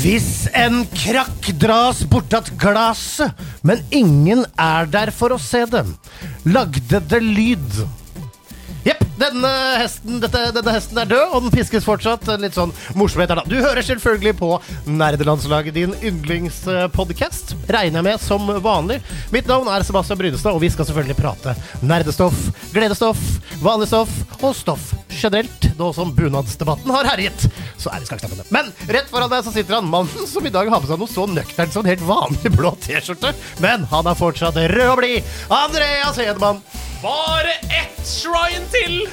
Hvis en krakk dras bortatt glaset, men ingen er der for å se det, lagde det lyd. Denne hesten, dette, denne hesten er død, og den piskes fortsatt. Litt sånn morsomhet her, da. Du hører selvfølgelig på Nerdelandslaget, din yndlingspodkast. Regner jeg med som vanlig. Mitt navn er Sebastian Brynestad, og vi skal selvfølgelig prate nerdestoff, gledestoff, vanlig stoff og stoff generelt. Nå som bunadsdebatten har herjet, så er det skakksnappene. Men rett foran deg så sitter han mannen som i dag har på seg noe så nøkternt som en helt vanlig blå T-skjorte. Men han er fortsatt rød og blid. Andreas Hedemann. Bare ett shrine til!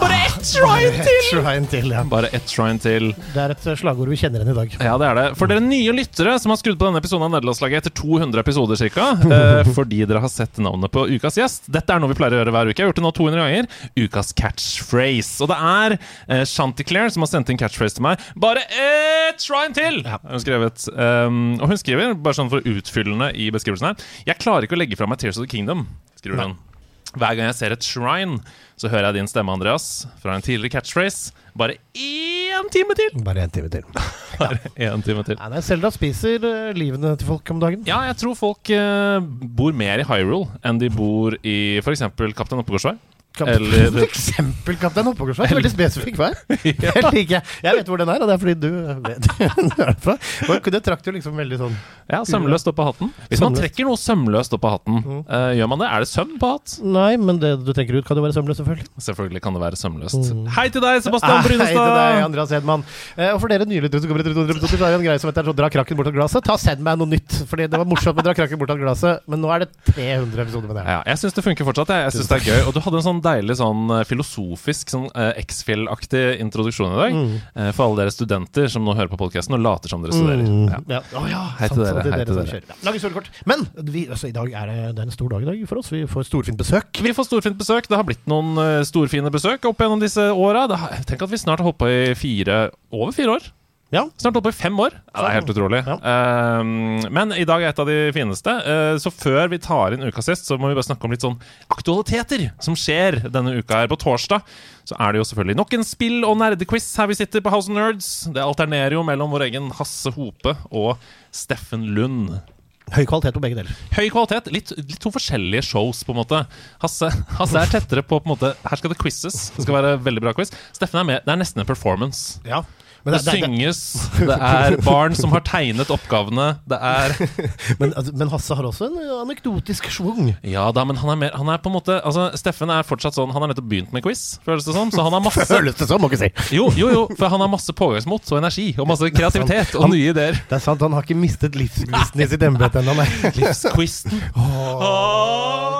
Bare ett shrine til! Shrine til, ja. Bare ett shrine til. Det er et slagord vi kjenner igjen i dag. Ja, det er det. For dere nye lyttere som har skrudd på denne episoden av Nederlandslaget etter 200 episoder ca., eh, fordi dere har sett navnet på ukas gjest. Dette er noe vi pleier å gjøre hver uke. Jeg har gjort det nå 200 ganger. Ukas catchphrase. Og det er eh, Chanticleer som har sendt inn catchphrase til meg. Bare ett shrine til! Ja. hun skrevet. Um, og hun skriver, bare sånn for utfyllende i beskrivelsen her Jeg klarer ikke å legge fra meg Tears of the Kingdom, skriver hun. Hver gang jeg ser et shrine, så hører jeg din stemme, Andreas, fra en tidligere catchphrase. Bare én time til! Bare en time til. Bare én time til. Nei, Selda spiser uh, livene til folk om dagen. Ja, jeg tror folk uh, bor mer i Hyrule enn de bor i f.eks. Kaptein Oppegårdsvei. Eller- For eksempel Kaptein Oppåkersvei. Veldig spesifikk vær. Like. Jeg vet hvor den er, og det er fordi du vet hvor er fra. Og Det trakk jo liksom veldig sånn Ja, Sømløst opp av hatten. Hvis man trekker noe sømløst opp av hatten, eh, gjør man det? Er det søm på hatt? Nei, men det du trekker ut, kan jo være sømløst, selvfølgelig. Selvfølgelig kan det være sømløst. Hei til deg, Sebastian Ah, Hei til deg, Andreas Hedman. Uh, og for dere nylig som kommer etter 200 så er det en greie som heter så dra krakken bort av glasset. Ta Send meg noe nytt. Fordi det var morsomt med dra krakken bort av glasset, men nå er det 300 episoder med det. Ja, jeg syns det funker fortsatt. Jeg, jeg synes det er gøy Og du hadde en sånn deilig sånn eh, filosofisk, sånn eh, X-Fill-aktig introduksjon i dag. eh, for alle dere studenter som nå hører på podkasten og later som dere studerer. Ja. Ja. Å ja, Hei til dere, sant, det er hei til som dere. kjører. Ja, Lange store kort. Men vi, altså, i dag er det, det er en stor dag i dag for oss. Vi får storfint besøk. Vi får storfint besøk. Det har blitt noen eh, storfine besøk opp gjennom disse åra. Det har- Tenk at vi snart har holdt på i fire over fire år. Ja. Snart oppe i fem år. Ja, det er helt utrolig. Ja. Um, men i dag er et av de fineste. Uh, så før vi tar inn ukas gjest, så må vi bare snakke om litt sånn aktualiteter som skjer denne uka her. På torsdag så er det jo selvfølgelig nok en spill- og nerdequiz her vi sitter på House of Nerds. Det alternerer jo mellom vår egen Hasse Hope og Steffen Lund. Høy kvalitet på begge deler. Høy kvalitet. Litt, litt to forskjellige shows, på en måte. Hasse, Hasse er tettere på, på en måte Her skal det quizzes. Det skal være veldig bra quiz. Steffen er med. Det er nesten en performance. Ja. Det, synges, det er barn som har tegnet oppgavene. Det er men, altså, men Hasse har også en anekdotisk schwung. Ja da, men han er, mer, han er på en måte Altså, Steffen er fortsatt sånn Han har nettopp begynt med quiz, føles det som. Så han har masse Føles det som, må ikke si. Jo, jo, jo, for han har masse pågangsmot og energi. Og masse kreativitet og Han- nye ideer. Det er sant, han har ikke mistet livsgnisten i sitt embete ennå, nei. Livsquizen. Ok.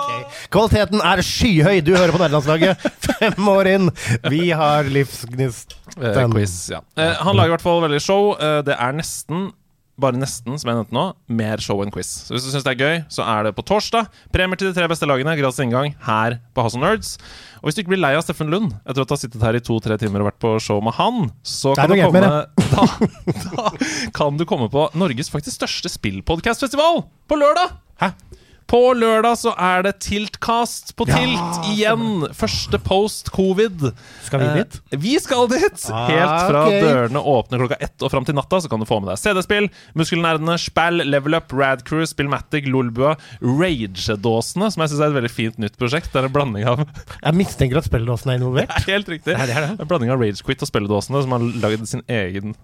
Kvaliteten er skyhøy. Du hører på Nederlandslaget. Fem år inn. Vi har livsgnist. Eh, quiz, ja. Eh, han lager i hvert fall veldig show. Eh, det er nesten bare nesten, som jeg nevnte nå, mer show enn quiz. Så hvis du syns det er gøy, så er det på torsdag. Premier til de tre beste lagene, gratis inngang her på House of Nerds. Og hvis du ikke blir lei av Steffen Lund etter du har sittet her i to-tre timer og vært på show med han, så kan du komme da, da kan du komme på Norges faktisk største spillpodkastfestival på lørdag! Hæ? På lørdag så er det Tiltcast på Ja, Tilt igjen. Første post covid. Skal vi dit? Eh, vi skal dit! Ah, Helt fra okay. dørene åpner klokka ett og fram til natta, så kan du få med deg CD-spill, Muskelnerdene, Spell, Level Up, Radcrew, Spillmatic, Lolbua, Rage-dåsene, som jeg syns er et veldig fint nytt prosjekt. Det er en blanding av Jeg mistenker at spilledåsene er involvert. Helt riktig. Ja, det er det. En blanding av Ragequit og spilledåsene, som har lagd sin egen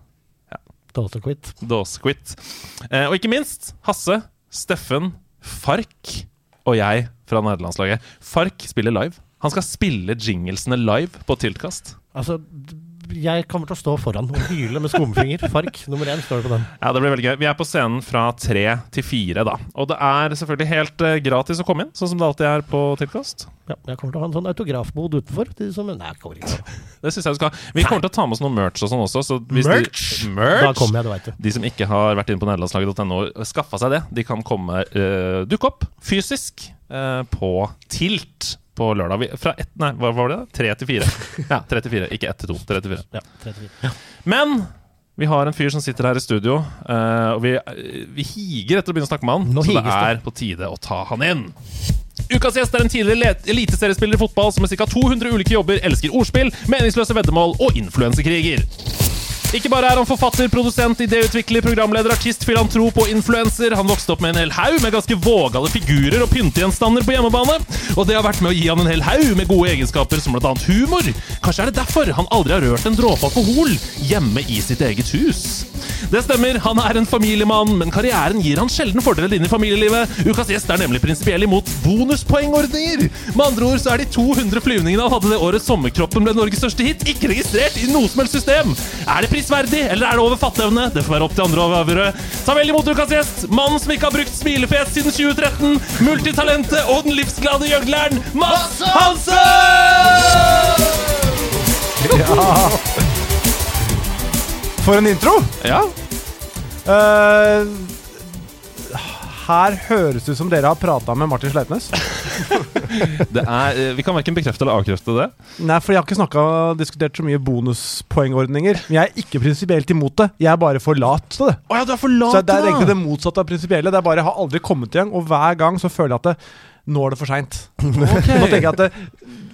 Dåsequitt. dåsequit. Eh, og ikke minst Hasse, Steffen, Fark og jeg fra nederlandslaget. Fark spiller live. Han skal spille jinglesene live på Tiltkast. Altså, jeg kommer til å stå foran og hyle med skumfinger. Fark nummer én står det på den. Ja, det blir veldig gøy. Vi er på scenen fra tre til fire, da. Og det er selvfølgelig helt uh, gratis å komme inn, sånn som det alltid er på Tiltkast. Ja, jeg kommer til å ha en sånn autografbod utenfor. De som, nei, jeg kommer ikke. Det syns jeg du skal. Vi kommer til å ta med oss noe merch og sånn også. Så hvis Merch? De, merch? Da kommer jeg, det veit du. De som ikke har vært inne på nederlandslaget.no og skaffa seg det, de kan komme uh, dukke opp fysisk uh, på Tilt på lørdag. Vi, fra ett, nei, hva var det? Tre til fire. Ja, tre til fire. Ikke ett til to. Tre til fire. Ja, 34. Men vi har en fyr som sitter her i studio, eh, og vi, vi higer etter å begynne å snakke med han. Nå så det er på tide å ta han inn. Ukas gjest er en tidligere eliteseriespiller i fotball som med ca. 200 ulike jobber elsker ordspill, meningsløse veddemål og influensekriger. Ikke bare er han forfatter, produsent, idéutvikler, programleder, artist, filantrop og influenser. Han vokste opp med en hel haug med ganske vågale figurer og pyntegjenstander på hjemmebane. Og det har vært med å gi han en hel haug med gode egenskaper, som bl.a. humor. Kanskje er det derfor han aldri har rørt en dråpe alkohol hjemme i sitt eget hus. Det stemmer, han er en familiemann, men karrieren gir han sjelden fordeler inn i familielivet. Ukas gjest er nemlig prinsipiell imot bonuspoengordninger. Med andre ord så er de 200 flyvningene han hadde det året sommerkroppen ble Norges største hit, ikke registrert i noe som helst system. Er det prisverdig, eller er det over fatteevne? Det får være opp til andre å avgjøre. Ta vel imot ukas gjest, mannen som ikke har brukt smilefjes siden 2013, multitalentet og den livsglade gjøgleren, Mads Hansen! For en intro! Ja, Eh, her høres ut som dere har prata med Martin Sleipnes. det er, eh, vi kan verken bekrefte eller avkrefte det. Nei, for jeg har ikke snakka diskutert så mye bonuspoengordninger. Men jeg er ikke prinsipielt imot det. Jeg er bare for lat til det. Oh, ja, du er for lat, Så det er egentlig det motsatte av prinsipielle. Det er bare, Jeg har aldri kommet i gang, og hver gang så føler jeg at det, nå er det for seint. Nå tenker jeg at det,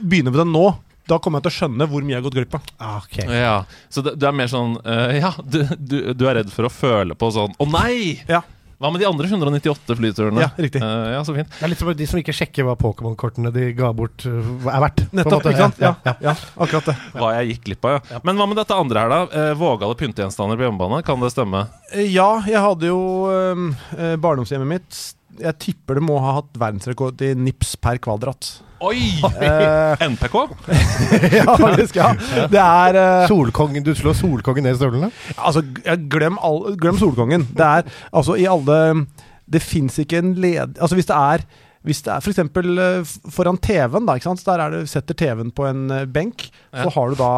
begynner vi det nå, da kommer jeg til å skjønne hvor mye jeg har gått glipp av. Okay. ok. Ja, Så det, du er mer sånn uh, Ja, du, du, du er redd for å føle på sånn Å nei! Ja, Hva med de andre 198 flyturene? Ja, riktig. Uh, ja, så fint. Det er litt som de som ikke sjekker hva Pokémon-kortene de ga bort, uh, er verdt. på en Nettopp. måte. ikke sant? Ja, Ja, ja, akkurat det. Hva jeg gikk glipp av, ja. Men hva med dette andre her, da? Eh, vågale pyntegjenstander på hjemmebane? Kan det stemme? Eh, Ja, jeg hadde jo eh, barndomshjemmet mitt Jeg tipper det må ha hatt verdensrekord i nips per kvadrat. Oi! Eh, NPK? ja, faktisk. Ja. Det er eh, Solkongen, Du slår Solkongen ned i støvlene? Altså, glem, all, glem Solkongen. Det er altså i alle Det fins ikke en led... Altså hvis det er hvis det er f.eks. foran TV-en, da, ikke sant? Så der er det, setter TV-en på en eh, benk, Ja. så har du da?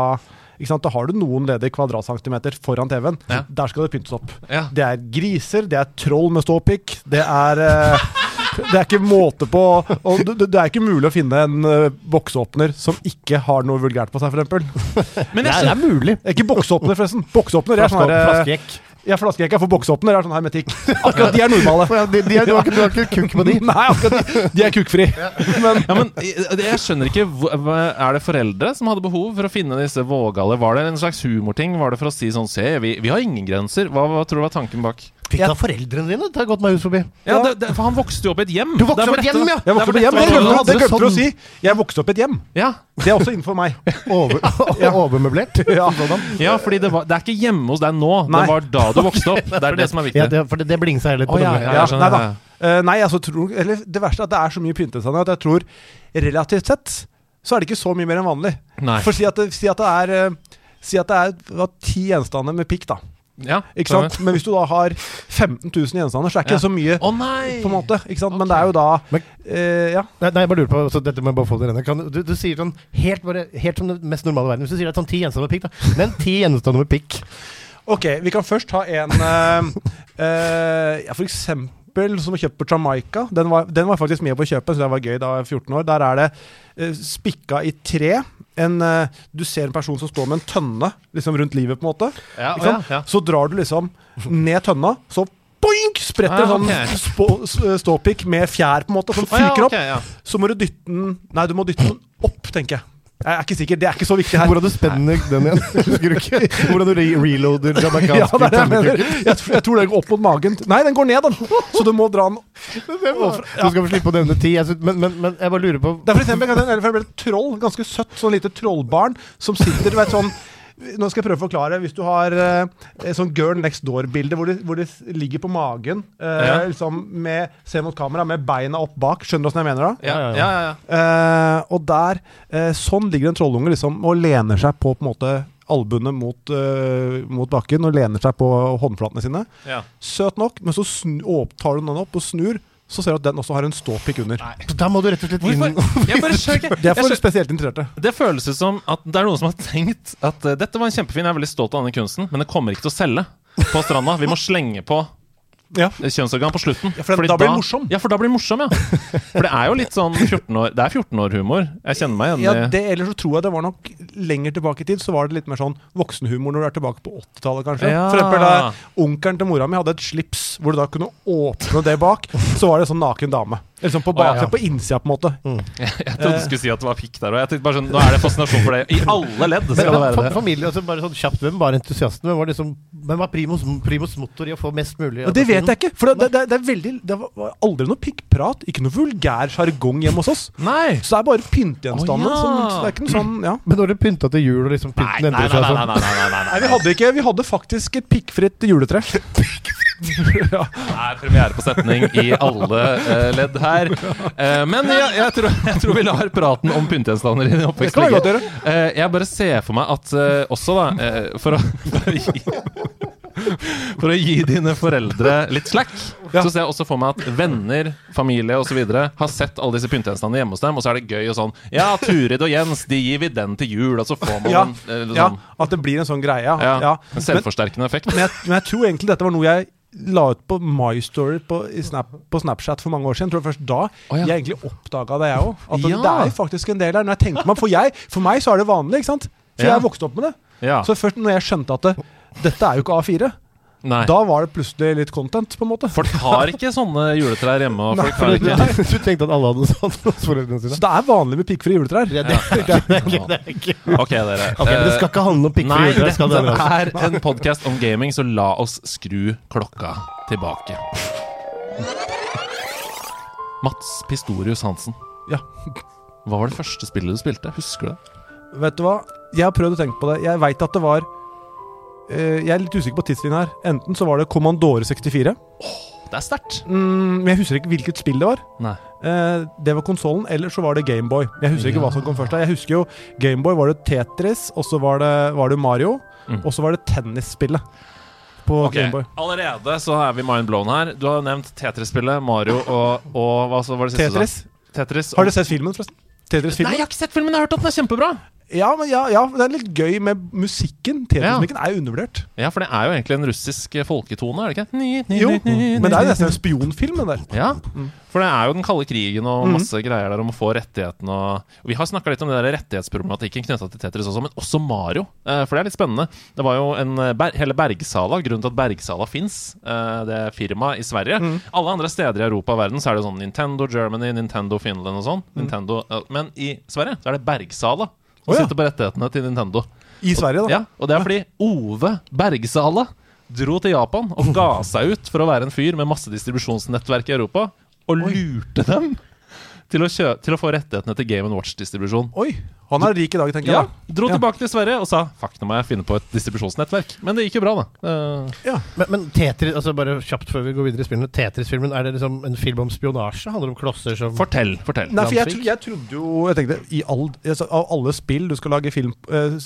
Da har du noen ledige kvadratcentimeter foran TV-en. Ja. Der skal det pyntes opp. Ja. Det er griser, det er troll med ståpikk, det er eh, Det er ikke måte på Og det, det er ikke mulig å finne en uh, bokseåpner som ikke har noe vulgært på seg, f.eks. Men Det er, det er mulig. Ikke bokseåpner, forresten. Bokseåpner er sånn Flaske- her, flasker Flaskejekk. jeg flaskejekk er for bokseåpner er sånn hermetikk. Akkurat de er normale. Ja, de, de er, du, har ikke, du har ikke kukk på de? Nei, akkurat de, de er kukkfri. Men Ja, men jeg, jeg skjønner ikke Er det foreldre som hadde behov for å finne disse vågale? Var det en slags humorting? Var det for å si sånn Se, vi, vi har ingen grenser. Hva, hva tror du var tanken bak? Fikk du av foreldrene dine? Det har gått meg hus forbi. Ja, det, det, For han vokste jo opp i et hjem. Du vokste opp i et hjem, ja! jeg vokste opp i et hjem. Det glemte det glemte du å sånn- si. Jeg vokste opp i et hjem. Ja, Det er også innenfor meg. Over, Ja. Overmøblert? Ja. ja fordi det, var, det er ikke hjemme hos deg nå. Nei. Det var da du vokste opp. Det er det som er viktig. Ja, det, for det, det blingsa jeg litt på. Oh, ja, ja, nei da. Uh, nei, altså, tror, eller, det verste er at det er så mye pyntet at jeg tror relativt sett så er det ikke så mye mer enn vanlig. Nei. For si at det, si at det er eh, Si at det er ti gjenstander med pikk, da. Ja, Ikke sant? Men hvis du da har 15 000 gjenstander, så er det ikke Ja. så mye. Å nei! På en måte, ikke sant? Men det er jo da Men- uh, Ja. Nei, nei, jeg bare lurer på så Dette må jeg bare få til denne. Kan, du, du sier sånn helt, bare, helt som det mest normale verden. Hvis du sier det er sånn ti gjenstander med pikk, da. Men ti gjenstander med pikk. Ok, vi kan først ta en uh, uh, ja, For eksempel som er kjøpt på Jamaica. Den var, den var faktisk med på kjøpet, så det var gøy da jeg var 14 år. Der er det spikka i tre. En, eh, du ser en person som står med en tønne liksom rundt livet, på en måte. Ja, ja, ja. Så drar du liksom ned tønna, så boink, spretter Ah, sånn ok. spå, ståpikk med fjær, på en måte, som Å, ja, fyker opp. Så må du dytte den Nei, du må dytte den opp, tenker jeg. Jeg er ikke sikker, det er ikke så viktig her. Hvordan du spenner den igjen? Husker du ikke? Hvordan du re reloader Ja, jamaicanske det er jeg Jeg, tror- jeg tror den går opp mot magen. Nei, den går ned, den. Så du må dra den Du skal få slippe å nevne ti. Men, men, men jeg bare lurer på Det er for eksempel en et troll, ganske søtt, sånn lite trollbarn, som sitter, du vet sånn nå skal jeg prøve å forklare. Hvis du har uh, sånn Girl Next Door-bilde hvor, hvor de ligger på magen, uh, Ja. liksom med, ser mot kamera, med beina opp bak. Skjønner du åssen jeg mener da? Ja, ja. Eh, og der, sånn ligger en trollunge liksom og lener seg på på en måte albuene mot, mot bakken og lener seg på håndflatene sine. ja. Søt nok, men så snu, tar du den opp og snur, så ser du at den også har en ståpikk under. Så Da må du rett og slett inn Hvorfor? Jeg bare. Det er for spesielt interesserte. Det føles ut som at det er noen som har tenkt at uh, dette var en kjempefin, jeg er veldig stolt av denne kunsten, men det kommer ikke til å selge på stranda. Vi må slenge på Ja. kjønnsorgan på slutten. Ja, for da blir det morsom. Ja, for da blir det morsom, ja. For det er jo litt sånn 14 år Det er 14 år humor. Jeg kjenner meg igjen Ja, i det, Ellers så tror jeg det var nok lenger tilbake i tid, så var det litt mer sånn voksenhumor når du er tilbake på 80-tallet, kanskje. Ja. For eksempel da onkelen til mora mi hadde et slips hvor du da kunne åpne det bak, så var det sånn naken dame. Eller sånn på bak, ja. på innsida, på en måte. Jeg trodde du skulle si at det var pikk der òg. Jeg sånn, Nå er det fascinasjon for det. I alle ledd Men, fa- være familie, altså bare sånn kjapt, Hvem var entusiasten? Hvem var, liksom, hvem var primus, primus motor i å få mest mulig? Og det vet jeg ikke, for det, det, det er veldig Det var- aldri noe pikkprat, ikke noe vulgær sjargong hjemme hos oss. Nei! Så det er bare pyntegjenstander. Oh, ja. sånn, det er ikke noe sånn, ja. Men når dere pynta til jul, og liksom Nei, pynten nei, endret nei, seg nei, sånn nei, nei, nei, nei, Nei, vi hadde faktisk et pikkfritt juletre. ja. Det er premiere på setning i alle uh, ledd her. Uh, men jeg, jeg, tror, jeg tror vi lar praten om pyntegjenstander i oppvekst ligge. Eh, jeg bare ser for meg at eh, også, da For å, for å gi For å gi dine foreldre litt slack, Ja. så ser jeg også for meg at venner, familie osv. har sett alle disse pyntegjenstandene hjemme hos dem, og så er det gøy og sånn Ja, Turid og Jens, de gir vi den til jul, og så får man Ja. en eh, ja, sånn at det blir en sånn greie. Ja. En selvforsterkende effekt. Men, jeg, men jeg tror egentlig dette var noe jeg la ut på My Story på, i Snap, på Snapchat for mange år siden. Jeg tror det først da oh, ja. jeg egentlig oppdaga det, jeg òg. At Ja. det er faktisk en del der. Når jeg tenker meg, for, jeg, for meg så er det vanlig, ikke sant? For Ja. jeg er vokst opp med det. Så først når jeg skjønte at det, dette er jo ikke A4, Nei. da var det plutselig litt content, på en måte. Folk har ikke sånne juletrær hjemme. Og Nei, folk har ikke Du tenkte at alle hadde sånn hos foreldrene Så det er vanlig med pikkfrie juletrær. Det, det, det, det, er det er ikke dere. Okay, Det skal ikke handle om pikkfrie juletrær. skal det dette er en podkast om gaming, så la oss skru klokka tilbake. Mats Pistorius Hansen. Ja. Hva var det første spillet du spilte? Husker du det? Vet du hva? Jeg har prøvd å tenke på det. Jeg veit at det var Jeg er litt usikker på tidslinja her. Enten så var det Kommandore 64. Det er sterkt. Mm, jeg husker ikke hvilket spill det var. Nei. Eh, det var konsollen, eller så var det Gameboy. Jeg husker ikke hva som kom først. Jeg husker jo Gameboy var det Tetris, og så var det, var det Mario, Mm. og så var det tennisspillet på okay. Gameboy. Allerede så er vi mind blown her. Du har nevnt Tetris-spillet, Mario og, og hva så var det siste? sa? Tetris. og... Har du sett filmen, forresten? Nei, Tetris-filmen? jeg har ikke sett filmen. Jeg har hørt at den er kjempebra. Ja, men ja, ja, det er litt gøy med musikken. Tetris-musikken er undervurdert. Ja, for det er jo egentlig en russisk eh, folketone, er det ikke? Ni, ni, Jo, ni, men det er jo nesten en spionfilm, den der. Ja, Mm. for det er jo den kalde krigen og masse masse greier der om å få rettighetene og Vi har snakka litt om det der rettighetsproblematikken knytta til Tetris også, men også Mario. Eh, for det er litt spennende. Det var jo en eh, ber hele Bergsala, grunnen til at Bergsala fins, eh, det firmaet i Sverige. Mm. Alle andre steder i Europa og verden så er det sånn Nintendo Germany, Nintendo Finland og sånn. Nintendo, eh, men i Sverige så er det Bergsala som oh, ja. sitter på rettighetene til Nintendo. I Sverige, da. Ja, og det er fordi Ove Bergsala dro til Japan og ga seg ut for å være en fyr med masse distribusjonsnettverk i Europa, og lurte dem til å, kjø til å få rettighetene til Game Watch-distribusjon. Oi, han er rik i dag, tenker Ja, jeg. da. Dro Ja. tilbake til Sverige og sa fuck, nå må jeg finne på et distribusjonsnettverk. Men det gikk jo bra, da. Uh... Ja. Men, men Tetris, altså bare kjapt før vi går videre i spillene. Tetris-filmen, er det liksom en film om spionasje? Handler det om klosser som fortell, fortell. Nei, for jeg, tro- jeg trodde jo jeg tenkte, i all, altså, Av alle spill du skal lage film, eh,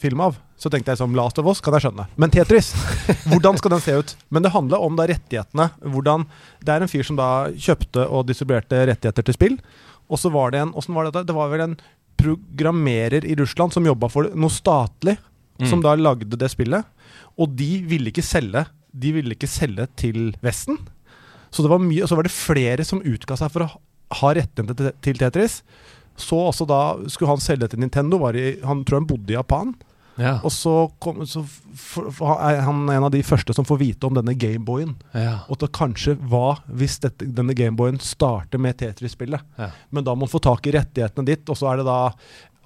film av, så tenkte jeg som Last of Us, kan jeg skjønne. Men Tetris, hvordan skal den se ut? Men det handler om da rettighetene. Hvordan, det er en fyr som da kjøpte og distribuerte rettigheter til spill. Og så var det en Åssen var det? Det var vel en programmerer i Russland som jobba for noe statlig, Mm. som da lagde det spillet. Og de ville ikke selge De ville ikke selge til Vesten. Så det var mye, og så var det flere som utga seg for å ha- rettighetene til, til Tetris. Så også da skulle han selge til Nintendo. Var i, han tror han bodde i Japan. Ja. Og så, kom, så for, er han en av de første som får vite om denne Gameboyen. Ja. Og at kanskje hva hvis dette, denne Gameboyen starter med Tetris-spillet. Ja. Men da må man få tak i rettighetene ditt, og så er det da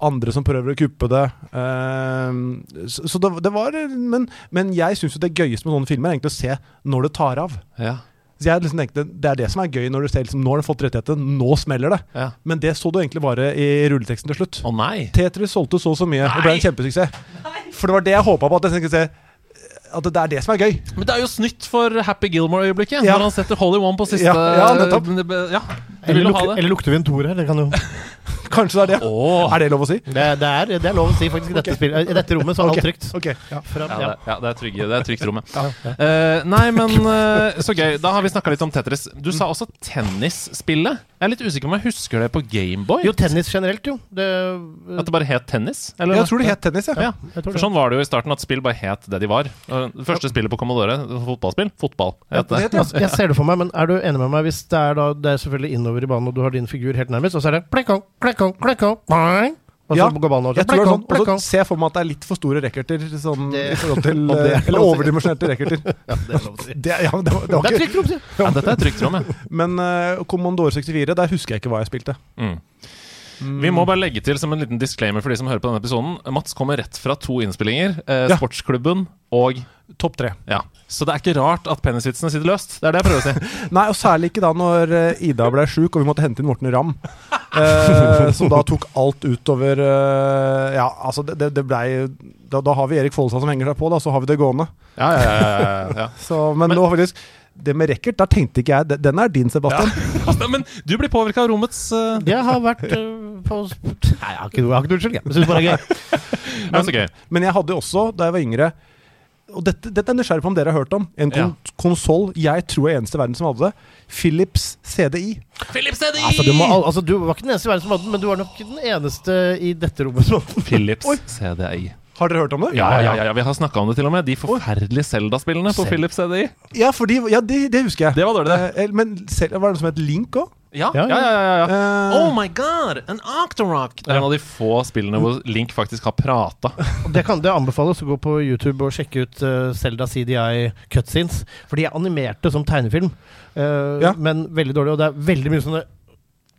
andre som prøver å kuppe det. Uh, så så det, det var Men, men jeg syns jo det gøyeste med sånne filmer er egentlig å se når det tar av. Ja. Så jeg liksom tenkte, Det er det som er gøy når du ser liksom, nå har du fått rettigheten, nå smeller det. ja. Men det så du egentlig bare i rulleteksten til slutt. Å nei! Tetris solgte så og så mye og ble en kjempesuksess. For det var det jeg håpa på. At jeg skulle se At det er det som er gøy. Men det er jo snytt for Happy Gilmore-øyeblikket. Ja. Når han setter Holly One på siste Ja, ja, nettopp. Ja, eller, luk eller lukter vi en toer her? Det, kan jo, Kanskje det er det. Oh. Er det lov å si? det, det, er, det er lov å si, faktisk. I dette, spillet, I dette rommet så er alt Ok, trygt. Okay. ja. Fra, Ja, ja. det, er trygg, det er trygt rommet. ja. Eh, nei, men uh, så gøy. Da har vi snakka litt om Tetris. Du sa også tennisspillet. Jeg er litt usikker om jeg husker det på Gameboy. Jo, tennis generelt, jo. Det, At det bare het tennis? Eller? Jeg tror det het tennis, jeg. Ja. For sånn var det jo i starten, at spill bare het det de var. Det første spillet på Commodore, fotballspill, fotball, het det. Altså, jeg ser det for meg, men er du enig med meg hvis det er, da, det er selvfølgelig innover i banen, og du har din figur helt nærmest, og så er det plekkong, plekkong, boing, og så Ja, går ballen over. Tror er sånn, Og så ser jeg for meg at det er litt for store racketer sånn, Det- i forhold til det eh, Eller overdimensjonerte racketer. Ja, det er lov å si. Det, ja, det, var, det var Det er trygt rom, si. Ja, dette er trygt rom, ja. Men uh, Commodore 64, der husker jeg ikke hva jeg spilte. Mm. Vi må bare legge til som en liten disclaimer for de som hører på denne episoden. Mats kommer rett fra to innspillinger. Eh, Ja. Sportsklubben og Topp tre. Ja. Så det er ikke rart at penisvitsene sitter løst. Det er det jeg prøver å si. Nei, og særlig ikke da når eh, Ida ble sjuk og vi måtte hente inn Morten Ramm. eh, som da tok alt utover eh, Ja, altså, det, det, det blei da, da har vi Erik Follestad som henger seg på, da, så har vi det gående. Ja, ja, ja, ja, ja. Så, men, Men- nå faktisk Det med racket, der tenkte ikke jeg den- er din, Sebastian. ja. Men du blir påvirka av rommets uh, Jeg har vært uh, på Nei, jeg har ikke noe, jeg har ikke noe unnskyld, jeg. Syns bare det er gøy. Det så gøy. Men jeg hadde også, da jeg var yngre Og dette, dette er nysgjerrig på om dere har hørt om. En kon Ja. konsoll jeg tror er eneste i verden som hadde det. Philips CDI. Philips CDI! Altså, du, må, altså, du var ikke den eneste i verden som hadde den, men du var nok den eneste i dette rommet som hadde den. Philips Oi. CDI. Har dere hørt om det? Ja, ja, ja, ja, vi har snakka om det til og med. De forferdelige Zelda-spillene på Philips CDI. Ja, fordi, ja det, det husker jeg. Det var dårlig, det. Eh, Men selv, var det noe som het Link òg? Ja, Ja, ja, ja. ja. Eh, Oh my god! En Octorock! Det er en av de få spillene hvor Link faktisk har prata. Det, kan, det anbefales å gå på YouTube og sjekke ut uh, Zelda CDI cutscenes. For de er animerte som tegnefilm, uh, Ja. men veldig dårlig. Og det er veldig mye sånne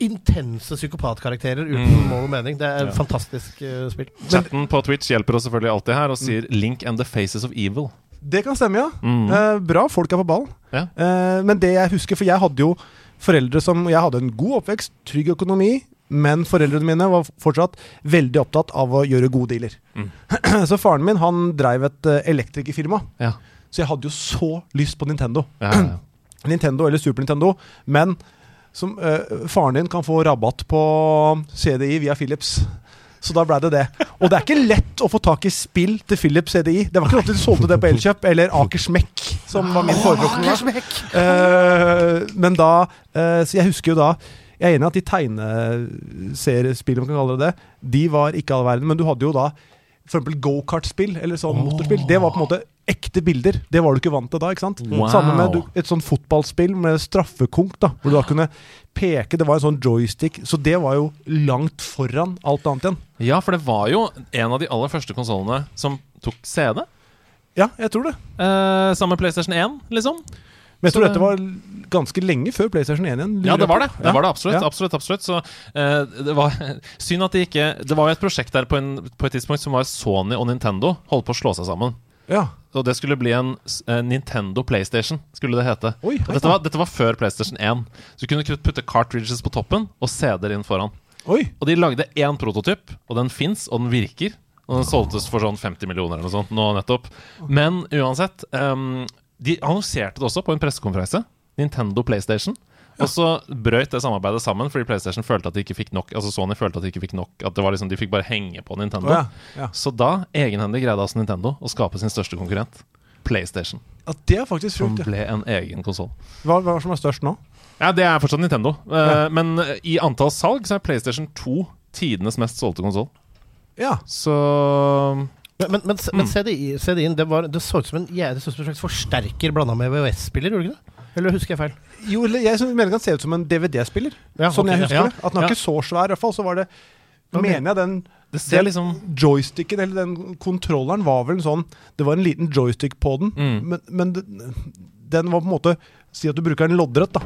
intense psykopatkarakterer uten Mm. mål og mening. Det er et Ja. fantastisk spill. Chatten på Twitch hjelper oss selvfølgelig alltid her og sier 'Link and the Faces of Evil'. det kan stemme, ja. Mm. Eh, bra, folk er på ball. Ja. Eh, men det jeg husker, for jeg hadde jo foreldre som Jeg hadde en god oppvekst, trygg økonomi, men foreldrene mine var fortsatt veldig opptatt av å gjøre gode dealer. Mm. Så faren min han dreiv et eh, elektrikerfirma, Ja. så jeg hadde jo så lyst på Nintendo. Ja, ja, ja. Nintendo eller Super Nintendo, men som, øh, faren din kan få rabatt på CDI via Philips. Så da ble det det. Og det er ikke lett å få tak i spill til Philips CDI. Det var ikke alltid de solgte det på Elkjøp, eller Aker Smekk, som var min foretrukne. Uh, men da uh, Så jeg husker jo da Jeg er enig i at de tegneseriespillene, man kan kalle det det, de var ikke all verden, men du hadde jo da for eksempel go-kart-spill, eller sånn motorspill. Det var på en måte ekte bilder. Det var du ikke vant til da, ikke sant? Wow. Sammen med du, et sånn fotballspill med straffekonk, da, hvor du da kunne peke. Det var en sånn joystick, så det var jo langt foran alt annet igjen. ja, for det var jo en av de aller første konsollene som tok CD. Ja, jeg tror det. Eh, sammen med PlayStation 1, liksom. Men jeg tror det- dette var ganske lenge før PlayStation 1 igjen. Ja, det var det. Det var det absolutt. Ja. absolutt, absolutt. Så eh, det var synd at det ikke Det var jo et prosjekt der på, en, på et tidspunkt som var Sony og Nintendo holdt på å slå seg sammen. Ja. Og det skulle bli en s- eh, Nintendo PlayStation, skulle det hete. Oi, Og dette, var, dette var før PlayStation 1. Så du kunne putte cartridges på toppen og CD-er inn foran. Oi. Og de lagde én prototyp, og den fins, og den virker. Og den solgtes for sånn 50 millioner eller noe sånt nå nettopp. Men uansett, um, de annonserte det også på en pressekonferanse. Nintendo PlayStation. Og så brøt det samarbeidet sammen fordi PlayStation følte at de ikke fikk nok Altså Sony følte at de ikke fikk nok At det var liksom, de fikk bare henge på Nintendo. Oh, ja. Ja. Så da egenhendig greide altså Nintendo å skape sin største konkurrent, PlayStation. ja, det er faktisk frukt, Som ble en egen konsoll. Hva, hva er som er størst nå? Ja, det er fortsatt Nintendo. Uh, Ja. Men eh, i antall salg så er PlayStation 2 tidenes mest solgte konsoll. Ja. Så Men, men, men, men se, det, se, det, inn. det, var- det så ut som en, ja, det så ut som en slags forsterker blanda med VHS-spiller, gjorde det ikke det? Eller husker jeg feil? Jo, jeg mener den kan se ut som en DVD-spiller. Ja, sånn okay, jeg husker Ja. det. At den er ikke så svær, i hvert fall. Så var det Hva Mener jeg den det ser Den liksom joysticken, eller den kontrolleren, var vel en sånn Det var en liten joystick på den, Mm. men, men den, var på en måte Si at du bruker en loddrett, da.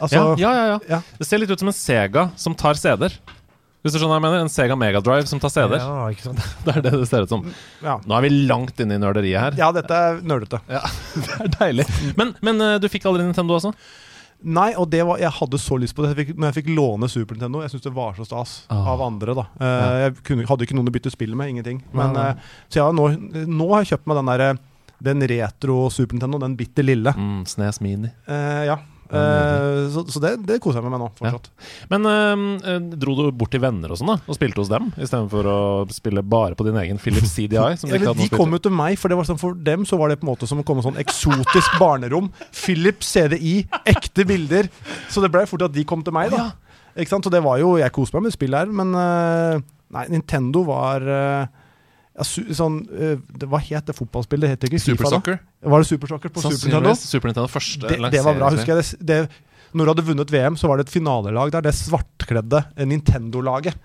Altså, ja, ja, ja. ja. Det ser litt ut som en Sega som tar CD-er. Hvis du skjønner hva jeg mener? En Sega Megadrive som tar CD-er. Ja, ikke sant? Det er det det ser ut som. ja. Nå er vi langt inne i nerderiet her. ja, dette er nerdete. Ja, det er deilig. Men, men eh, du fikk aldri Nintendo også? Nei, og det var, jeg hadde så lyst på det jeg fikk, når jeg fikk låne Super Nintendo. Jeg syns det var så stas Ah. av andre. da Eh, Jeg kunne, hadde ikke noen å bytte spill med. Ingenting. Men, eh, så ja, nå, nå har jeg kjøpt meg den der, den retro Super Nintendo, den bitte lille. Mm, Snes Mini. Uh, ja. Ja, Eh, så så det, det koser jeg meg med nå, fortsatt. Men eh, eh, dro du bort til venner og sånn da og spilte hos dem, istedenfor å spille bare på din egen Philips CDI? Eller de kom jo til meg, for det var sånn, for dem så var det på en måte som å komme sånn eksotisk barnerom. Philips CDI, ekte bilder. Så det ble fort at de kom til meg, da. Ikke sant? Så det var jo Jeg koste meg med spill her, men uh, Nei, Nintendo var ja, su sånn uh, det, Hva het det fotballspillet? Det heter ikke Super FIFA da? Var det Super Soccer på Super Nintendo? Super Nintendo første Det, det var bra. husker jeg det, det, Når du hadde vunnet VM, så var det et finalelag der. Det svartkledde eh, Nintendo-laget.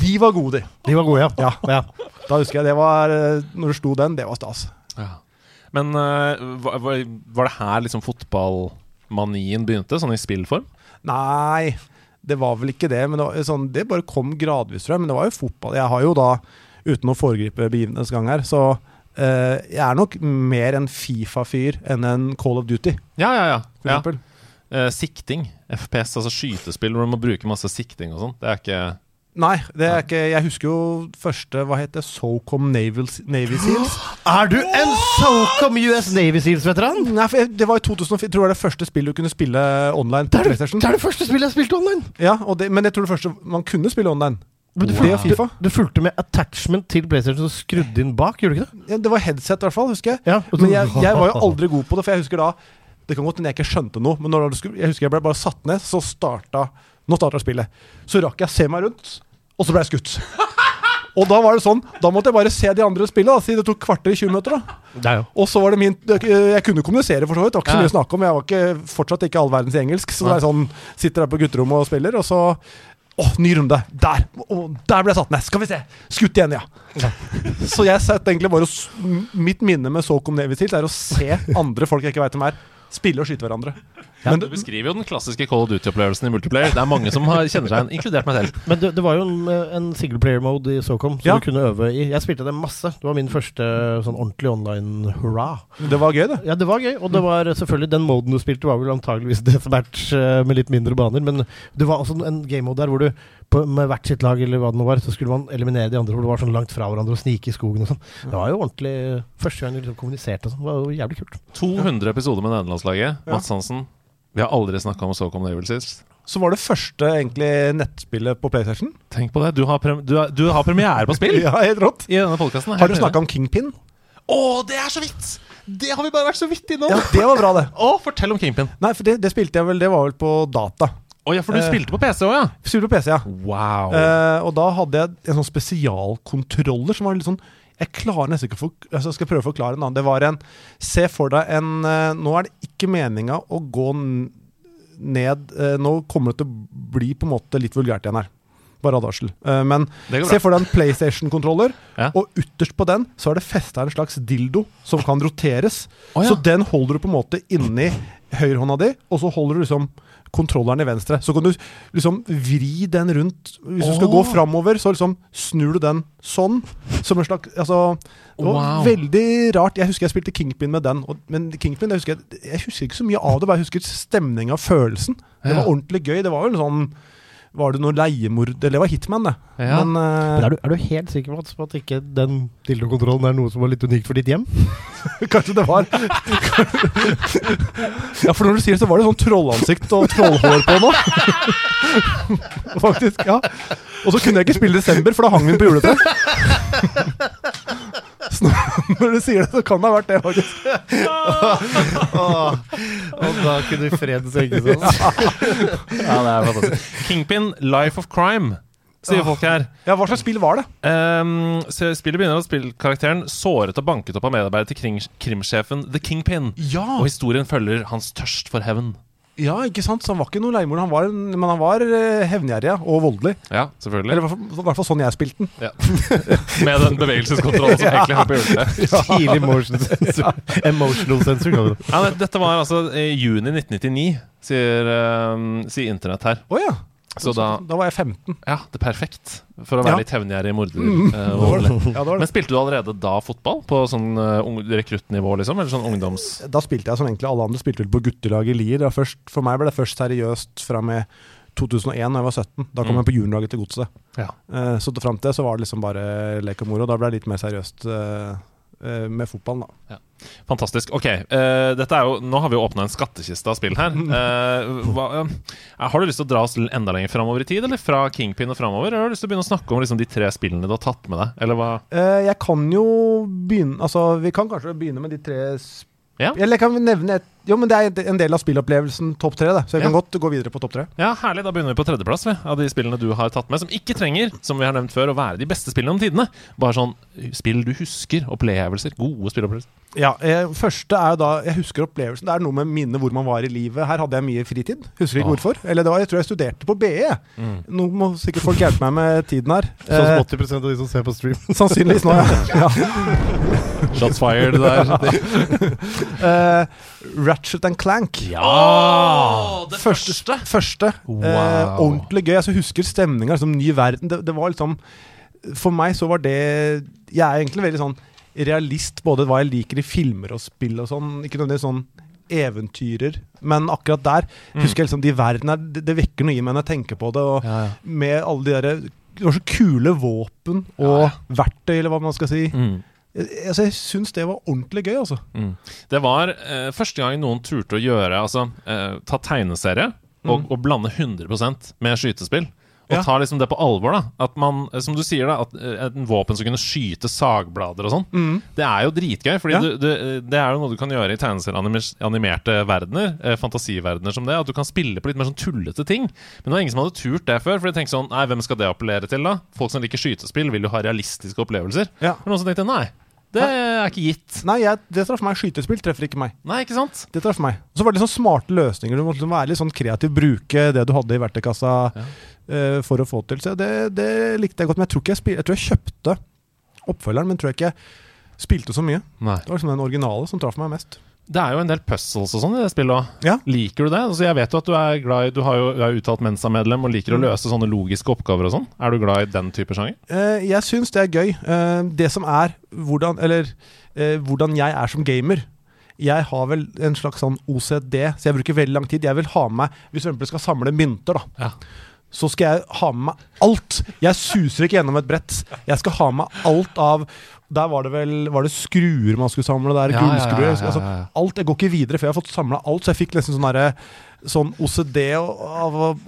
De var gode, de. De var gode, ja. Ja. Da husker jeg det var eh, Når du slo den, det var stas. Ja. Men uh, var, var var det her liksom fotballmanien begynte, sånn i spillform? Nei, det var vel ikke det. Men det, var, sånn, det bare kom gradvis, tror jeg. Men det var jo fotball. Jeg har jo da, uten å foregripe begivenhetens gang her, så eh, jeg er nok mer en Fifa-fyr enn en Call of Duty, Ja, ja, ja. for ja. eksempel. Eh, sikting. FPS, altså skytespill hvor du må bruke masse sikting og sånn. Det er ikke Nei, det er ikke Jeg husker jo første Hva het det? SOCOM Naval, Navy Seals. Er du en SOCOM US Navy Seals-veteran? Nei, for jeg, Det var i 2004. Jeg tror det var det første spillet du kunne spille online Det er det, PlayStation. det er det første spillet jeg spilte online. Ja, og det, Men jeg tror det første man kunne spille online. Men du, Det fulgte, FIFA. du, du fulgte med attachment til PlayStation og skrudde inn bak, gjorde du ikke det? Ja, det var headset, i hvert fall. husker jeg. Ja, Men jeg, jeg var jo aldri god på det, for jeg husker da Det kan godt hende jeg ikke skjønte noe, men når jeg husker jeg ble bare satt ned, så starta Nå starta spillet. Så rakk jeg å se meg rundt, og så ble jeg skutt. Og da var det sånn Da måtte jeg bare se de andre spille, da, siden det tok kvarter i 20 minutter. da Og så var det min Jeg kunne kommunisere, for så vidt. Det var ikke så mye å snakke om. Jeg var ikke, fortsatt ikke all verdens i engelsk. Så det er sånn Sitter der på gutterommet og spiller, og så Å, ny runde! Der! Å, der ble jeg satt ned! Skal vi se! Skutt igjen, ja. Så jeg satt egentlig bare og Mitt minne med Socom Navy Hills er å se andre folk jeg ikke veit hvem er, spille og skyte hverandre. Men Du beskriver jo den klassiske Call of Duty-opplevelsen i multiplayer. Det er mange som har, kjenner seg igjen, inkludert meg selv. Men det, det var jo en, en singleplayer-mode i SOCOM som Ja. du kunne øve i. Jeg spilte det masse. Det var min første sånn ordentlig online-hurra. det var gøy, det. Ja, det var gøy, og det var selvfølgelig den moden du spilte, var vel antageligvis deathmatch eh, med litt mindre baner, men det var også en game-mode der hvor du på, med hvert sitt lag eller hva det nå var, så skulle man eliminere de andre hvor det var sånn langt fra hverandre og snike i skogen og sånn. Det var jo ordentlig Første gang du liksom kommuniserte og sånn. Det var jo jævlig kult. 200 episoder med nederlandslaget. Mats Hansen. Vi har aldri snakka om Socom Naval sist. Så var det første egentlig nettspillet på PlayStation. Tenk på det. Du har, prem du har, du har premiere på spill Ja, helt rått. i denne podkasten. Har du snakka om Kingpin? Å, det er så vidt! Det har vi bare vært så vidt innom. Ja, det var bra, det. Å, fortell om Kingpin. Nei, for det, det spilte jeg vel Det var vel på data. Å ja, for du Eh. spilte på PC òg, ja? Spilte på PC, ja. Wow. Eh, og da hadde jeg en sånn spesialkontroller som var litt sånn Jeg klarer nesten ikke å altså skal prøve å forklare en annen. Det var en Se for deg en eh, Nå er det ikke meninga å gå ned eh, Nå kommer det til å bli på en måte litt vulgært igjen her. Bare advarsel. Eh, men se for deg en PlayStation-kontroller, Ja. og ytterst på den så er det festa en slags dildo som kan roteres. Oh, ja. Så den holder du på en måte inni høyrehånda di, og så holder du liksom kontrolleren i venstre. Så kan du liksom vri den rundt. Hvis du skal gå framover, så liksom snur du den sånn. Som en slags Altså, det var Wow. veldig rart. Jeg husker jeg spilte Kingpin med den. Og, men Kingpin, jeg husker, jeg husker ikke så mye av det, bare jeg husker stemninga, følelsen. Det var ordentlig gøy. Det var jo en sånn Var det noe leiemord Eller det var Hitman, det. Ja. Men uh, Men er, du, er du helt sikker Mats, på at ikke den dildokontrollen er noe som var litt unikt for ditt hjem? Kanskje det var Ja, for når du sier det, så var det sånn trollansikt og trollhår på nå. Faktisk, ja. Og så kunne jeg ikke spille Desember, for da hang hun på juletreet. Så når- når du sier det, så kan det ha vært det, faktisk. og da kunne fred senke seg. Ja, det er fantastisk. Kingpin, Life of Crime, sier folk her. Ja, Hva slags spill var det? Um, så spillet begynner med spillkarakteren såret og banket opp av medarbeider til kring, krimsjefen The Kingpin. Ja, Og historien følger hans tørst for hevn. Ja ikke sant? Så han var ikke noe leiemord, han var, men han var eh, hevngjerrig ja, og voldelig. Ja, selvfølgelig. fall- i hvert fall sånn jeg spilte den. Ja. Med den bevegelseskontrollen som egentlig har på juletreet. Tidlig motion sensor. Emotional sensor. Ja, dette var altså i juni 1999, sier, um, sier internett her. Oh, ja. Så da da var jeg 15. Ja, det er perfekt. For å være Ja. litt hevngjerrig morder. Mm. voldelig. Ja. Men spilte du allerede da fotball? På sånn uh, rekruttnivå, liksom? Eller sånn ungdoms... Da spilte jeg som egentlig alle andre spilte vel på guttelaget i Lier. Først, for meg ble det først seriøst fra med 2001 da jeg var 17. Da kom Mm. jeg på juniorlaget til Godset. Ja. Uh, så fram til det så var det liksom bare lek og moro. Da ble det litt mer seriøst med fotballen, da. Fantastisk. Ok, uh, dette er jo, nå har vi jo åpna en skattkiste av spill her. Uh, hva, uh, har du lyst til å dra oss enda lenger framover i tid, eller fra Kingpin og framover? Eller har du lyst til å begynne å snakke om liksom, de tre spillene du har tatt med deg? Eller hva? Jeg kan jo begynne Altså, vi kan kanskje begynne med de tre sp Ja. Eller jeg kan nevne et Jo, men det er en del av spillopplevelsen topp tre. Så jeg kan Ja. godt gå videre på topp tre. Ja, Herlig. Da begynner vi på tredjeplass vi, av de spillene du har tatt med, som ikke trenger som vi har nevnt før, å være de beste spillene om tidene. Bare sånn spill du husker, opplevelser. Gode spillopplevelser. Ja, eh, Første er jo da Jeg husker opplevelsen. Det er noe med minnet hvor man var i livet. Her hadde jeg mye fritid. Husker ikke hvorfor. Eller det var, jeg tror jeg studerte på BE. Nå må sikkert folk hjelpe meg med tiden her. Sånn som Eh, 80% av de som ser på stream. sannsynligvis nå, ja. ja. Shots fired der. Eh, Ratchet and Clank. Ja! Det Første. første første Wow. ordentlig gøy. Altså, jeg husker stemninga. Liksom, ny verden. Det, det var liksom For meg så var det Jeg er egentlig veldig sånn realist, både hva jeg liker i filmer og spill og sånn. Ikke nødvendigvis sånn eventyrer, men akkurat der husker jeg liksom de verdenene det, det vekker noe i meg når jeg tenker på det. Og Ja, ja. med alle de derre Det var så kule våpen og Ja, verktøy, eller hva man skal si. Mm. Altså, jeg syns det var ordentlig gøy, altså. Mm. Det var eh, første gang noen turte å gjøre Altså eh, ta tegneserie og, og blande 100% med skytespill. Og Ja. ta liksom det på alvor. da At man, eh, Som du sier, da at eh, en våpen som kunne skyte sagblader og sånn. Det er jo dritgøy, Fordi Ja. du, du, det er jo noe du kan gjøre i tegneserieanimerte verdener. Eh, fantasiverdener som det. At du kan spille på litt mer sånn tullete ting. Men det var ingen som hadde turt det før. For de tenkte sånn Nei, hvem skal det appellere til, da? Folk som liker skytespill, vil jo ha realistiske opplevelser. Ja. Men noen som tenkte nei, det er ikke gitt. Nei, jeg, det traff meg. Skytespill treffer ikke meg. Nei, ikke sant? Det traff meg. Og så var det sånn smarte løsninger. Du måtte liksom være litt sånn kreativ, bruke det du hadde i verktøykassa Ja. uh, for å få til. Så det, det likte jeg godt. Men jeg tror ikke jeg, jeg tror jeg kjøpte oppfølgeren, men tror jeg ikke spilte så mye. Nei. Det var liksom den originale som traff meg mest. Det er jo en del puzzles og sånn i det spillet òg. Ja. Liker du det? Altså, jeg vet jo at du er glad i Du har jo du er uttalt Mensa-medlem og liker å løse sånne logiske oppgaver og sånn. Er du glad i den type sjanger? Eh, jeg syns det er gøy. Eh, det som er hvordan Eller eh, hvordan jeg er som gamer. Jeg har vel en slags sånn OCD, så jeg bruker veldig lang tid. Jeg vil ha med meg Hvis jeg skal samle mynter, da. Ja. så skal jeg ha med meg alt. Jeg suser ikke gjennom et brett. Jeg skal ha med alt av Der var det vel Var det skruer man skulle samle? Der, Ja, Gullskruer. ja, ja. Altså, alt. Jeg går ikke videre før jeg har fått samla alt. Så jeg fikk nesten sånn derre Sånn OCD og,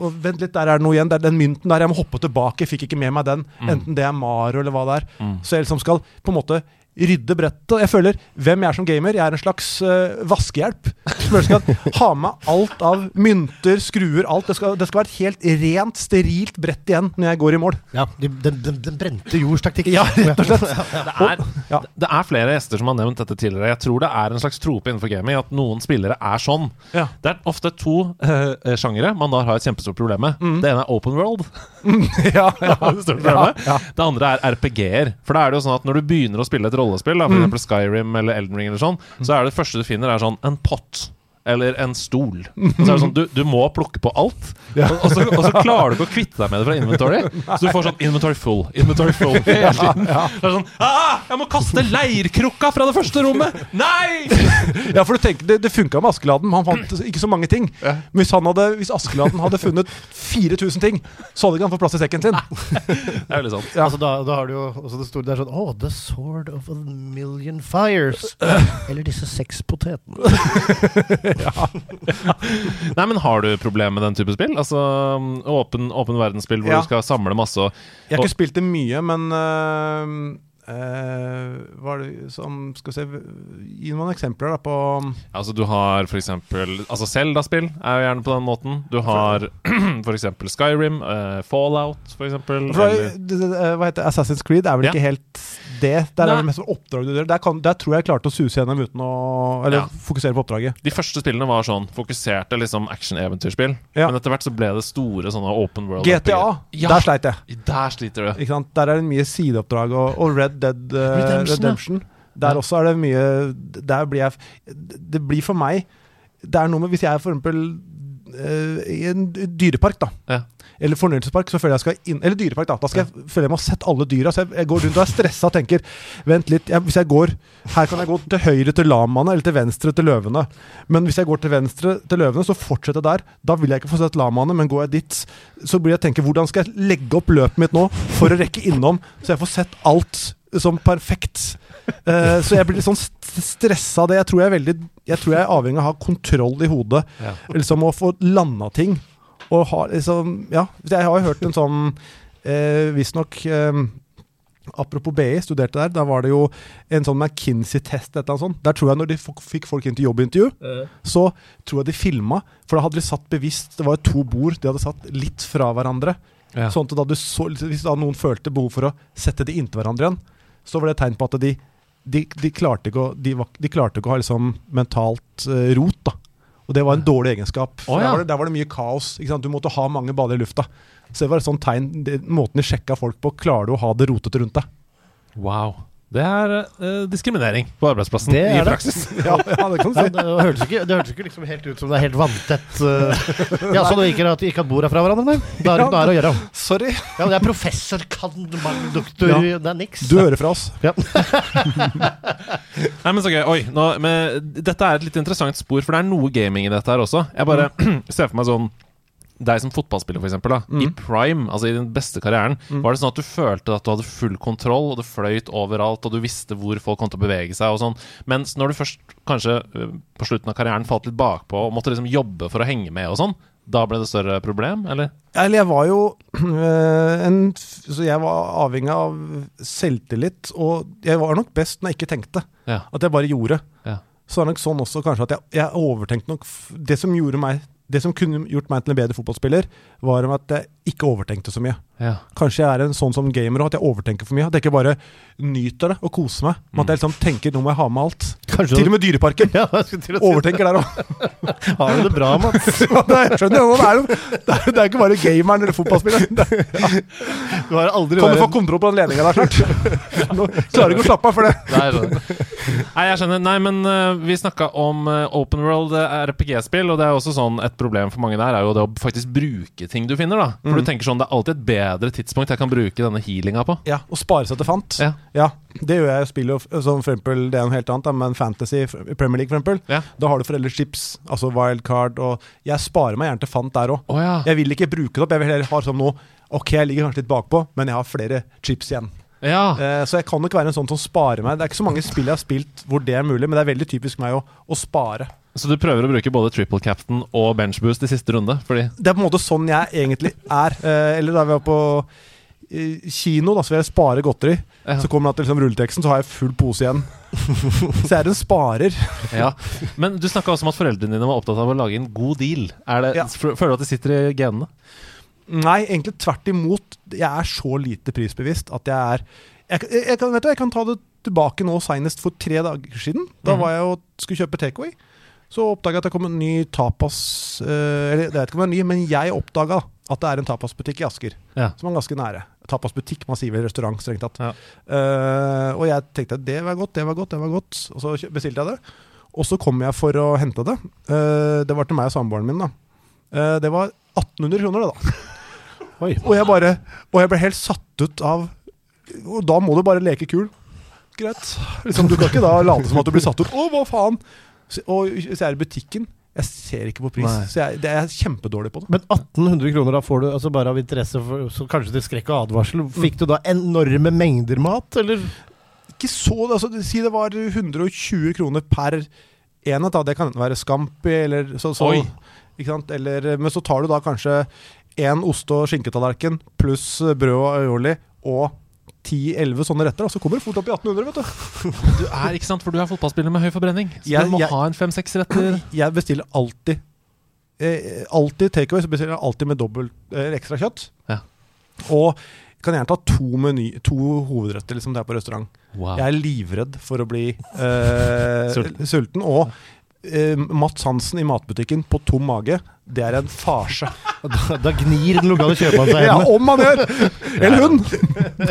og Vent litt, der er det noe igjen. Det er den mynten der. Jeg må hoppe tilbake. Fikk ikke med meg den. Enten det er Mario eller hva det er. Mm. Så jeg liksom skal på en måte rydde brettet. Jeg føler hvem jeg er som gamer. Jeg er en slags uh, vaskehjelp. Som skal ha med alt av mynter, skruer, alt. Det skal, det skal være et helt rent, sterilt brett igjen når jeg går i mål. Ja, den, den, den brente jords taktikk. Ja, rett og slett. Det er, det er flere gjester som har nevnt dette tidligere. Jeg tror det er en slags trope innenfor gaming at noen spillere er sånn. Ja. Det er ofte to eh, sjangere man da har et kjempestort problem med. Det ene er open world. ja, ja. det ja. Det andre er RPG-er. For da er det jo sånn at når du begynner å spille et rollespill, da, for eksempel Skyrim eller Elden Ring, eller sånn, så er det første du finner, er sånn en pott. Eller en stol. Og så er det sånn, du, du må plukke på alt, Ja. og, og, så, og så klarer du ikke å kvitte deg med det fra inventory. Så du får sånn inventory full, inventory full hele tiden. Det er sånn ah, Jeg må kaste leirkrukka fra det første rommet! Nei! Ja, for du tenker, Det, det funka med Askeladden. Han fant ikke så mange ting. Men hvis, han hadde, hvis Askeladden hadde funnet 4000 ting, så hadde ikke han fått plass i sekken sin. Det er veldig sant. Ja. Altså, da, da har du jo også det store Det er sånn Oh, The Sword of a Million Fires. Eller disse seks potetene. Nei, men Har du problemer med den type spill? Altså Åpen, åpen verdensspill hvor Ja. du skal samle masse og Jeg har Og- ikke spilt det mye, men uh, uh, Hva er det som Skal vi se Gi noen eksempler da på Altså Du har eksempel Altså Zelda-spill er jo gjerne på den måten. Du har eksempel Skyrim, uh, Fallout det, Hva heter? Assassin's Creed er vel Ja. ikke helt det? Der Nei. er det mest oppdrag du gjør. Der, kan, der tror jeg jeg klarte å suse gjennom uten å Eller Ja. fokusere på oppdraget. de første spillene var sånn fokuserte liksom action-eventyrspill. Ja. Men etter hvert så ble det store sånne open world GTA, Ja. der sleit jeg. Der sliter du. Ikke sant? Der er det mye sideoppdrag, og, og Red Dead uh, Redemption, Redemption. Der også er det mye Der blir jeg Det blir for meg Det er noe med Hvis jeg er for eksempel eh, i en dyrepark, da. Ja. Eller fornøyelsespark, så føler jeg skal inn Eller dyrepark, da. Da skal jeg føle jeg må ha sett alle dyra. Så jeg, jeg går rundt og er stressa og tenker Vent litt, jeg, hvis jeg går Her kan jeg gå til høyre til lamaene, eller til venstre til løvene. Men hvis jeg går til venstre til løvene, så fortsetter jeg der. Da vil jeg ikke få sett lamaene, men går jeg dit, så blir jeg tenke Hvordan skal jeg legge opp løpet mitt nå for å rekke innom, så jeg får sett alt som perfekt? Uh, så jeg blir litt sånn st stressa av det. Jeg tror jeg er veldig Jeg tror jeg er avhengig av å ha kontroll i hodet. Ja. Liksom å få landa ting. Og har liksom Ja, jeg har jo hørt en sånn eh, Visstnok eh, Apropos BI, studerte der. Da var det jo en sånn McKinsey-test. Der tror jeg Når de fikk folk inn til jobbintervju, så tror jeg de filma. For da hadde de satt bevisst Det var jo to bord de hadde satt litt fra hverandre. Ja. Sånn at da du så, Hvis da noen følte behov for å sette de inntil hverandre igjen, så var det et tegn på at de, de, de, klarte, ikke å, de, de klarte ikke å ha liksom mentalt eh, rot. da Og det var en dårlig egenskap. Å, ja. der, var det, der var det mye kaos. Ikke sant? Du måtte ha mange baller i lufta. Så det var et sånt tegn det, Måten de sjekka folk på, klarer du å ha det rotete rundt deg? Wow. Det er eh, diskriminering på arbeidsplassen Det er i det. praksis. Ja, ja det kan du Ja, si. det hørtes ikke, det hørtes ikke liksom helt ut som det er helt vanntett. uh, ja, Så du ikke at, ikke har bord er fra hverandre? Nei? Da er det ikke noe her å gjøre. Sorry. Ja, Det er professor, kan, mang, doktor Ja. Det er niks. Du hører fra oss. Ja. Nei, men så gøy. Oi, nå, men, dette er et litt interessant spor, for det er noe gaming i dette her også. Jeg bare ser for meg sånn deg som fotballspiller, eksempel, da, i prime, altså i den beste karrieren, var det sånn at du følte at du hadde full kontroll, og det fløyt overalt, og du visste hvor folk kom til å bevege seg, og sånn. Mens når du først kanskje øh, på slutten av karrieren falt litt bakpå og måtte liksom jobbe for å henge med og sånn, da ble det større problem, eller? Eller jeg var jo øh, en Så jeg var avhengig av selvtillit, og jeg var nok best når jeg ikke tenkte. Ja. At jeg bare gjorde. Ja. Så er det nok sånn også kanskje at jeg, jeg overtenkte nok Det som gjorde meg Det som kunne gjort meg til en bedre fotballspiller, var at jeg ikke overtenkte så mye. Ja. Kanskje jeg er en sånn som gamer at jeg overtenker for mye. At jeg ikke bare nyter det og koser meg, men at jeg liksom tenker nå må jeg ha med alt. Kanskje Til og med Dyreparken. ja, si Overtenker der òg. Har du det bra, Mats? Ja, det jeg skjønner jo, det er, det, er, det er ikke bare gameren eller fotballspilleren. Er- Du har aldri Kan du få kontroll på den ledninga der snart? Nå klarer du ikke å slappe av for det. Nei, jeg skjønner. Nei, jeg skjønner. Nei, men uh, vi snakka om uh, open world øh, RPG-spill, og det er også sånn et problem for mange der, er jo det å faktisk bruke ting du finner, da. For du tenker sånn, det er alltid et bedre tidspunkt jeg kan bruke denne healinga på. Ja, Og spare seg til fant. Ja. Ja, det gjør jeg i spill, som for eksempel, det er noe helt annet, men Fantasy Premier League, for eksempel. Ja. Da har du foreldrechips, altså wildcard, og jeg sparer meg gjerne til fant der òg. Oh, ja. Jeg vil ikke bruke det opp, jeg vil heller ha som nå Ok, jeg ligger kanskje litt bakpå, men jeg har flere chips igjen. ja. Eh, så jeg kan nok være en sånn som sparer meg. Det er ikke så mange spill jeg har spilt hvor det er mulig, men det er veldig typisk meg å, å spare. Så du prøver å bruke både triple captain og bench boost i siste runde? Det er på en måte sånn jeg egentlig er. Eh, eller da vi var på eh, kino, da, så vil jeg spare godteri. Ja. Så kommer det til liksom, rulleteksten, så har jeg full pose igjen. så jeg er en sparer. Ja. Men du snakka også om at foreldrene dine var opptatt av å lage en god deal. Det, Ja. Føler du at det sitter i genene? Nei, egentlig tvert imot. Jeg er så lite prisbevisst at jeg er Jeg, jeg, jeg, kan, du, jeg kan ta det tilbake nå seinest for tre dager siden. Da Mhm. var jeg og skulle kjøpe takeaway. Så oppdaga jeg at det kom en ny tapas eh, Eller jeg vet ikke om det er ny, men jeg oppdaga at det er en tapasbutikk i Asker. Ja. Som er ganske nære. Tapasbutikk, man sier vel restaurant, strengt tatt. Ja. Uh, og jeg tenkte at det var godt, det var godt, det var godt. Og så bestilte jeg det. Og så kom jeg for å hente det. Uh, det var til meg og samboeren min, da. Uh, det var 1800 kroner, det, da. Og jeg bare Og jeg ble helt satt ut av Og da må du bare leke kul. Greit. Liksom, du kan ikke da late som at du blir satt ut. Å, hva faen? Og hvis jeg er i butikken Jeg ser ikke på pris. Nei. Så jeg, det er kjempedårlig på det. Men 1800 kroner da får du altså bare av interesse, for, så kanskje til skrekk og advarsel. Fikk du da enorme mengder mat, eller? Ikke så altså, Si det var 120 kroner per enhet. Da. Det kan enten være Scampi eller så, så, ikke sant? Eller, Men så tar du da kanskje én oste- og skinketallerken pluss brød og aioli og 10-11 sånne retter. Da. Så kommer du fort opp i 1800, vet du. Du er ikke sant, for du er fotballspiller med høy forbrenning. Så Jeg- du må jeg- ha en fem-seks retter. Jeg bestiller alltid eh, Alltid takeaway, så bestiller jeg alltid med dobbelt eh, ekstra kjøtt. Ja. Og kan gjerne ta to, meny, to hovedretter liksom det er på restaurant. Wow. Jeg er livredd for å bli eh, Sulten. sulten. Og eh, Mats Hansen i matbutikken på tom mage, det er en farse. Da, da gnir den lokale kjøpmannen seg i ja, hendene. om han gjør! Eller hun!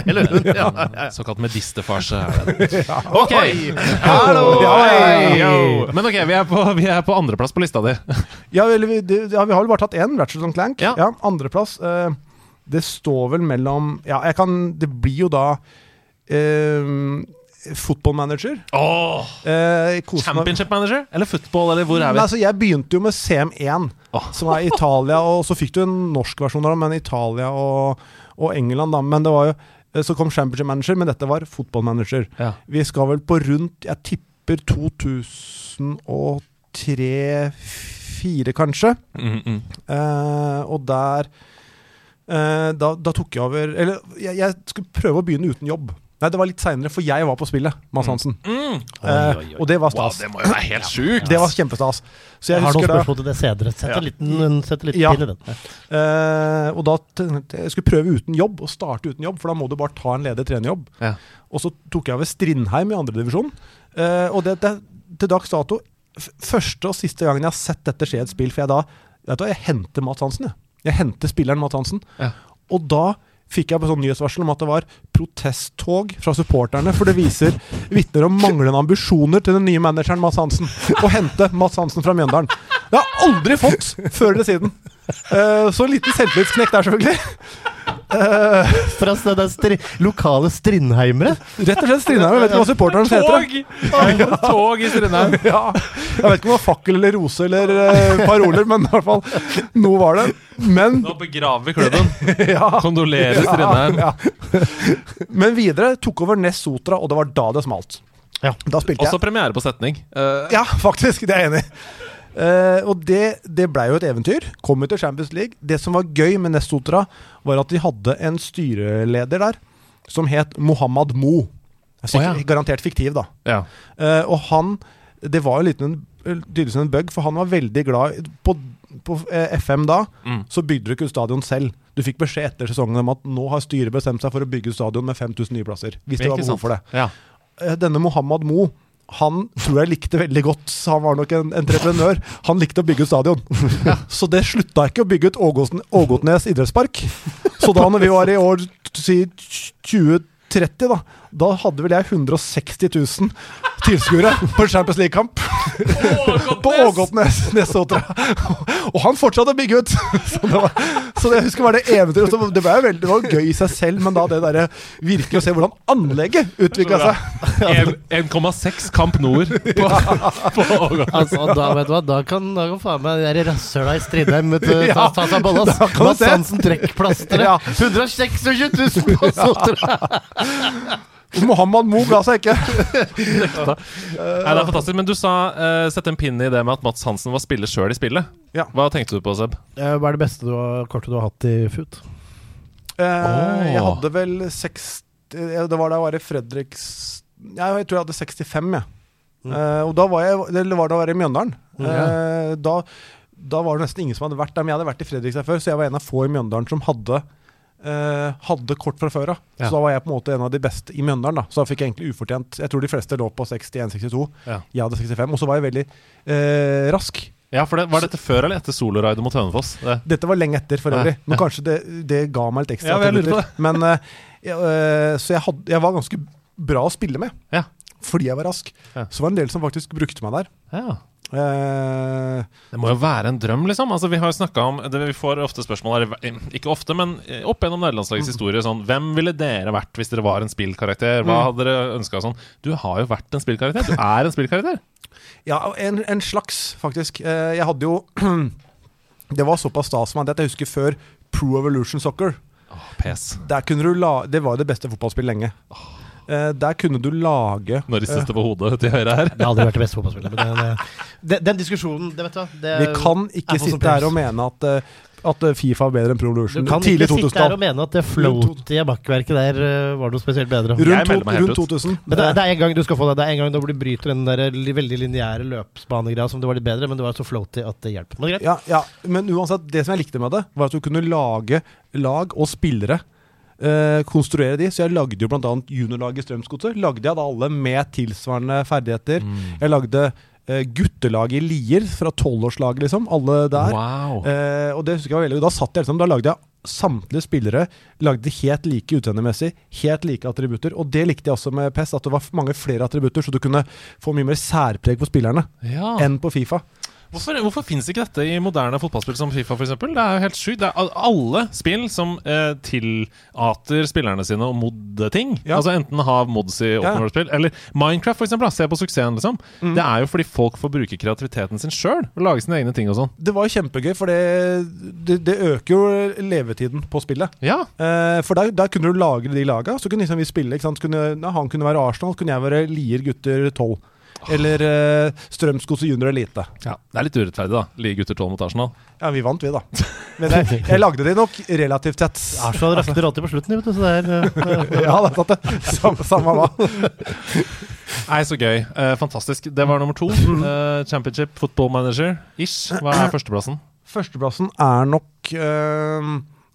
Eller hun. Ja, ja, ja. Såkalt medisterfarse. er det. Ok! Hallo! Ja, Hei! Yo! Men ok, vi er på, vi er på andreplass på lista di. Ja, eller vi, det, ja, vi har vel bare tatt én, Ratchet Clank. Ja. Ja. Andreplass. Eh, det står vel mellom Ja, jeg kan Det blir jo da eh, Football manager. Oh, Eh, koser meg- championship manager? Eller football, eller hvor er vi? Nei, altså, jeg begynte jo med CM1, oh. som er Italia, og så fikk du en norsk versjon av det, men Italia og, og England, da. Men det var jo eh, Så kom Championship Manager, men dette var Football Manager. Ja. Vi skal vel på rundt Jeg tipper 2003-2004, kanskje. Mm, mm. Eh, og der eh, da, da tok jeg over Eller jeg, jeg skulle prøve å begynne uten jobb. Nei, det var litt seinere, for jeg var på spillet, Mads Hansen. Mm. Mm. Oi, oi, oi. og det var Wow, stas. det må jo være helt sjukt! Det var kjempestas. Så Jeg jeg har noen spørsmål til det senere. Sett Ja. en liten, sett en liten Ja. i den. eh, Og da jeg jeg skulle prøve uten jobb, og starte uten jobb, for da må du bare ta en ledig trenerjobb. Ja. Og så tok jeg over Strindheim i andredivisjon. Eh, og det, det til dags dato første og siste gangen jeg har sett dette skje i et spill, for jeg da vet du, hva, jeg henter Mads Hansen. Jeg, jeg henter spilleren Mads Hansen. Ja. Og da fikk jeg på sånn nyhetsvarsel om at det var protesttog fra supporterne, for det viser vitner om manglende ambisjoner til den nye manageren Mads Hansen. Å hente Mads Hansen fra Mjøndalen. Det har jeg aldri fått før eller siden. Uh, så en liten selvtillitsknekk der, selvfølgelig. Uh, For altså, det er stri lokale strindheimere. rett og slett Strindheim. Jeg vet ikke hva supporteren heter. Tog! Tog i Strindheim. Ja, jeg vet ikke om det var fakkel eller rose eller uh, paroler, men i hvert fall noe var det. Men Nå begraver vi klubben. ja, Kondolerer Strindheim. ja. Men videre tok over Ness Sotra, og det var da det smalt. Ja. Da spilte Også premiere på setning. Uh, Ja, faktisk. Det er jeg enig i. Eh, og det, det blei jo et eventyr. Kom jo til Champions League. Det som var gøy med Nestotra, var at de hadde en styreleder der som het Mohammed Mo. Sikkert, oh, ja. Garantert fiktiv, da. ja. Uh, og han Det var jo litt en, tydeligvis en bug, for han var veldig glad På, på eh, FM da Mm. så bygde du ikke stadion selv. Du fikk beskjed etter sesongen om at nå har styret bestemt seg for å bygge stadion med 5000 nye plasser. Hvis det var behov for det. Ja. Uh, Denne Mohammed Mo han tror jeg likte veldig godt Han var nok en entreprenør. Han likte å bygge ut stadion. Så det slutta ikke å bygge ut Ågotnes idrettspark. Så da når vi var i år si 2030, da Da hadde vel jeg 160 000 tilskuere på Champions League-kamp. På Ågotnes Nessotra. Og han fortsatte å bygge ut! Så det, var, så det jeg husker var det eventyret. Det var veldig det var gøy i seg selv, men da det derre virkelig å se hvordan anlegget utvikla seg. 1,6 Kamp Nord på, på. Altså, da, vet du hva, da kan, da kan faen meg de der rasshøla i Stridheim vet ta, ta seg bolla. Mads. Hansen trekkplasteret. Ja. 126 000 på Sotra! Mohammed Mo ga seg ikke. Nei, det er fantastisk. Men du sa uh, sette en pinne i det med at Mats Hansen var spiller sjøl i spillet. Ja. Hva tenkte du på, Seb? Eh, Hva er det beste du har, kortet du har hatt i FUT? Eh, Jeg hadde vel 60 eh, Det var da jeg var i Fredriks Jeg tror jeg hadde 65, jeg. Eh, og da var jeg Eller var det å være i Mjøndalen. Eh, da, da var det nesten ingen som hadde vært der. Men jeg hadde vært i Fredrikstad før, så jeg var en av få i Mjøndalen som hadde eh, hadde kort fra før av. Ja. Så da var jeg på en måte en av de beste i Mjøndalen. da Så da fikk jeg egentlig ufortjent Jeg tror de fleste lå på 61-62. Ja. Jeg hadde 65. Og så var jeg veldig eh, rask. Ja, for det, Var dette før eller etter soloraidet mot Hønefoss? Det. Dette var lenge etter, for øvrig. Men kanskje det, det ga meg litt ekstra Ja, jeg lurer på det. Men eh, eh, Så jeg, hadde, jeg var ganske bra å spille med. Ja. Fordi jeg var rask. Så var det en del som faktisk brukte meg der. Ja. Eh, Det må jo være en drøm, liksom. Altså, vi har jo snakket om det, Vi får ofte spørsmål her, ikke ofte, men opp gjennom nederlandslagets historie sånn Hvem ville dere vært hvis dere var en spillkarakter? Hva Mm. hadde dere ønska sånn? Du har jo vært en spillkarakter. Du er en spillkarakter. ja, en, en slags, faktisk. Eh, jeg hadde jo Det var såpass stas med det at jeg husker før Pro Evolution Soccer. Kunne du la, Det var jo det beste fotballspillet lenge. Eh, der kunne du lage Nå ristes det på hodet til høyre her. Det hadde vært det beste fotballspillet. Men det, det, den, den diskusjonen, det vet du det Vi kan ikke sitte her og mene at, uh, at eh, Fifa er bedre enn Pro Du kan Tidlig ikke sitte her 2000-tall. og mene at det floaty bakverket der eh, var noe spesielt bedre. Rundt, to, rundt 2000. Men det, det er en gang du skal få det. Det er en gang du bryter den der veldig lineære løpsbanegreia som det var litt bedre, men det var så floaty at det hjelper. Men greit. Ja, ja, men uansett, det som jeg likte med det, var at du kunne lage lag og spillere. Eh, konstruere de. Så jeg lagde jo bl.a. juniorlaget i Strømsgodset. Lagde jeg da alle med tilsvarende ferdigheter. Jeg lagde uh, guttelaget i Lier, fra tolvårslaget, liksom. Alle der. Wow. Uh, og det husker jeg var veldig Da satt jeg liksom, da lagde jeg samtlige spillere Lagde helt like utseendemessig, helt like attributter. Og det likte jeg også med PES, at det var mange flere attributter, så du kunne få mye mer særpreg på spillerne Ja. enn på Fifa. Hvorfor, hvorfor finnes ikke dette i moderne fotballspill som Fifa, f.eks.? Det er jo helt sjukt. Det er alle spill som eh, tillater spillerne sine å modde ting. Ja. Altså Enten ha mods i open world-spill, eller Minecraft, f.eks. eksempel, Se på suksessen, liksom. Mm. Det er jo fordi folk får bruke kreativiteten sin sjøl og lage sine egne ting og sånn. Det var jo kjempegøy, for det, det, det øker jo levetiden på spillet. Ja. Eh, for der, der kunne du lagre de laga, så kunne liksom vi spille. Ikke sant? Kunne, ja, han kunne være Arsenal, så kunne jeg være Lier gutter 12. Eller uh, og junior elite. Ja, Det er litt urettferdig, da. Lige gutter 12 mot Arsenal. Ja, vi vant, vi, da. Men jeg, jeg lagde de nok relativt tett. Arsenal rakner alltid på slutten, vet du. Så det er eh, Ja, det er sant, det. Samme, samme hva. Nei, så gøy. Uh, fantastisk. Det var nummer to. Uh, Championship Football Manager. Ish. Hva er førsteplassen? Førsteplassen er nok eh,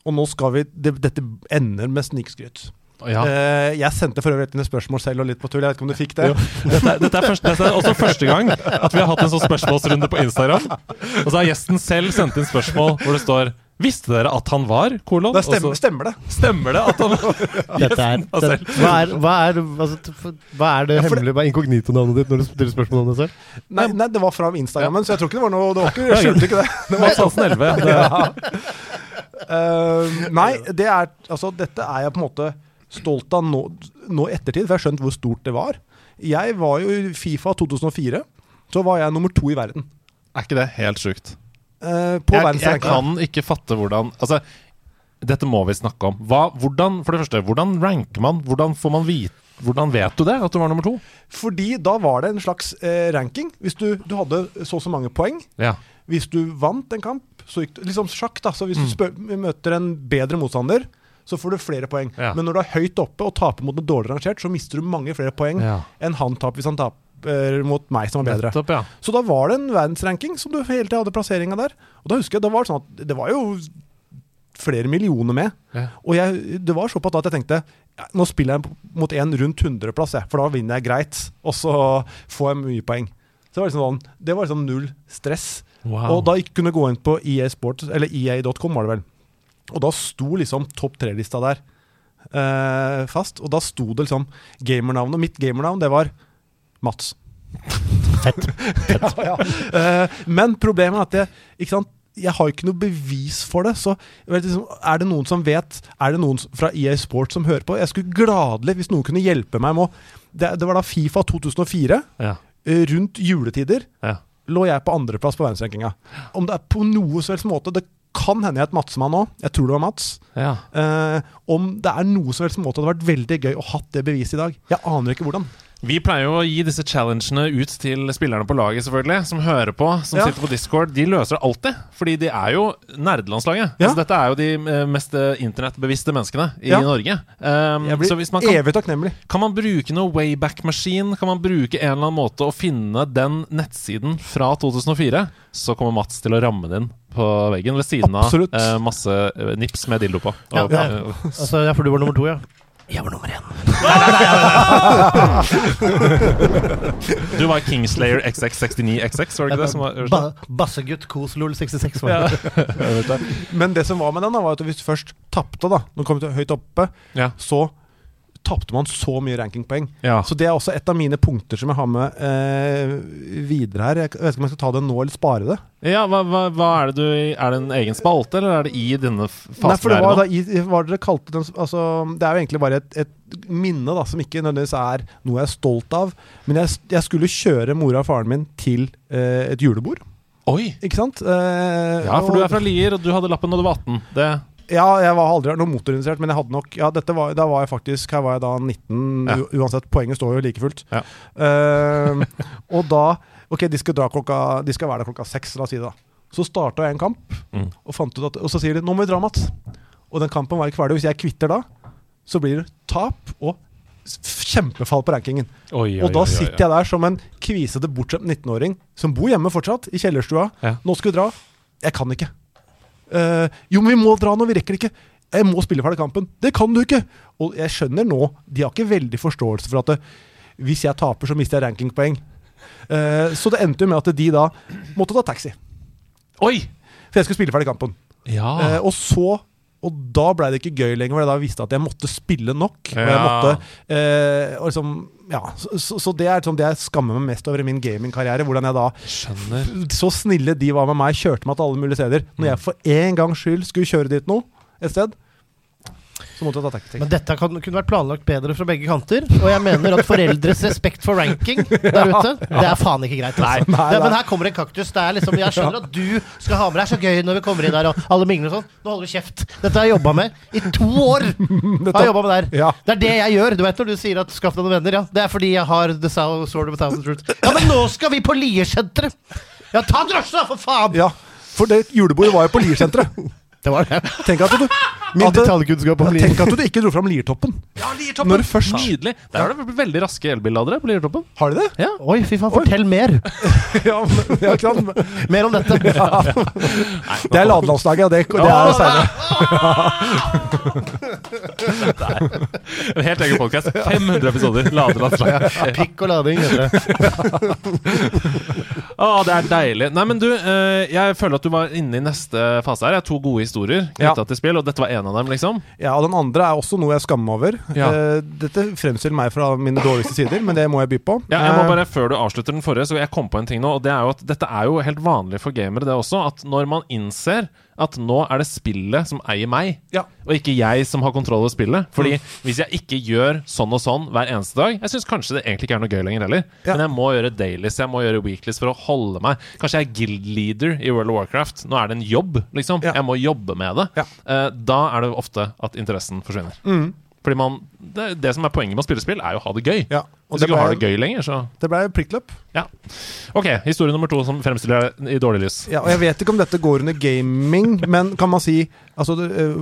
Og nå skal vi det, Dette ender med snikskryt. Ja. Uh, jeg sendte for øvrig et spørsmål selv og litt på tull. Jeg vet ikke om du fikk det? Dette, dette, er første, dette er også første gang at vi har hatt en sånn spørsmålsrunde på Instagram. Og så har gjesten selv sendt inn spørsmål hvor det står Visste dere at han var kolon? Det stemmer, stemmer det. stemmer det at han var selv. hva, er, hva, er, altså, hva er det Ja, hemmelige med inkognito-navnet ditt når du stiller spørsmål om det selv? Nei, nei, det var fra Instagrammen, så jeg tror ikke det var noe det var ikke, Jeg skjulte ikke det. det var Hansen 11. Det, Eh, nei, det er, altså, dette er jeg på en måte stolt av nå, nå ettertid, for jeg har skjønt hvor stort det var. Jeg var jo i Fifa 2004. Så var jeg nummer to i verden. er ikke det helt sjukt? Eh, Jeg, jeg kan ikke fatte hvordan Altså, dette må vi snakke om. Hva, hvordan, for det første, hvordan ranker man? Hvordan får man vite Hvordan vet du det, at du var nummer to? Fordi da var det en slags eh, ranking. Hvis du, du hadde så og så mange poeng. Ja. Hvis du vant en kamp, så gikk du Liksom sjakk, da. Så hvis Mm. du spør, møter en bedre motstander, så får du flere poeng. Ja. Men når du er høyt oppe og taper mot en dårlig rangert, så mister du mange flere poeng Ja. enn han taper hvis han taper mot meg som er bedre. Nettopp, ja. Så da var det en verdensranking som du hele tida hadde plasseringa der. Og da husker jeg, det var sånn at det var jo flere millioner med. Og jeg, det var såpass da at jeg tenkte nå spiller jeg mot en rundt 100-plass, for da vinner jeg greit. Og så får jeg mye poeng. Så det var liksom, sånn, det var liksom null stress. Wow. Og da kunne jeg gå inn på EA Sports, eller EA.com var det vel. Og da sto liksom topp tre-lista der eh, fast. Og da sto det liksom gamernavnet. Og Mitt gamernavn, det var Mats. Fett. ja, ja. Eh, men problemet er at jeg, ikke sant? jeg har ikke noe bevis for det. Så vet liksom, er det noen som vet Er det noen fra EA Sports som hører på? Jeg skulle gladelig, hvis noen kunne hjelpe meg med å det, det var da Fifa 2004, ja. eh, rundt juletider Ja. lå jeg på andreplass på verdensrankinga. Om det er på noe som helst måte Det kan hende jeg er et Matsmann nå. Jeg tror det var Mats. ja. Eh, om det er noe som helst måte hadde vært veldig gøy å hatt det beviset i dag. Jeg aner ikke hvordan. Vi pleier jo å gi disse challengene ut til spillerne på laget, selvfølgelig, som hører på, som Ja. sitter på Discord. De løser det alltid, fordi de er jo nerdelandslaget. Ja. Altså, dette er jo de eh, mest eh, internettbevisste menneskene i Ja. Norge. Um, Jeg blir så hvis man kan, evig takknemlig. kan man bruke noe wayback-maskin, kan man bruke en eller annen måte å finne den nettsiden fra 2004, så kommer Mats til å ramme den på veggen ved siden Absolutt. av uh, masse eh, nips med dildo på. Ja, Og, ja. Altså, ja, for du var nummer to, ja. Jeg var nummer én. du var Kingslayer XX69XX, var det ikke det? Som var? Ba Bassegutt Koslol 66 var det. Ja. Men det som var med den, da var at hvis du først tapte, da Når du kom til høyt oppe, Ja. så tapte man så mye rankingpoeng. Ja. Så det er også et av mine punkter som jeg har med eh, videre her. Jeg vet ikke om jeg skal ta det nå eller spare det. Ja, hva, hva, hva er det du Er det en egen spalte, eller er det i denne fasen? Nei, for det var, da, i, hva dere kalte den altså, Det er jo egentlig bare et, et minne da som ikke nødvendigvis er noe jeg er stolt av. Men jeg, jeg skulle kjøre mora og faren min til eh, et julebord. Oi! Ikke sant? Eh, Ja, for du er fra Lier, og du hadde lappen da du var 18. Det Ja, jeg var aldri noe motorinteressert, men jeg hadde nok Ja, var, da var jeg faktisk Her var jeg da 19, Ja. uansett. Poenget står jo like fullt. Ja. Uh, og da Ok, de skal, dra klokka, de skal være der klokka seks, la oss si det. da Så starta jeg en kamp, Mm. og, at, og så sier de 'nå må vi dra, Mats'. Og den kampen var i ferdig. Hvis jeg kvitter da, så blir det tap og kjempefall på rankingen. Oi, oi, Og da oi, oi, sitter jeg der som en kvisete, bortskjemt 19-åring som bor hjemme fortsatt, i kjellerstua. Ja. Nå skal vi dra. Jeg kan ikke. Eh, jo, men vi må dra nå, vi rekker det ikke. Jeg må spille ferdig kampen. Det kan du ikke! Og jeg skjønner nå, de har ikke veldig forståelse for at det, hvis jeg taper, så mister jeg rankingpoeng. Uh, så det endte jo med at de da måtte ta taxi. Oi! For jeg skulle spille ferdig kampen. Ja. Uh, og så og da ble det ikke gøy lenger, for da visste at jeg måtte spille nok. Jeg Ja. måtte eh, og liksom, ja, så, så, så det er sånn det jeg skammer meg mest over i min gamingkarriere. Hvordan jeg da Skjønner. Så snille de var med meg, kjørte meg til alle mulige steder. Når jeg for en gangs skyld skulle kjøre dit nå, et sted, Så måtte jeg ta tactics. Men dette kan, kunne vært planlagt bedre fra begge kanter. Og jeg mener at foreldres respekt for ranking der ute, det er faen ikke greit. Altså. Nei, nei, Det, men her kommer en kaktus. Det er liksom, jeg skjønner at du skal ha med deg så gøy når vi kommer inn der, og alle mingler og sånn. Nå holder du kjeft. Dette har jeg jobba med i to år. Har jeg med der. Ja. Det er det jeg gjør. Du vet når du sier at 'skaff deg noen venner', ja. Det er fordi jeg har The Sword of a Thousand Truths. Ja, men nå skal vi på Liersenteret! Ja, ta drosje, da, for faen! Ja, for det julebordet var jo på Liersenteret. Det var det. Tenk at du Min detaljkunnskap om. Tenk at du ikke dro fram Liertoppen. Ja, Liertoppen! Når først- Nydelig. Der har det veldig raske elbilladere på Liertoppen. Har de det? Ja. Oi, fy faen, fortell mer. Ja, men, ja? Mer om dette. Det er ladelandslaget, og det, det er seinere. En helt egen podcast. 500 episoder. Ladelandslag. Pikk og lading heter det. Det er deilig. Nei, men du, eh, jeg føler at du var inne i neste fase her. Jeg har to gode historier knytta Ja. til spill, og dette var en av dem, liksom. Ja, og den andre er også noe jeg skammer meg over. Ja. Eh, dette fremstiller meg fra mine dårligste sider, men det må jeg by på. Ja, jeg må Eh, bare, Før du avslutter den forrige, så jeg kom på en ting nå. Og det er jo at Dette er jo helt vanlig for gamere, det også. At når man innser at nå er det spillet som eier meg, Ja. og ikke jeg som har kontroll over spillet. Fordi hvis jeg ikke gjør sånn og sånn hver eneste dag Jeg syns kanskje det egentlig ikke er noe gøy lenger heller. Ja. Men jeg må gjøre dailies, jeg må gjøre weeklies for å holde meg. Kanskje jeg er guild leader i World of Warcraft. Nå er det en jobb, liksom. Ja. Jeg må jobbe med det. Eh, da er det ofte at interessen forsvinner. Mm. Fordi man det, det som er poenget med å spille spill, er jo å ha det gøy. Ja, og Hvis du ikke har det gøy lenger, så Det ble prikkløp. ja. Ok, historie nummer to som fremstiller deg i dårlig lys. Ja, og jeg vet ikke om dette går under gaming, men kan man si Altså, eh,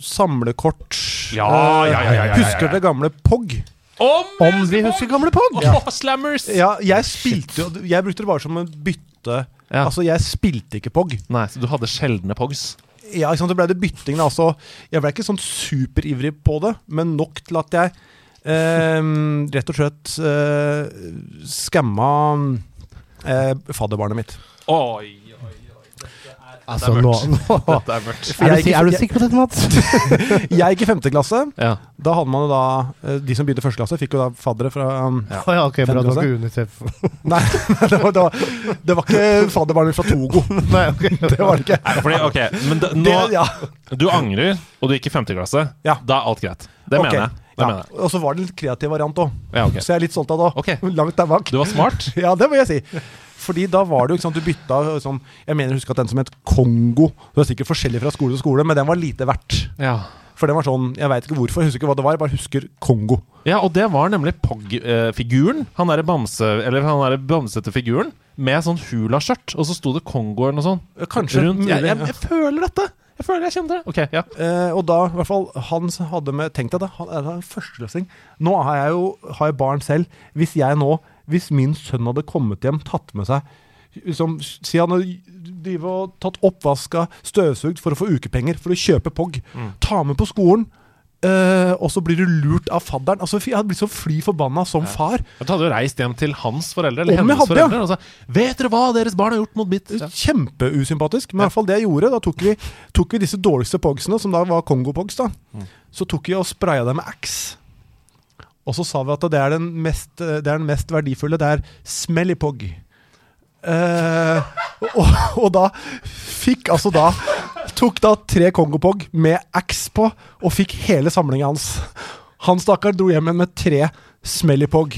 samlekort Ja, eh, ja, ja, ja, ja, ja, ja. Husker dere gamle POG? Om vi husker gamle Pog! Åh, Slammers! Ja, jeg spilte jo Jeg brukte det bare som en bytte. Ja. Altså, jeg spilte ikke POG. Nei, så du hadde sjeldne pogs? Ja, ikke sant, så ble det bytting da, altså Jeg ble ikke sånn superivrig på det Men nok til at jeg eh, Rett og slett eh, Skamma eh, Fadderbarnet mitt. Oi, Altså, Det er mørkt. nå. dette er mørkt. Er, du, er du sikker på dette, Mats? Jeg gikk i femte klasse Ja. Da hadde man jo da eh, De som begynte i første klasse Fikk jo da faddere fra um, Ja. Ja, ok, bra. Unicef. Nei, det var, det, var, det var ikke fadderbarnet fra Togo Nei, okay. Det var det ikke Nei, fordi, ok, men det, nå ja. Du angrer, og du gikk i femte klasse. Ja. Da er alt greit. Det okay. mener jeg. Ja. Og så var det en litt kreativ variant òg, Ja, okay. Så jeg er litt stolt av det òg. Okay. Langt der bak Du var smart. Ja, det må jeg si. Fordi da var det jo ikke sant, du bytta sånn, Jeg mener husker at den som het Kongo Det var sikkert forskjellig fra skole til skole, men den var lite verdt. Ja. For den var sånn Jeg veit ikke hvorfor, jeg husker ikke hva det var, jeg bare husker Kongo. Ja, og det var nemlig Pog-figuren. Han derre bamse... Eller han derre bamsete figuren med sånn hula-skjørt, og så sto det Kongo eller noe sånt. Kanskje. Rundt. mulig, Jeg, jeg, jeg føler dette! Jeg føler jeg kjenner det. Ok, ja. Eh, og da, i hvert fall, han hadde med Tenk deg det, han er en førsteklassing. Nå har jeg jo har jeg barn selv. Hvis jeg nå, hvis min sønn hadde kommet hjem, tatt med seg liksom, Si han hadde tatt oppvaska, støvsugd for å få ukepenger for å kjøpe POG. Mm. Ta med på skolen. Uh, og så blir du lurt av fadderen. Altså, Jeg hadde blitt så fly forbanna som far. Du hadde jo reist hjem til hans foreldre, eller Om hennes hadde, ja. foreldre, og sa 'Vet dere hva deres barn har gjort mot mitt?' Ja. Kjempeusympatisk. Men i hvert fall det jeg gjorde, da tok vi, tok vi disse dårligste pogsene, som da var Kongo-pogs, da. Mm. Så tok vi og spraya dem med Axe. Og så sa vi at det er den mest, det er den mest verdifulle. Det er smelly pog. Eh, og, og da fikk altså da Tok da tre Kongo-pog med X på, og fikk hele samlinga hans. Han stakkar dro hjem igjen med tre smelly pog.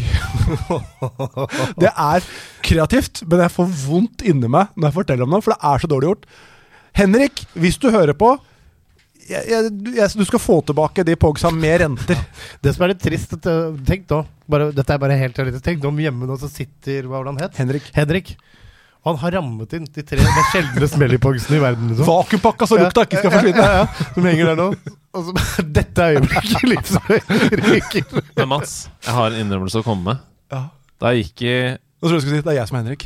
det er kreativt, men jeg får vondt inni meg når jeg forteller om det, for det er så dårlig gjort. Henrik, hvis du hører på jeg, jeg, jeg, Du skal få tilbake de pogsa med renter. Det som er litt trist at, uh, Tenk nå bare, Dette er bare helt realistisk. Tenk om hjemme nå så sitter Hva var det han het? Henrik. Henrik. Og han har rammet inn de tre mest sjeldne smellypogsene i verden. Liksom. Vakuumpakka så lukta ikke skal forsvinne. Ja, ja, ja, som henger der nå. Og så, dette er øyeblikket liksom ryker. Men Mats, jeg har en innrømmelse å komme med. Ja. Da jeg gikk i Nå tror jeg du skulle si det er jeg som er Henrik.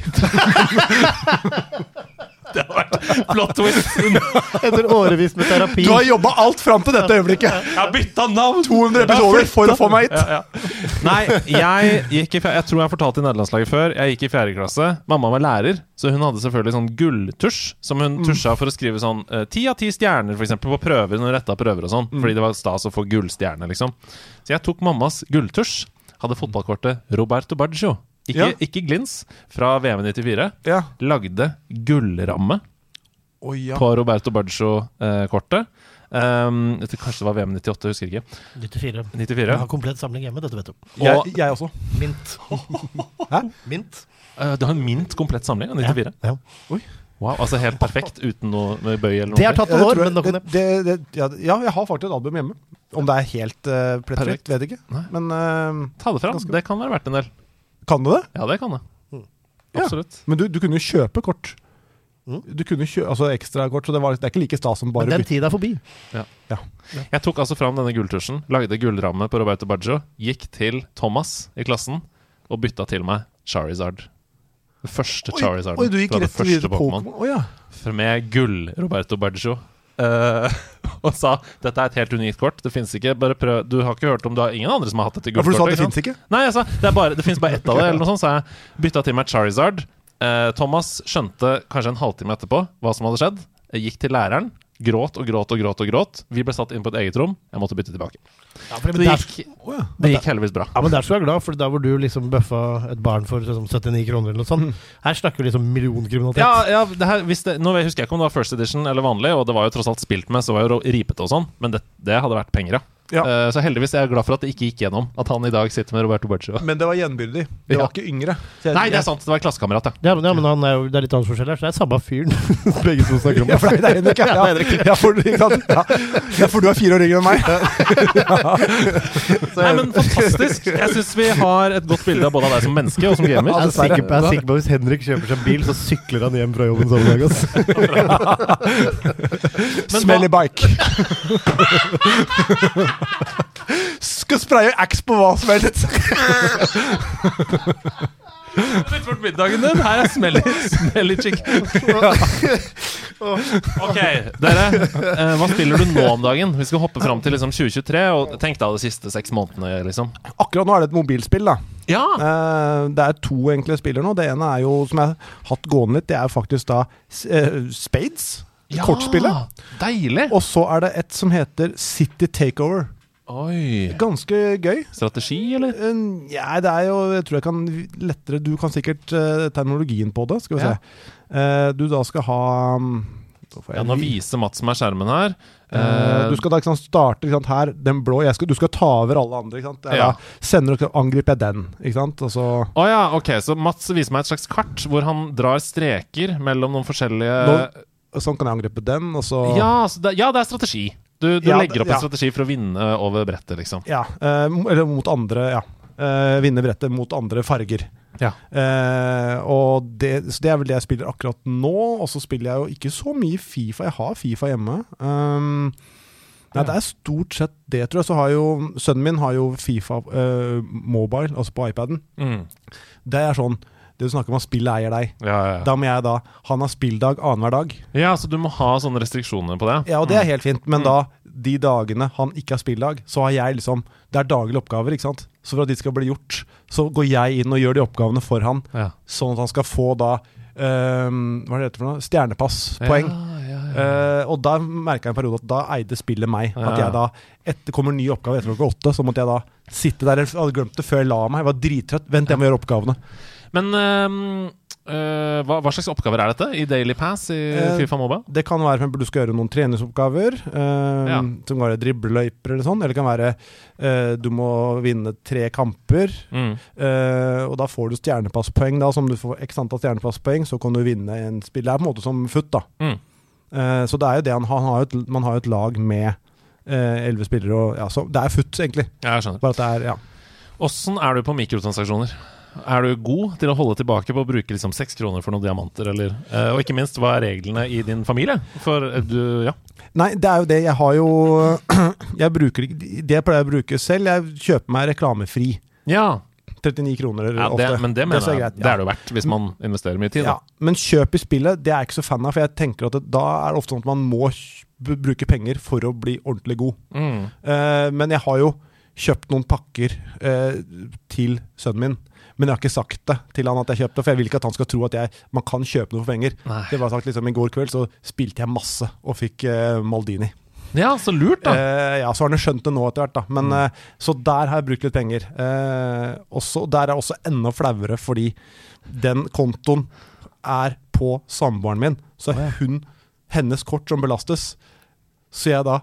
Plot twist! Etter årevis med terapi. Du har jobba alt fram til dette øyeblikket! Jeg har bytta navn! 200 episoder for å få meg hit! Ja, ja. Nei, jeg gikk i fjerde, Jeg tror jeg har fortalt i nederlandslaget før. Jeg gikk i fjerde klasse. Mamma var lærer, så hun hadde selvfølgelig sånn gulltusj som hun tusja for å skrive sånn eh, ti av ti stjerner, for eksempel, på prøver. Når hun retta prøver og sånn. Fordi det var stas å få gullstjerne, liksom. Så jeg tok mammas gulltusj. Hadde fotballkortet Roberto Baggio. Ikke, Ja. ikke glins, fra VM 94, Ja. Lagde gullramme oh, ja. på Roberto Baggio-kortet. Um, jeg kanskje det var VM 98, husker ikke. 94. 94. Jeg har komplett samling hjemme, dette vet du. Jeg, Og jeg også. Mint. Hæ? Mint. Uh, du har en mint komplett samling av 94. Ja. Wow, altså helt perfekt uten noe bøy eller noe. Det har tatt Jeg noen år, men nok om det, det. det, det, ja, ja, jeg har faktisk et album hjemme. Om det er helt uh, plettfritt, vet jeg ikke. Nei. Men uh, Ta det fram. Ganske- Det kan være verdt en del. Kan du det? Ja, det kan jeg. Mm. Ja. Absolutt. Men du, du kunne jo kjøpe kort. Mm. Du kunne kjø altså ekstrakort, så det, var, det er ikke like stas som bare Men den tida er forbi. Jeg tok altså fram denne gulltusjen, lagde gullramme på Roberto Baggio, gikk til Thomas i klassen og bytta til meg Charizard. Det første Charizarden oi, du gikk rett til Pokémon. Oh, ja. Med gull Roberto Baggio. Eh, og sa dette er et helt unikt kort. Det finnes ikke, bare prøv Du har ikke hørt om du har ingen andre som har hatt dette ja, for du sa det fins ikke? Nei, jeg sa det, er bare, det finnes bare ett av det, eller noe sånt, så jeg bytta til meg Charizard. Uh, Thomas skjønte kanskje en halvtime etterpå hva som hadde skjedd. Jeg gikk til læreren, gråt og gråt og gråt og gråt. Vi ble satt inn på et eget rom. Jeg måtte bytte tilbake. Ja, for Det det, gikk, ja. det gikk heldigvis bra. ja, men der skal jeg være glad, for da hvor du liksom bøffa et barn for liksom, 79 kroner eller noe sånt. Her snakker vi liksom millionkriminalitet. Ja, ja det her, hvis det, nå husker jeg ikke om det var first edition eller vanlig, og det var jo tross alt spilt med, så var jo ripete og sånn, men det, det hadde vært penger, ja. Ja. Eh, så heldigvis er jeg glad for at det ikke gikk gjennom. At han i dag sitter med Roberto Baccio. Men det var gjenbyrdig. Det Ja. var ikke yngre. Jeg- Nei, det er sant. Det var en klassekamerat, ja. Ja, men, han er jo, det er litt aldersforskjell her, så det er samme fyren begge to snakker om. Ja, for det er Henrik, ja. Ja, Henrik. Ja, for, ja. ja, for du er fire år yngre enn meg. Nei, men fantastisk. Jeg syns vi har et godt bilde av både av deg som menneske og som gamer. Jeg er sikker på, jeg er sikker på at Hvis Henrik kjøper seg en bil, så sykler han hjem fra jobben samme dag. ass. Smelly bike. Skal spraye Axe på hva som helst. Litt bort middagen din. Her er smelly, smelly chicken. Ok, dere. eh, hva spiller du nå om dagen? Vi skal hoppe fram til liksom 2023. Og Tenk deg de siste seks månedene, liksom. Akkurat nå er det et mobilspill, da. Ja! Eh, det er to enkle spiller nå. Det ene er jo, som jeg har hatt gående litt, det er faktisk da eh, Spades. Kortspillet. Deilig. Og så er det et som heter City Takeover. Oi. Ganske gøy. Strategi, eller? Eh, Ja, det er jo Jeg tror jeg kan lettere Du kan sikkert uh, terminologien på det, skal vi Ja. se. Uh, du da skal ha jeg Ja, nå viser Mats meg skjermen her. Eh, Eh, du skal da sant, starte sant, her, den blå skal, Du skal ta over alle andre. Ikke sant? Ja. Sender og angriper jeg den. Ikke sant? Og så oh, ja, ok, så Mats viser meg et slags kart hvor han drar streker mellom noen forskjellige Nå- Sånn kan jeg angripe den, og så ja, så det, ja, det er strategi. Du, du Ja, legger opp en ja. strategi for å vinne over brettet, liksom. Ja, eh, eller mot andre Ja. Eh, vinne brettet mot andre farger. Ja. Eh, og det, så det er vel det jeg spiller akkurat nå. Og så spiller jeg jo ikke så mye Fifa. Jeg har Fifa hjemme. Um, nei, det er stort sett det, tror jeg. Så har jo sønnen min har jo Fifa eh, mobile, altså på iPaden. Mm. Det er sånn du snakker om at spillet eier deg. Ja, ja, ja. Da må jeg da Han har spilldag annenhver dag. ja, så du må ha sånne restriksjoner på det? Ja, og det er helt fint, men Mm. da, de dagene han ikke har spilldag, så har jeg liksom Det er daglige oppgaver, ikke sant. Så for at de skal bli gjort, så går jeg inn og gjør de oppgavene for han, sånn at han skal få da Um, Hva er det heter for noe? Stjernepasspoeng. Ja, ja, ja. uh, og da merka jeg en periode at da eide spillet meg. At jeg da etter kommer ny oppgave etter klokka åtte, så måtte jeg da sitte der. Jeg hadde glemt det før jeg la meg. Jeg var drittrøtt. Vent, jeg må gjøre oppgavene. Men øh, hva, hva slags oppgaver er dette i Daily Pass i Eh, Fifa Moba? Det kan være for du skal gjøre noen treningsoppgaver. eh, Ja. Som kan være dribleløyper eller sånn. Eller det kan være eh, du må vinne tre kamper. Mm. og da får du stjernepasspoeng. da Som du får x antall stjernepasspoeng, så kan du vinne en spill. Det er på en måte som futt, da. Mm. Så det er jo det han. Han har et, man har jo et lag med elleve spillere. Og, ja, så det er futt, egentlig. Ja, jeg skjønner. Bare at det er ja. Åssen er du på mikrotransaksjoner? Er du god til å holde tilbake på å bruke liksom seks kroner for noen diamanter, eller eh, Og ikke minst, hva er reglene i din familie? For eh, du Ja. Nei, det er jo det. Jeg har jo Jeg bruker Det jeg pleier å bruke selv. Jeg kjøper meg reklamefri. ja. 39 kroner ja ofte. det, men det mener det jeg greit, det er det jo verdt, hvis man investerer mye tid. Ja, men kjøp i spillet, det er jeg ikke så fan av. For jeg tenker at det, da er det ofte sånn at man må bruke penger for å bli ordentlig god. Mm. Uh, men jeg har jo kjøpt noen pakker uh, til sønnen min. Men jeg har ikke sagt det til han at jeg kjøpte, for jeg vil ikke at han skal tro at jeg, man kan kjøpe noe for penger. Nei. Det var sagt liksom I går kveld så spilte jeg masse og fikk eh, Maldini. Ja, så lurt, da. Eh, ja, så har han skjønt det nå etter hvert, da. Men, Mm. eh, så der har jeg brukt litt penger. Eh, også, der er jeg også enda flauere, fordi den kontoen er på samboeren min. Så er hun hennes kort som belastes. Så jeg da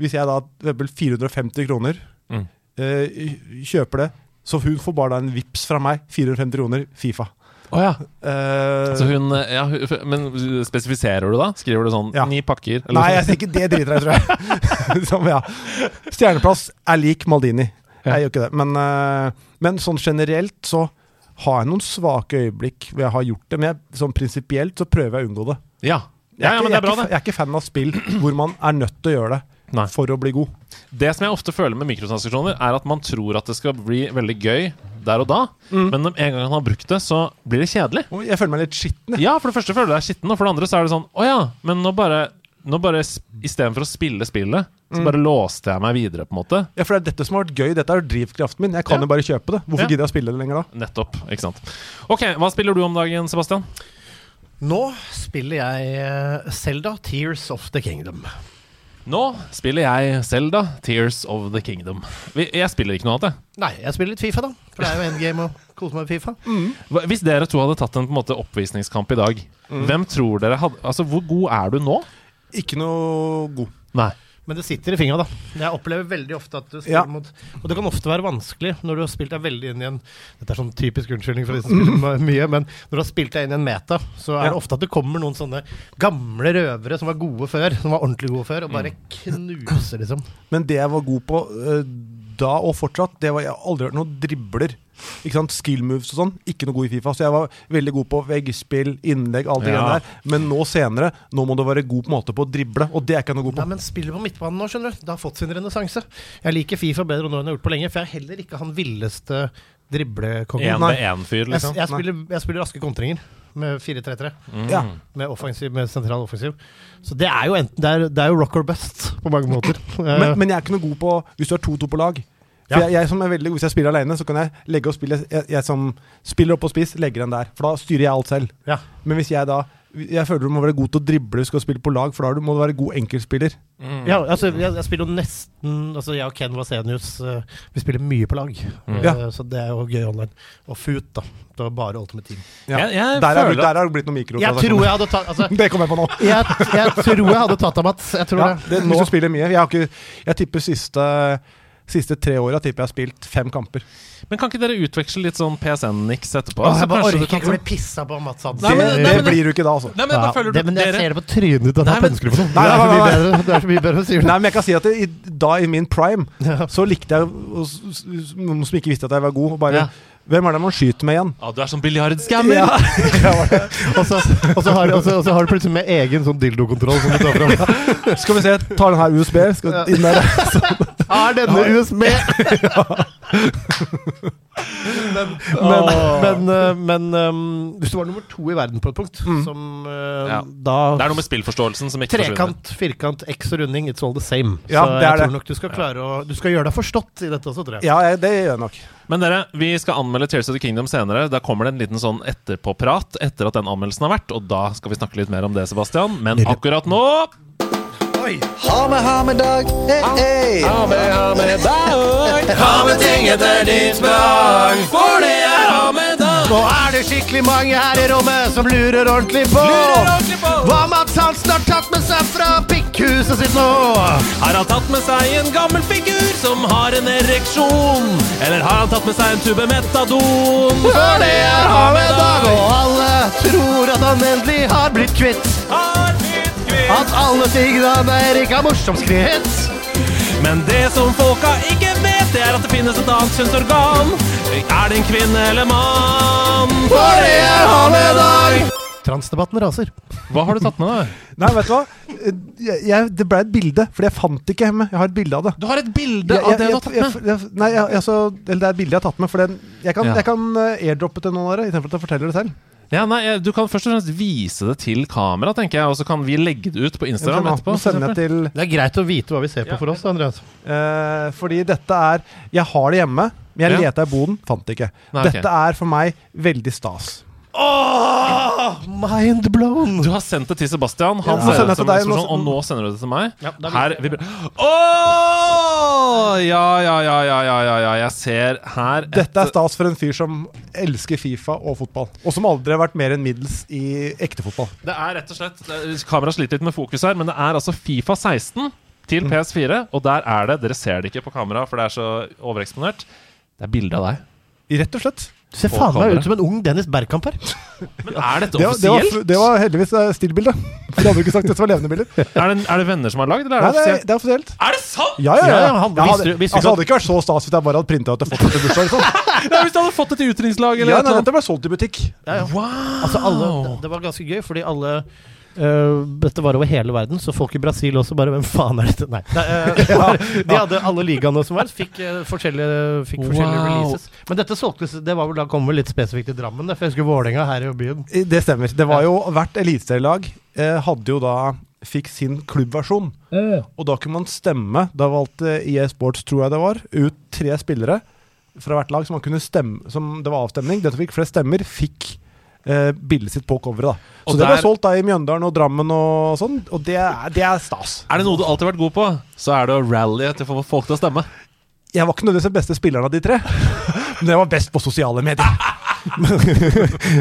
Hvis jeg da 450 kroner Mm. eh, kjøper det, så hun får bare da en vips fra meg. 450 kroner Fifa. Oh, ja. Uh, Så hun, ja, Men spesifiserer du da? Skriver du sånn Ja. ni pakker? eller nei, jeg tenker det driter jeg tror jeg. Som, ja. Stjerneplass er lik Maldini. Jeg gjør ikke det. Men, uh, men sånn generelt så har jeg noen svake øyeblikk hvor jeg har gjort det. Men jeg, sånn prinsipielt så prøver jeg å unngå det. Ja. Jeg er, ikke, men det jeg, er bra, ikke, det. jeg er ikke fan av spill hvor man er nødt til å gjøre det Nei. for å bli god. Det som jeg ofte føler med mikrotransaksjoner, er at man tror at det skal bli veldig gøy der og da, Mm. men en gang han har brukt det, så blir det kjedelig. Og jeg føler meg litt skitten. Ja, for det første føler du deg skitten, og for det andre så er det sånn Å ja, men nå bare, nå bare Istedenfor å spille spillet, så Mm. bare låste jeg meg videre, på en måte. Ja, for det er dette som har vært gøy. Dette er drivkraften min. Jeg kan Ja. jo bare kjøpe det. Hvorfor Ja. gidder jeg å spille det lenger da? Nettopp. Ikke sant. Ok, hva spiller du om dagen, Sebastian? Nå spiller jeg Selda Tears of the Kingdom. Nå spiller jeg Selda Tears of the Kingdom. Jeg spiller ikke noe annet, jeg. Nei, jeg spiller litt Fifa, da. For det er jo endgame og kose meg med Fifa. Mm. Hvis dere to hadde tatt en på en måte oppvisningskamp i dag, Mm. hvem tror dere hadde Altså, hvor god er du nå? Ikke noe god. Nei. Men det sitter i fingra, da. Jeg opplever veldig ofte at du spiller Ja. mot Og det kan ofte være vanskelig når du har spilt deg veldig inn i en Dette er sånn typisk unnskyldning for de som spiller mye, men når du har spilt deg inn i en meta, så er det Ja. ofte at det kommer noen sånne gamle røvere som var gode før, som var ordentlig gode før, og bare knuser, liksom. Men det jeg var god på eh, da og fortsatt, det var jeg har aldri hørt noen dribler. Ikke sant, Skill moves og sånn. Ikke noe god i Fifa. Så jeg var veldig god på veggspill, innlegg, alt det Ja. der. Men nå senere, nå må du være god på en måte på å drible, og det er ikke noe god på. Nei, men spiller på midtbanen nå, skjønner du. Det har fått sin renessanse. Jeg liker Fifa bedre nå enn jeg har gjort på lenge, for jeg er heller ikke han villeste driblekongen. Én-fyr, Jeg, liksom. jeg, spiller, jeg spiller raske kontringer med 4-3-3. Mm. Ja. Med, offensiv, med sentral offensiv. Så det er jo enten Det er, det er jo rock or best på mange måter. Men, Eh, men jeg er ikke noe god på hvis du har 2-2 på lag. For Ja. jeg, jeg som er veldig god Hvis jeg spiller alene, så kan jeg legge og spille Jeg, jeg som spiller opp og spiss, legger den der. For da styrer jeg alt selv. ja. Men hvis jeg da Jeg føler du må være god til å drible hvis du skal spille på lag, for da må du være god enkeltspiller. Mm. ja, altså jeg, jeg spiller jo nesten Altså Jeg og Ken Vasenius uh, Vi spiller mye på lag. Eh, Ja. Så det er jo gøy online. Og FUT, da. Det var bare Ultimate Team. Ja. Jeg, jeg Der, er, føler der har det blitt noe Jeg mikrotransaksjoner. tror jeg hadde tatt Altså Det kommer jeg på nå. jeg, jeg tror jeg hadde tatt av Mats. Jeg tror Ja, det. det, Nå. hvis du spiller mye Jeg, har ikke, jeg tipper siste Siste tre åra tipper jeg har spilt fem kamper. Men kan ikke dere utveksle litt sånn PSN-niks etterpå? Åh, jeg bare orker ikke å bli pissa på Mats Hansen. Nei, men- det nei, det men- blir du ikke da, altså. Nei, men da føler du det, men jeg dere ser det på trynet ditt det på sånn. Det er så mye bedre, det er så mye bedre å si det. Nei, men jeg kan si at det, i, da i min prime så likte jeg noen som ikke visste at jeg var god, og bare Ja. Hvem er det man skyter med igjen? Ja, du er sånn biljardscammer! Ja. Og så, og, så har, og, så, og så har du plutselig med egen sånn dildokontroll som du tar fram. Skal vi se, tar den her USB. Skal Ja. inn der. Er denne USB? men men, men, men um, hvis du var nummer to i verden på et punkt, Mm. som eh, Ja. da Det er noe med spillforståelsen som ikke forsvinner. Trekant, firkant, X og runding, it's all the same. Ja, så det jeg tror det. nok du skal klare å Du skal gjøre deg forstått i dette også, tror jeg. Ja, det gjør jeg nok. Men dere, vi skal anmelde Tears of the Kingdom senere. Da kommer det en liten sånn etterpåprat etter at den anmeldelsen har vært, og da skal vi snakke litt mer om det, Sebastian. Men akkurat nå Ha med, ha med dag. Hey, hey. Ha med, ha med dag. Ha med ting etter ditt behag, for det er ha med dag. Nå er det skikkelig mange her i rommet som lurer ordentlig på Lurer ordentlig på. hva Mats Hansen har tatt med seg fra pikkhuset sitt nå. Har han tatt med seg en gammel figur som har en ereksjon? Eller har han tatt med seg en tube metadon? For det er ha med dag, og alle tror at han endelig har blitt kvitt. Kvitt. At alle tingene der ikke er morsomt skrevet. Men det som folka ikke vet, det er at det finnes et annet kjønnsorgan. Er det en kvinne eller mann? For det er han med dag. Transdebatten raser. Hva har du tatt med deg? Nei, vet du hva? Jeg, jeg, det ble et bilde, for jeg fant det ikke hjemme. Jeg har et bilde av det. Du har et bilde Jeg- av det jeg- du har tatt med. jeg- Nei, jeg, altså, eller det er et bilde jeg har tatt med. For den, jeg kan, Ja. kan eh, airdroppe til noen av dere istedenfor at jeg forteller det selv. Ja, nei, Du kan først og fremst vise det til kamera, tenker jeg, og så kan vi legge det ut på Instagram etterpå. Til Det er greit å vite hva vi ser på Ja. for oss, Andreas. eh, Fordi dette er Jeg har det hjemme, men jeg Ja. leta i boden, fant det ikke. Nei, okay. Dette er for meg veldig stas. Åh, mind blown! Du har sendt det til Sebastian, han Ja. sender det som til deg, og nå sender du det til meg. Ja, da er vi- oh, Åh! Ja, ja, ja, ja, ja, ja, ja. Jeg ser her Dette er stas for en fyr som elsker Fifa og fotball. Og som aldri har vært mer enn middels i ekte fotball. Det er rett og slett er- Kameraet sliter litt med fokus her, men det er altså Fifa 16 til PS4, og der er det Dere ser det ikke på kamera, for det er så overeksponert. Det er bilde av deg. Rett og slett. Du ser faen meg ut som en ung Dennis Bergkamp her. Men er dette Det, var- det, var, offisielt? det var heldigvis eh, stillbilde. For de hadde ikke sagt dette det var levende bilder. Er, det, er det venner som har lagd, eller Nei, er det det, er- offisielt? det er offisielt. Er det sant?! Ja, ja, ja. Ja, ja, han- Jeg hadde, visste altså, hadde ikke vært så stas hvis jeg bare hadde printa ut og fått det til bursdag. Liksom. Nei, hvis du hadde fått det til utdrikningslag eller Ja, nei, det dette ble solgt i butikk. Ja, ja. Wow! Altså alle, det var ganske gøy, fordi alle øh, Dette var over hele verden, så folk i Brasil også bare Hvem faen er dette? Nei. Nei, øh, de hadde alle ligaene som var, fikk uh, forskjellige, fikk forskjellige releases. Men dette solgtes Det var vel da kom vel litt spesifikt til Drammen, det, for jeg husker Vålerenga her i byen. Det stemmer. Det var jo Hvert eliteserielag eh, hadde jo da fikk sin klubbversjon. Og da kunne man stemme. Da valgte EA Sports, tror jeg det var, ut tre spillere fra hvert lag som man kunne stemme Som det var avstemning. Den som fikk flest stemmer, fikk eh, bildet sitt på coveret. da Så Og det der- ble solgt da i Mjøndalen og Drammen og sånn, og det er, det er stas. Er det noe du alltid har vært god på, så er det å rallye til å få folk til å stemme. Jeg var ikke nødvendigvis den beste spilleren av de tre, men jeg var best på sosiale medier.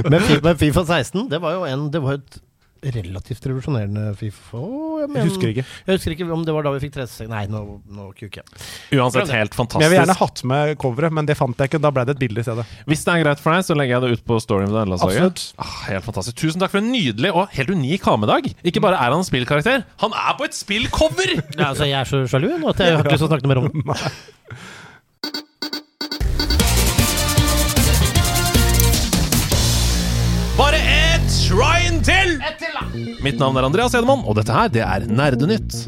Men men Fifa 16, det var jo en Det var et relativt revolusjonerende Fifa. Jeg, jeg, Jeg husker ikke. Jeg husker ikke om det var da vi fikk 36 Nei, nå, nå kuker jeg. Uansett helt Men jeg vil gjerne hatt med coveret, men det fant jeg ikke. Da ble det et bilde i stedet. Hvis det er greit for deg, så legger jeg det ut på storyen med. Absolutt. Ah, helt fantastisk. Tusen takk for en nydelig og helt unik ha-med-dag. Ikke bare er han en spillkarakter, han er på et spillcover! Ja, altså, jeg er så sjalu nå at jeg har ikke lyst til å snakke mer om det. Bare ett shrine til! Et til da. Mitt navn er Andreas Hedemann, og dette her, det er Nerdenytt.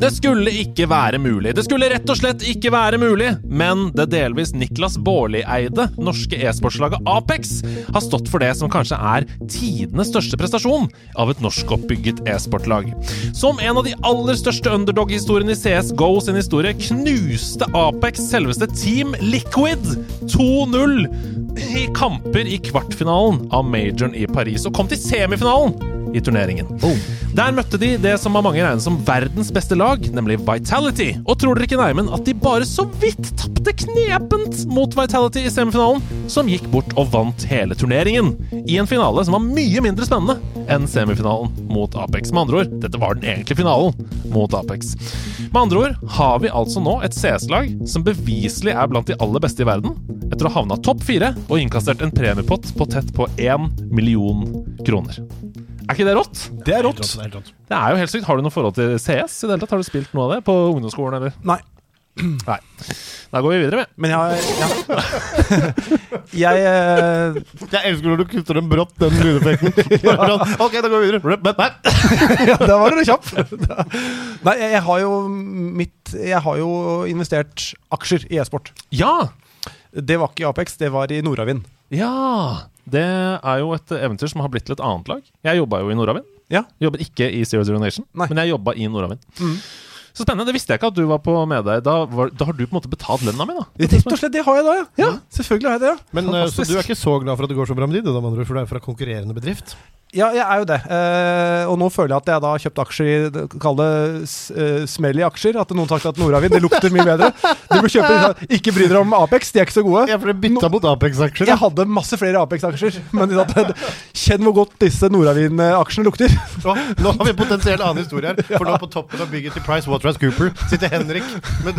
Det skulle ikke være mulig. Det skulle rett og slett ikke være mulig. Men det delvis Niklas Baarli-eide norske e-sportslaget Apex har stått for det som kanskje er tidenes største prestasjon av et norskoppbygget e-sportlag. Som en av de aller største underdog-historiene i CS GO sin historie knuste Apex selveste Team Liquid 2-0 i kamper i kvartfinalen av majoren i Paris, og kom til semifinalen i turneringen. Der møtte de det som av mange regnes som verdens beste lag, nemlig Vitality. Og tror dere ikke neimen at de bare så vidt tapte knepent mot Vitality i semifinalen, som gikk bort og vant hele turneringen. I en finale som var mye mindre spennende enn semifinalen mot Apex. Med andre ord, dette var den egentlige finalen mot Apex. Med andre ord har vi altså nå et CS-lag som beviselig er blant de aller beste i verden, etter å ha havna topp fire og innkassert en premiepott på tett på én million kroner. Er ikke det rått? Det er rått. Det er jo helt sykt. Har du noe forhold til CS? i det hele tatt? Har du spilt noe av det på ungdomsskolen, eller? Nei. Nei. Da går vi videre, vi. Men jeg ja. Jeg eh, Jeg elsker når du kutter den brått, den lydeffekten. Ok, da går vi videre. Men, nei. ja, Der var du kjapp! Nei, jeg, jeg har jo mitt Jeg har jo investert aksjer i e-sport. Ja! Det var ikke i Apex, det var i Nordavind. Ja! Det er jo et eventyr som har blitt til et annet lag. Jeg jobba jo i Nordavind. Ja. Jobbet ikke i Zero Zero Nation, Nei. men jeg jobba i Nordavind. Mm. Så spennende. Det visste jeg ikke at du var på med deg. Da, var, da har du på en måte betalt lønna mi, da. Rett og slett, det har jeg da, ja. ja selvfølgelig har jeg det. ja Men eh, Så du er ikke så glad for at det går så bra med de, du, da, med andre for du er fra konkurrerende bedrift? Ja, jeg er jo det. Eh, og nå føler jeg at jeg da har kjøpt aksjer i Kall det eh, smell i aksjer. At noen har sagt at Nordavind, det lukter mye bedre. Du bør kjøpe Ikke bry dere om Apex, de er ikke så gode. Ja, for det bytta mot Apex-aksjer. Jeg hadde masse flere Apex-aksjer, men kjenn hvor godt disse Nordavind-aksjene lukter. Nå, nå har vi en potensiell annen historie her. For nå på toppen av bygget til Price Waterhouse Cooper sitter Henrik med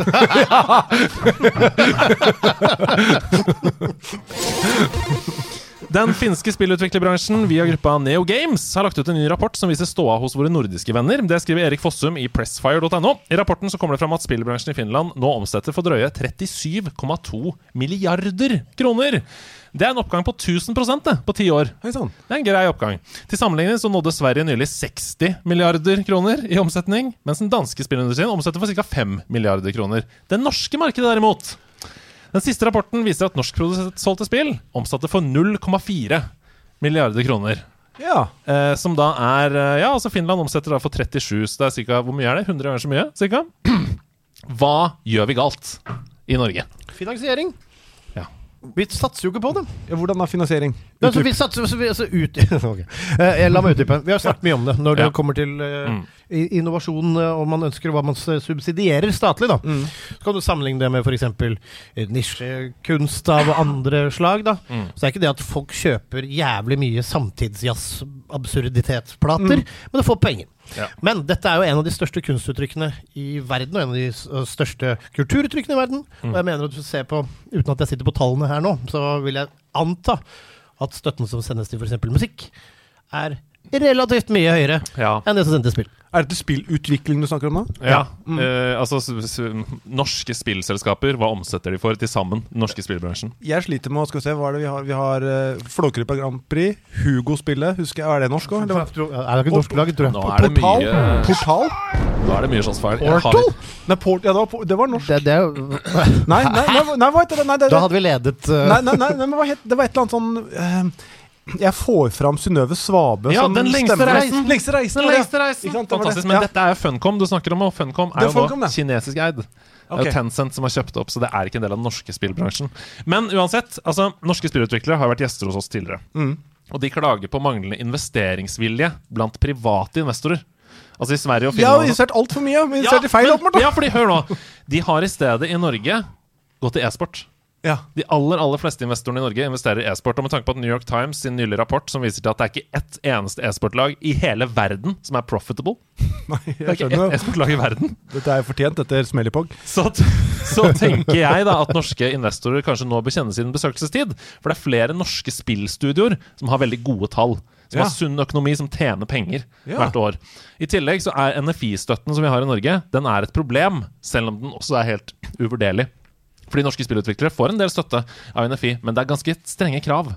Den finske spillutviklerbransjen via gruppa Neo Games har lagt ut en ny rapport som viser ståa hos våre nordiske venner. Det skriver Erik Fossum i pressfire.no. I rapporten så kommer det fram at spillbransjen i Finland nå omsetter for drøye 37,2 milliarder kroner. Det er en oppgang på 1000 det, på ti år. Det er en grei oppgang. Til sammenligning så nådde Sverige nylig 60 milliarder kroner i omsetning, mens den danske spillindustrien omsetter for ca. 5 milliarder kroner. Det norske markedet derimot Den siste rapporten viser at norskproduserte spill omsatte for 0,4 milliarder kroner. Ja. Eh, som da er eh, Ja, altså Finland omsetter da for 37, så det er cirka, Hvor mye er det? 100 ganger så mye? Cirka? Hva gjør vi galt i Norge? finansiering. Vi satser jo ikke på det. hvordan da finansiering? Ja, så vi satser så vi, altså, ut, okay. Eh, La meg utdype. Vi har snakket mye om det når det Ja. kommer til eh, Mm. innovasjon, eh, og man ønsker hva man subsidierer statlig. da Mm. Så kan du sammenligne det med f.eks. nisjekunst av andre slag. da Mm. Så det er ikke det at folk kjøper jævlig mye samtidsjazz-absurditetsplater, Mm. men du får penger. Ja. Men dette er jo en av de største kunstuttrykkene i verden, og en av de øh, største kulturuttrykkene i verden. Og jeg mener at hvis du ser på, uten at jeg sitter på tallene her nå, så vil jeg anta at støtten som sendes til f.eks. musikk, er relativt mye høyere Ja. enn det som sendes til spill. Er dette spillutvikling du snakker om nå? Ja, eh, altså s- s- Norske spillselskaper, hva omsetter de for til sammen? Norske spillbransjen. Jeg sliter med å skal se, hva er det vi har? Vi har uh, Flåklypa Grand Prix, Hugo-spillet, husker jeg. Er det norsk òg? Er det ikke norsklaget, lag? Nå er det Portal? mye Portal? Nå er det mye slåssfeil. feil. Portal? Nei, port, ja, det, var, det var norsk. Det, det er Nei, nei, nei, nei, hva heter det? Nei, det, Da hadde vi ledet øh, nei, nei, nei, nei, men hva het det? var et eller annet sånn eh, Jeg får fram Synnøve Svabe Ja, som Den lengste stemmer. reisen! Lengste reisen, Den lengste reisen. Det. Fantastisk. Men Ja. dette er Funcom du snakker om, og Funcom er er jo Funcom, da kinesisk eid. Det er Tencent som har kjøpt opp, så det er ikke en del av den norske spillbransjen. Men uansett, altså, norske spillutviklere har vært gjester hos oss tidligere. Mm. Og de klager på manglende investeringsvilje blant private investorer. Altså i Sverige og har sett investert altfor mye. Investert i feil, åpenbart. ja, fordi hør nå. De har i stedet i Norge gått til e-sport. Ja. De aller aller fleste investorene i Norge investerer i e-sport. Og med tanke på at New York Times sin nylige rapport som viser til at det er ikke ett eneste e-sportlag i hele verden som er profitable Nei, Det er ikke skjønner. ett e-sportlag i verden. Dette er fortjent etter Smellipog. Så, så tenker jeg da at norske investorer kanskje nå bør kjenne sin besøkelsestid. For det er flere norske spillstudioer som har veldig gode tall. Som Ja. har sunn økonomi, som tjener penger Ja. hvert år. I tillegg så er NFI-støtten som vi har i Norge, den er et problem, selv om den også er helt uvurderlig. Fordi norske spillutviklere får en del støtte av NFI, men det er ganske strenge krav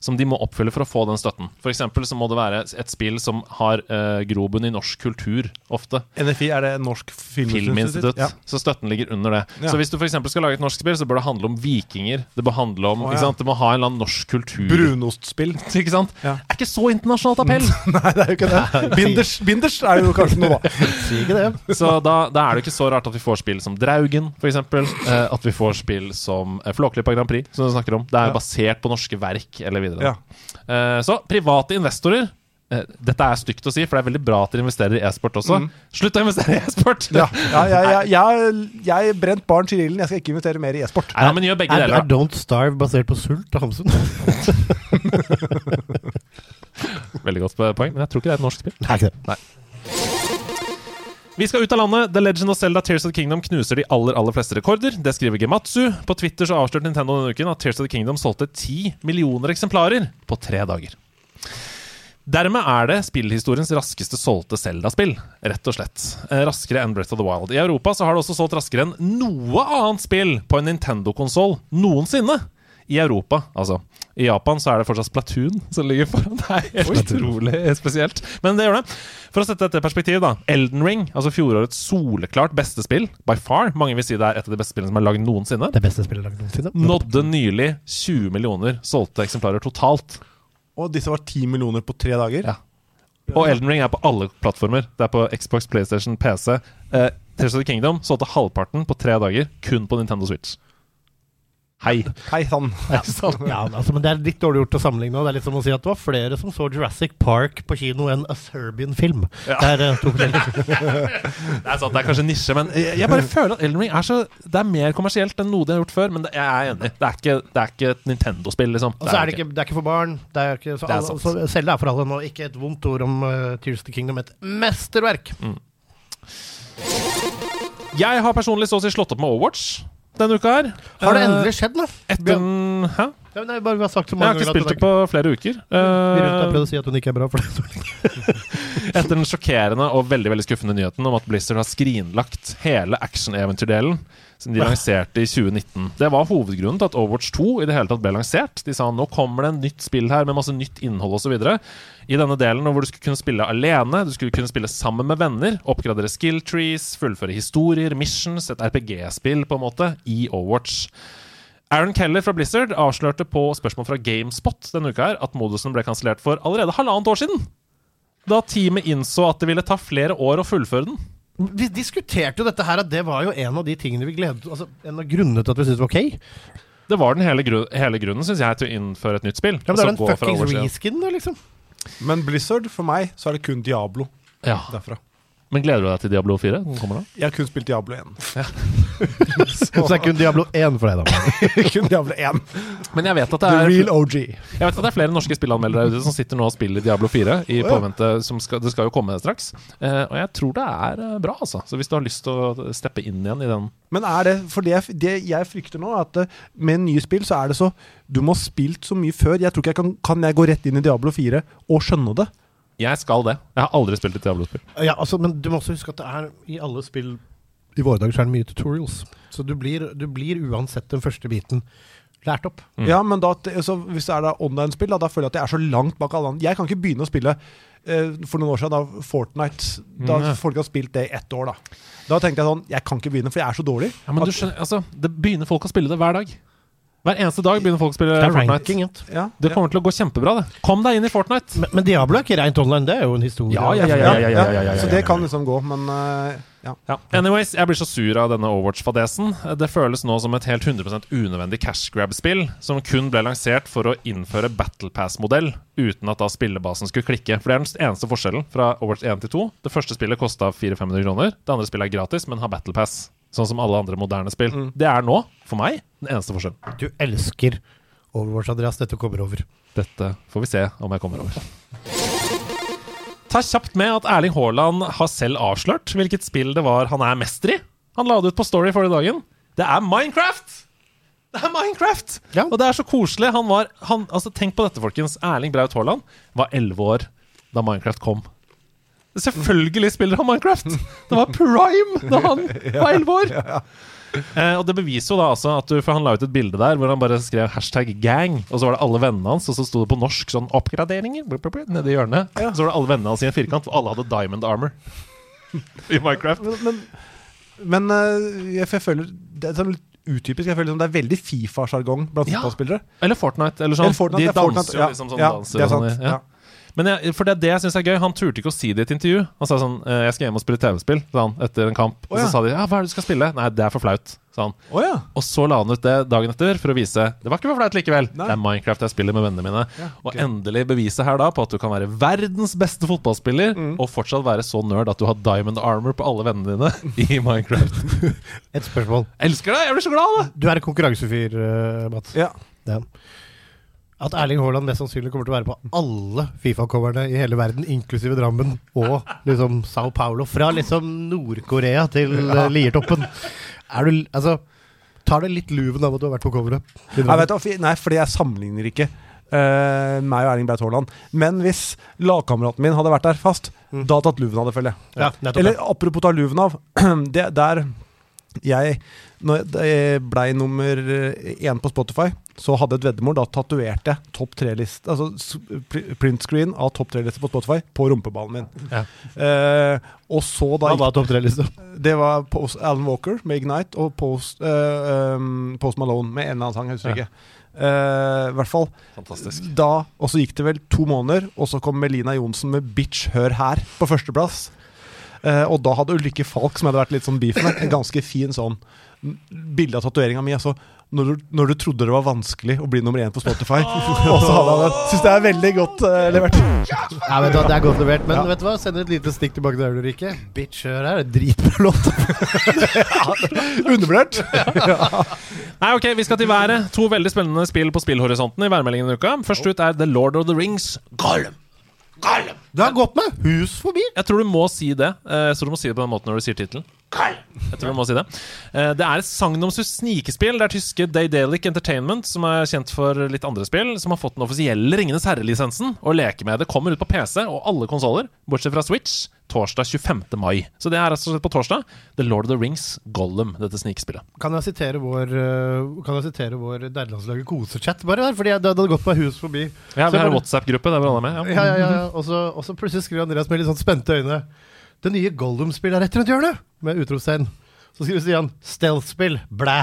som de må oppfylle for å få den støtten. For så må det være et spill som har uh, grobunn i norsk kultur, ofte. NFI, er det Norsk Filminstitutt? Ja. Så støtten ligger under det. Ja. Så hvis du eksempel skal lage et norsk spill, så bør det handle om vikinger. Det bør handle om, ikke ja. sant? Det må ha en eller annen norsk kultur. Brunostspill. Ikke sant? Ja. Er ikke så internasjonalt appell. Nei, det er jo ikke det. Binders, binders er jo kanskje noe, da. Så da, da er det ikke så rart at vi får spill som Draugen, f.eks. Uh, at vi får spill som uh, Flåklypa Grand Prix, som du snakker om. Det er Ja. basert på norske verk, eller videre. Ja. Uh, så private investorer eh, Dette er stygt å si, for det er veldig bra at dere investerer i e-sport også. Mm. Slutt å investere i e-sport! Ja, ja, ja, ja, jeg, jeg brent barn til ilden. Jeg skal ikke investere mer i e-sport. Ja, men gjør begge Er, deler. er. Don't Starve basert på sult av Hamsun? Veldig godt poeng, men jeg tror ikke det er et norsk spill. Nei, ikke det. Vi skal ut av landet. The Legend of Zelda Tears of the Kingdom knuser de aller aller fleste rekorder. Det skriver Gematsu. På Twitter så avslørte Nintendo denne uken at Tears of the Kingdom solgte 10 millioner eksemplarer på tre dager. Dermed er det spillhistoriens raskeste solgte Zelda-spill, rett og slett. Eh, Raskere enn Breath of the Wild. I Europa så har det også solgt raskere enn noe annet spill på en Nintendo-konsoll noensinne. I Europa, altså. I Japan så er det fortsatt Splatoon som ligger foran. Det er helt utrolig spesielt. Men det gjør det. For å sette dette i perspektiv, da. Elden Ring, altså fjorårets soleklart beste spill, by far. Mange vil si det er et av de beste spillene som er lagd noensinne. Det beste spillet laget noensinne. Nådde nylig 20 millioner solgte eksemplarer totalt. Og disse var 10 millioner på tre dager. Ja. Og Elden Ring er på alle plattformer. Det er på Xbox, PlayStation, PC. Eh, Tears of the Kingdom solgte halvparten på tre dager, kun på Nintendo Switch. Hei. Hei sann. Ja, altså, men Det er litt dårlig gjort å sammenligne. Det er litt som å si at det var flere som så Jurassic Park på kino enn A Serbian Film. Ja. Det er eh, to Det er sant, det er kanskje nisje, men jeg, jeg bare føler at Elden Ring er så Det er mer kommersielt enn noe de har gjort før. Men det, jeg er enig. Det er ikke, det er ikke et Nintendo-spill, liksom. Og så er det ikke, det er ikke for barn. Det er ikke, så Det er alle, så Zelda er for alle nå. Ikke et vondt ord om uh, Tears of the Kingdom. Et mesterverk! Jeg har personlig så å si slått opp med Overwatch denne uka her. Har det Eh, endelig skjedd, da? Etter en Hæ? Ja, jeg bare vi har sagt så Jeg har ikke spilt det på flere uker. Vi rundt har Eh, prøvd å si at hun ikke er bra for det. Etter den sjokkerende og veldig veldig skuffende nyheten om at Blizzard har skrinlagt hele action-eventyrdelen som de lanserte i 2019. Det var hovedgrunnen til at Overwatch 2 i det hele tatt ble lansert. De sa nå kommer det en nytt spill her med masse nytt innhold osv. I denne delen hvor du skulle kunne spille alene, du skulle kunne spille sammen med venner, oppgradere skill trees, fullføre historier, missions, et RPG-spill på en måte, i Overwatch. Aaron Keller fra Blizzard avslørte på spørsmål fra GameSpot denne uka her at modusen ble kansellert for allerede halvannet år siden. Da teamet innså at det ville ta flere år å fullføre den. Vi diskuterte jo dette her, at det var jo en av de tingene vi gledet Altså en av grunnene til at vi syntes det var ok. Det var den hele, gru hele grunnen, syns jeg, til å innføre et nytt spill. Ja, men det er den en fra fuckings reskin, da, liksom. Men Blizzard, for meg, så er det kun Diablo Ja. derfra. Men gleder du deg til Diablo 4? Den kommer da? Jeg har kun spilt Diablo 1. Så det er kun Diablo 1 for deg, da. kun Diablo 1. Men jeg vet at det The er real OG. Jeg vet at det er flere norske spillanmeldere der ute som sitter nå og spiller Diablo 4 i ja. påvente som skal, Det skal jo komme straks. Eh, og jeg tror det er eh, bra, altså. Så hvis du har lyst til å steppe inn igjen i den Men er det For det, det jeg frykter nå, er at eh, med nye spill så er det så Du må ha spilt så mye før. Jeg tror ikke jeg kan Kan jeg gå rett inn i Diablo 4 og skjønne det? Jeg skal det. Jeg har aldri spilt et Diablo-spill. Ja, altså, men du må også huske at det er i alle spill i våre dager så er det mye tutorials. Så du blir, du blir uansett den første biten lært opp. Mm. Ja, men da, så hvis det er da online-spill, da, da føler jeg at jeg er så langt bak alle andre. Jeg kan ikke begynne å spille eh, for noen år siden, da Fortnite Da Mm, folk har spilt det i ett år, da. Da tenkte jeg sånn Jeg kan ikke begynne, for jeg er så dårlig. Ja, men du skjønner, altså, det begynner folk å spille det hver dag. Hver eneste dag begynner folk å spille Fortnite. ranking, ja, Det ja. kommer til å gå kjempebra, det. Kom deg inn i Fortnite! Men, men Diablo er ikke rent online, det er jo en historie. Ja, ja, ja, Ja, ja, ja, ja, ja, Så det kan liksom gå, men uh, ja. Ja. Anyways, jeg blir så sur av denne Overwatch-fadesen. Det føles nå som et helt 100 unødvendig cash grab-spill, som kun ble lansert for å innføre Battle Pass-modell, uten at da spillebasen skulle klikke. For det er den eneste forskjellen fra Overwatch 1 til 2. Det første spillet kosta 400-500 kroner. Det andre spillet er gratis, men har Battle Pass. Sånn som alle andre moderne spill. Mm. Det er nå, for meg, den eneste forskjellen. Du elsker Overwatch, Andreas. Dette kommer over. Dette får vi se om jeg kommer over. Ta kjapt med at Erling Haaland har selv avslørt hvilket spill det var han er mester i. Han la det ut på Story forrige dagen. Det er Minecraft! Det er Minecraft! Ja. Og det er så koselig. Han var, han, altså Tenk på dette, folkens. Erling Braut Haaland var elleve år da Minecraft kom. Selvfølgelig spiller han Minecraft! Det var prime da han var elleve år! Eh, og det beviser jo da altså at du For han la ut et bilde der hvor han bare skrev hashtag gang, og så var det alle vennene hans, og så sto det på norsk sånn 'oppgraderinger' blup, blup, blup, nedi hjørnet. Ja. Så var det alle vennene hans i en firkant, for alle hadde diamond armor. I Minecraft. Men, men, men eh, jeg, jeg føler Det er sånn litt utypisk. Jeg føler liksom det er veldig Fifa-sjargong blant Ja. fotballspillere. Eller Fortnite. Eller sånn. Eller Fortnite, De danser Fortnite, jo ja. liksom sånn Ja, danser det er sant, sånn. sant, Ja. Men jeg, for det er det jeg syns er gøy. Han turte ikke å si det i et intervju. Han sa sånn eh, 'Jeg skal hjem og spille TV-spill', sa han etter en kamp. Og så sa de 'Ja, hva er det du skal spille?' 'Nei, det er for flaut', sa han. Oh, ja. Og så la han ut det dagen etter for å vise Det var ikke for flaut likevel. Nei. Det er Minecraft jeg spiller med vennene mine. Ja, Og endelig beviset her da på at du kan være verdens beste fotballspiller Mm. og fortsatt være så nerd at du har diamond armor på alle vennene dine i Minecraft. Et spørsmål. Elsker deg! Jeg blir så glad av det! Du er en konkurransefyr, uh, Mats. ja. Ja. At Erling Haaland mest sannsynlig kommer til å være på alle Fifa-coverne i hele verden, inklusive Drammen og liksom Sao Paulo. Fra liksom Nord-Korea til uh, Liertoppen. Er du Altså, tar det litt luven av at du har vært på coveret? Nei, vet, hva, nei, fordi jeg sammenligner ikke Uh, meg og Erling Braut Haaland. Men hvis lagkameraten min hadde vært der fast, Mm. da hadde tatt luven av det, føler jeg. Ja, nettopp. Eller apropos ta luven av. Det, der jeg Når jeg ble nummer én på Spotify, så hadde jeg et veddemål. Da tatoverte topp tre-liste Altså print screen av topp tre-liste på Spotify på rumpeballen min. Ja. Eh, og så da Hva var topp tre-lista? Det var Post, Alan Walker med Ignite og Post, eh, um, Post Malone med en eller annen sang. Jeg husker Ja. ikke. Uh, I hvert fall Fantastisk. da, Og så gikk det vel to måneder, og så kom Melina Johnsen med 'Bitch, hør her' på førsteplass. Uh, og da hadde Ulrikke Falk, som jeg hadde vært litt sånn beef med, en ganske fin sånn bilde av tatoveringa mi. Altså, når du, når du trodde det var vanskelig å bli nummer én på Spotify. og så hadde han det. Syns det er veldig godt uh, levert. Ja, vet du hva, Det er godt levert, men Ja. vet du hva? sender et lite stikk tilbake til Ulrikke. Bitch, hør her. Dritbra låt. Undervurdert. Nei, ok, Vi skal til været. To veldig spennende spill på spillhorisonten i værmeldingen denne uka. Først ut er The Lord of the Rings. Gollum. Gollum. Du har gått med hus forbi. Jeg tror du må si det. Så Jeg tror du må si det på den måten når du sier tittelen. Jeg tror du må si Det Eh, Det er et sagnomsust snikespill. Det er tyske Daydalic Entertainment, som er kjent for litt andre spill, som har fått den offisielle Ringenes herre-lisensen å leke med. Det kommer ut på PC og alle konsoller, bortsett fra Switch, torsdag 25. mai. Så det er altså på torsdag. The Lord of the Rings Gollum, dette snikespillet. Kan jeg sitere vår uh, Kan jeg sitere vår nederlandslaget kosechat, bare der? Fordi det hadde gått meg hus forbi. Ja, Vi har en WhatsApp-gruppe der hvor alle er med. Ja, ja, ja, ja. Og, så, og så plutselig skriver Andreas med litt sånn spente øyne. Det nye Gollum-spillet er rett rundt hjørnet! Med utropstegn. Så skriver Stian 'Stealth-spill'. Blæ.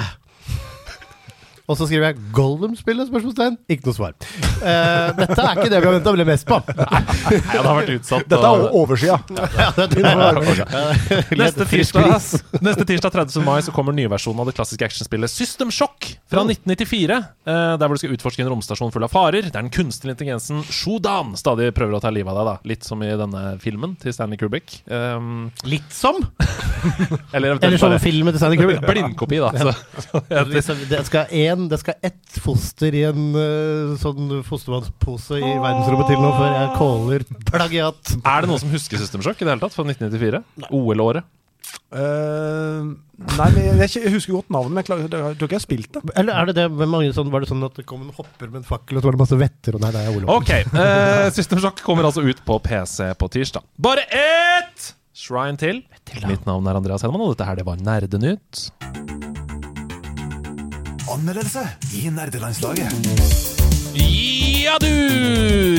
Og så skriver jeg Gollum-spillet? spørsmålstegn. Ikke noe svar. Uh, dette er ikke det vi har venta mest på. Nei, det har vært utsatt. Dette er oversida. Ja, er. Neste tirsdag, neste tirsdag 30. mai så kommer nyversjonen av det klassiske actionspillet System Shock fra 1994. Uh, Der hvor du skal utforske en romstasjon full av farer. Der den kunstige intelligensen Shodan stadig prøver å ta livet av deg. da Litt som i denne filmen til Stanley Kubrick. Um, Litt som. eller Eller som filmen til Stanley Kubrick. blindkopi, da. Så, Det skal, en, det skal ett foster i en uh, sånn fostervannspose i verdensrommet til nå før jeg caller plagiat. er det noen som husker System Shock i det hele tatt? Fra 1994? OL-året? Uh, nei, men jeg, jeg husker godt navnet, men jeg, klarer, jeg tror ikke jeg har spilt det. Eller er det det med mange sånn, var det sånn at det kom en hopper med en fakkel, og så var det masse vetter, og nei, det er Olof. Ok, uh, System Shock kommer altså ut på PC på tirsdag. Bare ett shrine til. Mitt navn er Andreas Hedman, og dette her det var Nerdenytt. Anmeldelse i nerdelandslaget. Ja, du!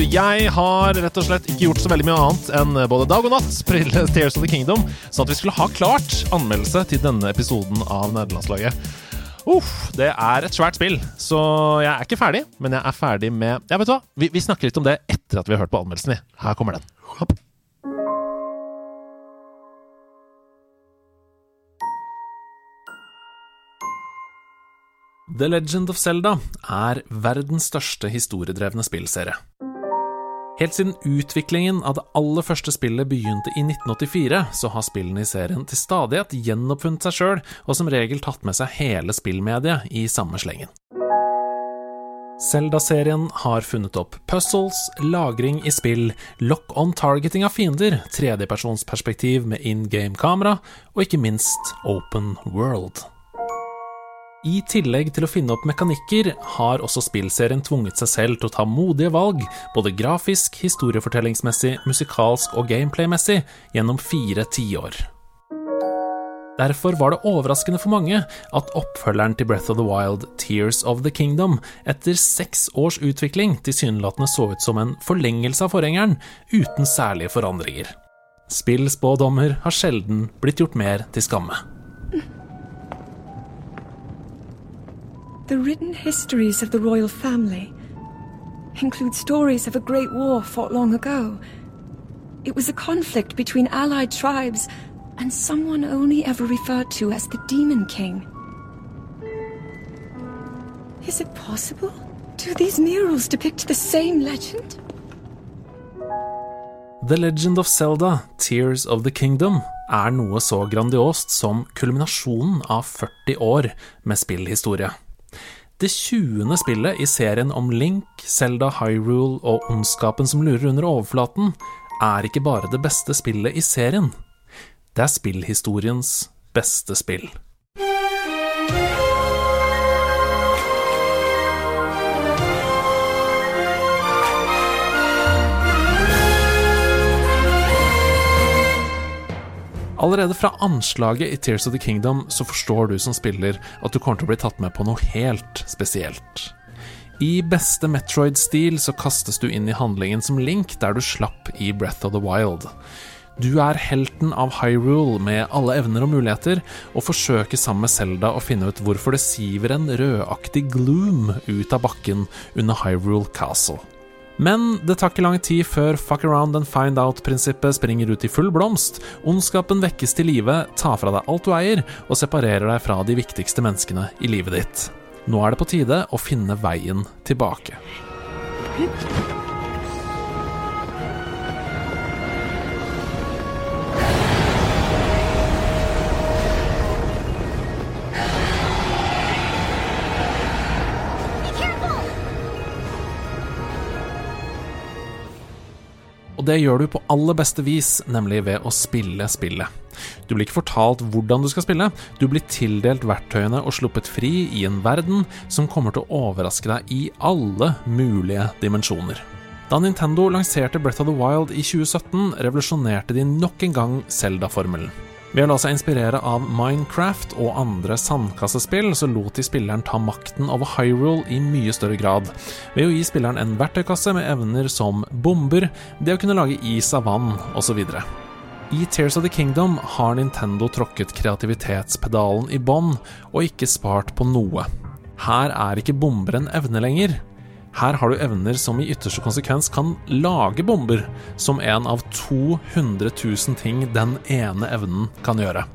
Jeg har rett og slett ikke gjort så veldig mye annet enn både dag og natt sprille Tears of the Kingdom, sånn at vi skulle ha klart anmeldelse til denne episoden av Nederlandslaget. Uff, det er et svært spill, så jeg er ikke ferdig, men jeg er ferdig med Ja, vet du hva? Vi, vi snakker litt om det etter at vi har hørt på anmeldelsen. vi. Her kommer den. Hopp. The Legend of Zelda er verdens største historiedrevne spillserie. Helt siden utviklingen av det aller første spillet begynte i 1984, så har spillene i serien til stadighet gjenoppfunnet seg sjøl, og som regel tatt med seg hele spillmediet i samme slengen. Zelda-serien har funnet opp puzzles, lagring i spill, lock-on-targeting av fiender, tredjepersonsperspektiv med in game-kamera, og ikke minst open world. I tillegg til å finne opp mekanikker, har også spillserien tvunget seg selv til å ta modige valg, både grafisk, historiefortellingsmessig, musikalsk og gameplaymessig, gjennom fire tiår. Derfor var det overraskende for mange at oppfølgeren til Breath of the Wild, Tears of the Kingdom, etter seks års utvikling tilsynelatende så ut som en forlengelse av forgjengeren, uten særlige forandringer. Spillspådommer har sjelden blitt gjort mer til skamme. The written histories of the royal family include stories of a great war fought long ago. It was a conflict between allied tribes and someone only ever referred to as the Demon King. Is it possible? Do these murals depict the same legend? The Legend of Zelda, Tears of the Kingdom, er noe så grandiost som kulminasjonen av 40 år med spillhistorie. Det 20. spillet i serien om Link, Zelda Hyrule og ondskapen som lurer under overflaten, er ikke bare det beste spillet i serien. Det er spillhistoriens beste spill. Allerede fra anslaget i Tears of the Kingdom så forstår du som spiller at du kommer til å bli tatt med på noe helt spesielt. I beste Metroid-stil så kastes du inn i handlingen som Link der du slapp i Breath of the Wild. Du er helten av Hyrule med alle evner og muligheter, og forsøker sammen med Zelda å finne ut hvorfor det siver en rødaktig gloom ut av bakken under Hyrule Castle. Men det tar ikke lang tid før fuck around and find out-prinsippet springer ut i full blomst, ondskapen vekkes til live, tar fra deg alt du eier, og separerer deg fra de viktigste menneskene i livet ditt. Nå er det på tide å finne veien tilbake. Og det gjør du på aller beste vis, nemlig ved å spille spillet. Du blir ikke fortalt hvordan du skal spille, du blir tildelt verktøyene og sluppet fri i en verden som kommer til å overraske deg i alle mulige dimensjoner. Da Nintendo lanserte Breath of the Wild i 2017, revolusjonerte de nok en gang Zelda-formelen. Ved å la seg inspirere av Minecraft og andre sandkassespill, så lot de spilleren ta makten over Hyrule i mye større grad, ved å gi spilleren en verktøykasse med evner som bomber, det å kunne lage is av vann, osv. I Tears of the Kingdom har Nintendo tråkket kreativitetspedalen i bånn, og ikke spart på noe. Her er ikke bomber en evne lenger. Her har du evner som i ytterste konsekvens kan lage bomber, som en av 200 000 ting den ene evnen kan gjøre.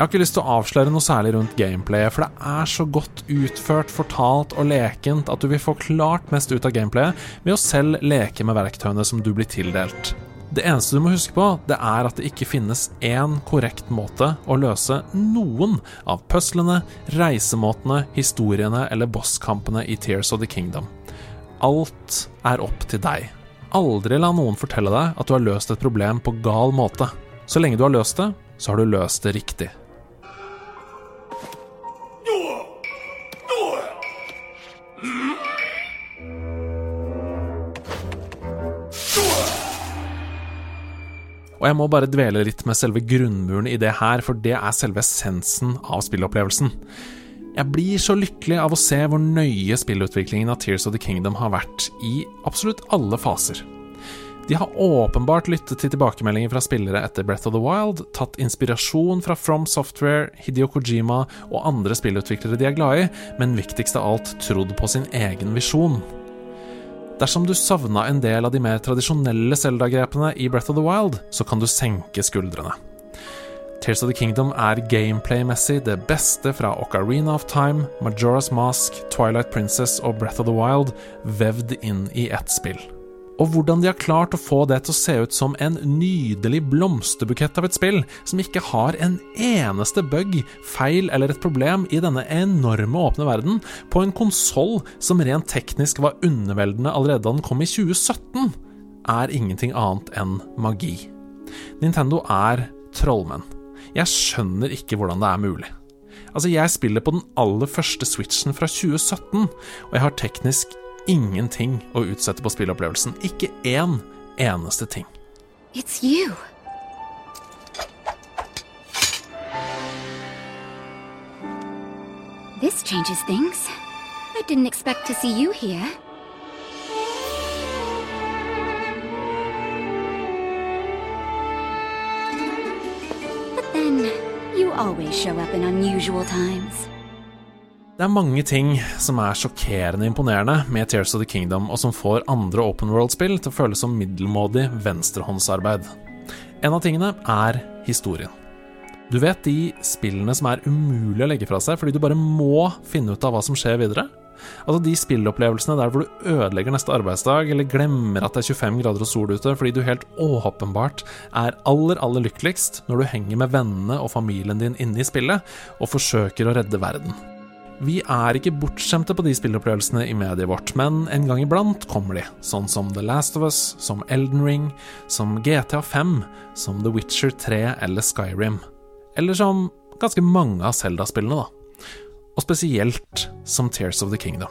Jeg har ikke lyst til å avsløre noe særlig rundt gameplayet, for det er så godt utført, fortalt og lekent at du vil få klart mest ut av gameplayet ved å selv leke med verktøyene som du blir tildelt. Det eneste du må huske på, det er at det ikke finnes én korrekt måte å løse noen av puslene, reisemåtene, historiene eller bosskampene i Tears of the Kingdom. Alt er opp til deg. Aldri la noen fortelle deg at du har løst et problem på gal måte. Så lenge du har løst det, så har du løst det riktig. Og jeg må bare dvele litt med selve grunnmuren i det her, for det er selve essensen av spillopplevelsen. Jeg blir så lykkelig av å se hvor nøye spillutviklingen av Tears of the Kingdom har vært i absolutt alle faser. De har åpenbart lyttet til tilbakemeldinger fra spillere etter Breath of the Wild, tatt inspirasjon fra From Software, Hideo Kojima og andre spillutviklere de er glad i, men viktigst av alt trodd på sin egen visjon. Dersom du savna en del av de mer tradisjonelle Zelda-grepene i Breath of the Wild, så kan du senke skuldrene. Tears of the Kingdom er gameplay-messig det beste fra Ocarina of Time, Majora's Mask, Twilight Princess og Breath of the Wild vevd inn i ett spill og hvordan de har klart å få det til å se ut som en nydelig blomsterbukett av et spill, som ikke har en eneste bug, feil eller et problem i denne enorme åpne verden, på en konsoll som rent teknisk var underveldende allerede da den kom i 2017, er ingenting annet enn magi. Nintendo er trollmenn. Jeg skjønner ikke hvordan det er mulig. Altså, jeg spiller på den aller første Switchen fra 2017, og jeg har teknisk ingenting å utsette på spillopplevelsen. Ikke én eneste ting. It's you. This changes things. I didn't expect to see you here. Then, you always show up in unusual times. Det er mange ting som er sjokkerende imponerende med Tears of the Kingdom, og som får andre open world-spill til å føles som middelmådig venstrehåndsarbeid. En av tingene er historien. Du vet de spillene som er umulig å legge fra seg fordi du bare må finne ut av hva som skjer videre? Altså de spillopplevelsene der hvor du ødelegger neste arbeidsdag, eller glemmer at det er 25 grader og sol ute, fordi du helt åpenbart er aller, aller lykkeligst når du henger med vennene og familien din inne i spillet og forsøker å redde verden. Vi er ikke bortskjemte på de spillopplevelsene i mediet vårt, men en gang iblant kommer de, sånn som The Last of Us, som Elden Ring, som GTA 5, som The Witcher 3 eller Skyrim. Eller som ganske mange av Zelda-spillene, da. Og spesielt som Tears of the Kingdom.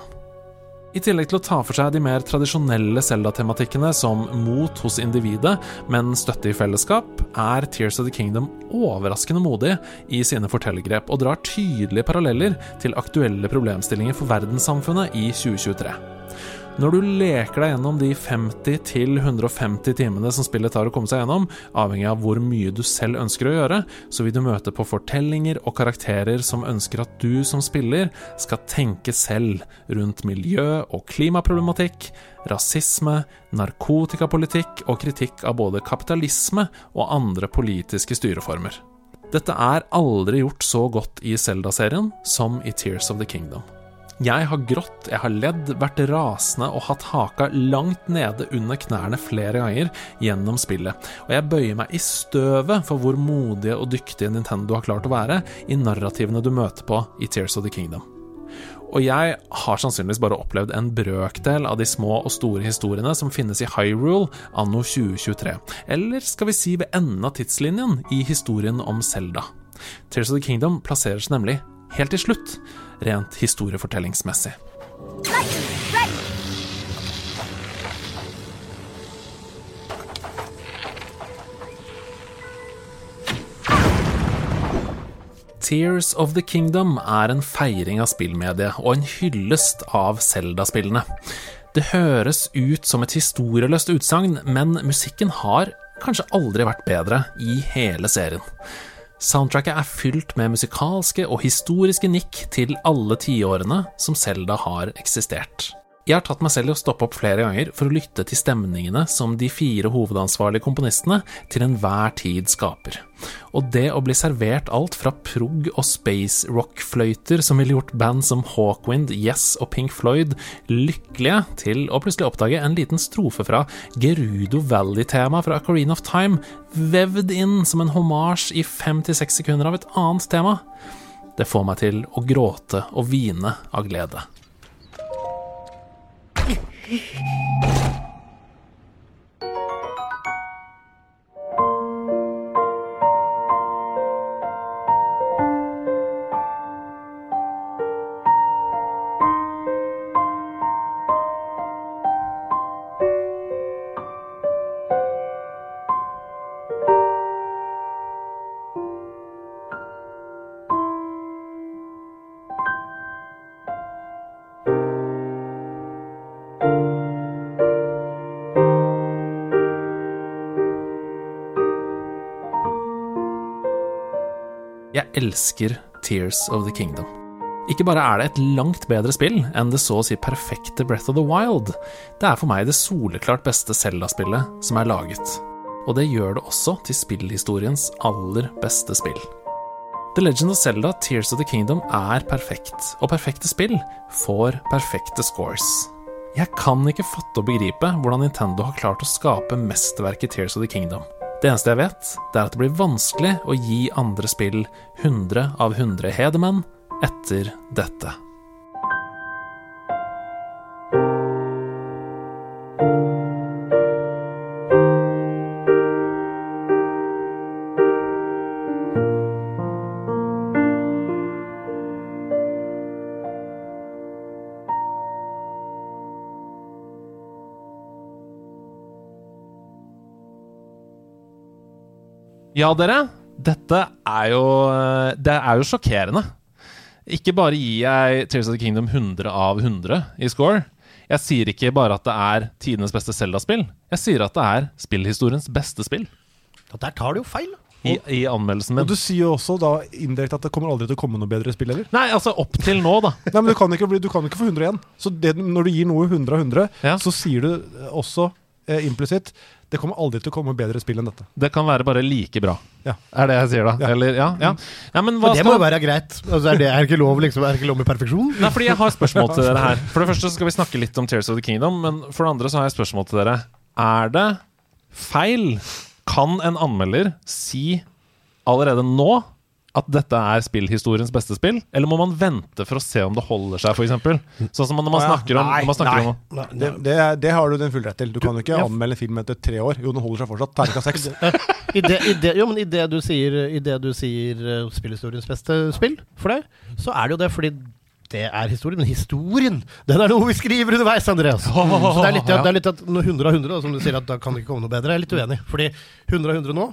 I tillegg til å ta for seg de mer tradisjonelle Zelda-tematikkene som mot hos individet, men støtte i fellesskap, er Tears of the Kingdom overraskende modig i sine fortellergrep og drar tydelige paralleller til aktuelle problemstillinger for verdenssamfunnet i 2023. Når du leker deg gjennom de 50-150 timene som spillet tar å komme seg gjennom, avhengig av hvor mye du selv ønsker å gjøre, så vil du møte på fortellinger og karakterer som ønsker at du som spiller skal tenke selv rundt miljø- og klimaproblematikk, rasisme, narkotikapolitikk og kritikk av både kapitalisme og andre politiske styreformer. Dette er aldri gjort så godt i Zelda-serien som i Tears of the Kingdom. Jeg har grått, jeg har ledd, vært rasende og hatt haka langt nede under knærne flere ganger gjennom spillet, og jeg bøyer meg i støvet for hvor modige og dyktige Nintendo har klart å være i narrativene du møter på i Tears of the Kingdom. Og jeg har sannsynligvis bare opplevd en brøkdel av de små og store historiene som finnes i Hyrule anno 2023, eller skal vi si ved enden av tidslinjen i historien om Selda. Tears of the Kingdom plasserer seg nemlig helt til slutt, rent historiefortellingsmessig. Tears of the Kingdom er en feiring av spillmediet og en hyllest av Zelda-spillene. Det høres ut som et historieløst utsagn, men musikken har kanskje aldri vært bedre i hele serien. Soundtracket er fylt med musikalske og historiske nikk til alle tiårene som Selda har eksistert. Jeg har tatt meg selv i å stoppe opp flere ganger for å lytte til stemningene som de fire hovedansvarlige komponistene til enhver tid skaper. Og det å bli servert alt fra prog- og space rock-fløyter som ville gjort band som Hawkwind, Yes og Pink Floyd lykkelige, til å plutselig oppdage en liten strofe fra Gerudo Valley-tema fra Ocarina of Time, vevd inn som en homasj i fem til seks sekunder av et annet tema, det får meg til å gråte og hvine av glede. フフフ。Elsker Tears of the Kingdom. Ikke bare er det et langt bedre spill enn det så å si perfekte Breath of the Wild, det er for meg det soleklart beste Zelda-spillet som er laget. Og det gjør det også til spillhistoriens aller beste spill. The Legend of Zelda Tears of the Kingdom er perfekt, og perfekte spill får perfekte scores. Jeg kan ikke fatte og begripe hvordan Nintendo har klart å skape mesterverket Tears of the Kingdom. Det eneste jeg vet, det er at det blir vanskelig å gi andre spill 100 av 100 hedermenn etter dette. Ja, dere. Dette er jo Det er jo sjokkerende. Ikke bare gir jeg Tears of the Kingdom 100 av 100 i score. Jeg sier ikke bare at det er tidenes beste Zelda-spill. Jeg sier at det er spillhistoriens beste spill. Ja, der tar du jo feil. I, i anmeldelsen Og du sier jo også da indirekte at det kommer aldri til å komme noe bedre spill heller. Nei, altså opp til nå, da. Nei, men du kan ikke, bli, du kan ikke få 100 igjen. Så det, når du gir noe 100 av 100, Ja. så sier du eh, også eh, implisitt det kommer aldri til å komme bedre spill enn dette. Det kan være bare like bra. Ja. Er det jeg sier, da? Ja. Eller, ja, ja. ja men hva det skal må jo være greit. Altså, er, det, er ikke lov liksom, Er det ikke lov med perfeksjon? Nei, fordi jeg har spørsmål til dere her. For det første skal vi snakke litt om Tears of the Kingdom, men for det andre så har jeg spørsmål til dere. Er det feil? Kan en anmelder si allerede nå at dette er spillhistoriens beste spill? Eller må man vente for å se om det holder seg, f.eks.? Sånn som når man snakker om, nei, man snakker nei. om Nei, Det, det, det har du din full rett til. Du kan jo ikke Ja. anmelde en film etter tre år. Jo, den holder seg fortsatt. Terningkast seks. I det, i det, jo, men i det du sier, i det du sier uh, spillhistoriens beste spill for deg, så er det jo det fordi det er historien. Men historien, den er noe vi skriver underveis, Andreas. Så det er litt, det er litt at 100 av 100, som du sier, at da kan det ikke komme noe bedre. Jeg er litt uenig. Fordi 100 av 100 nå,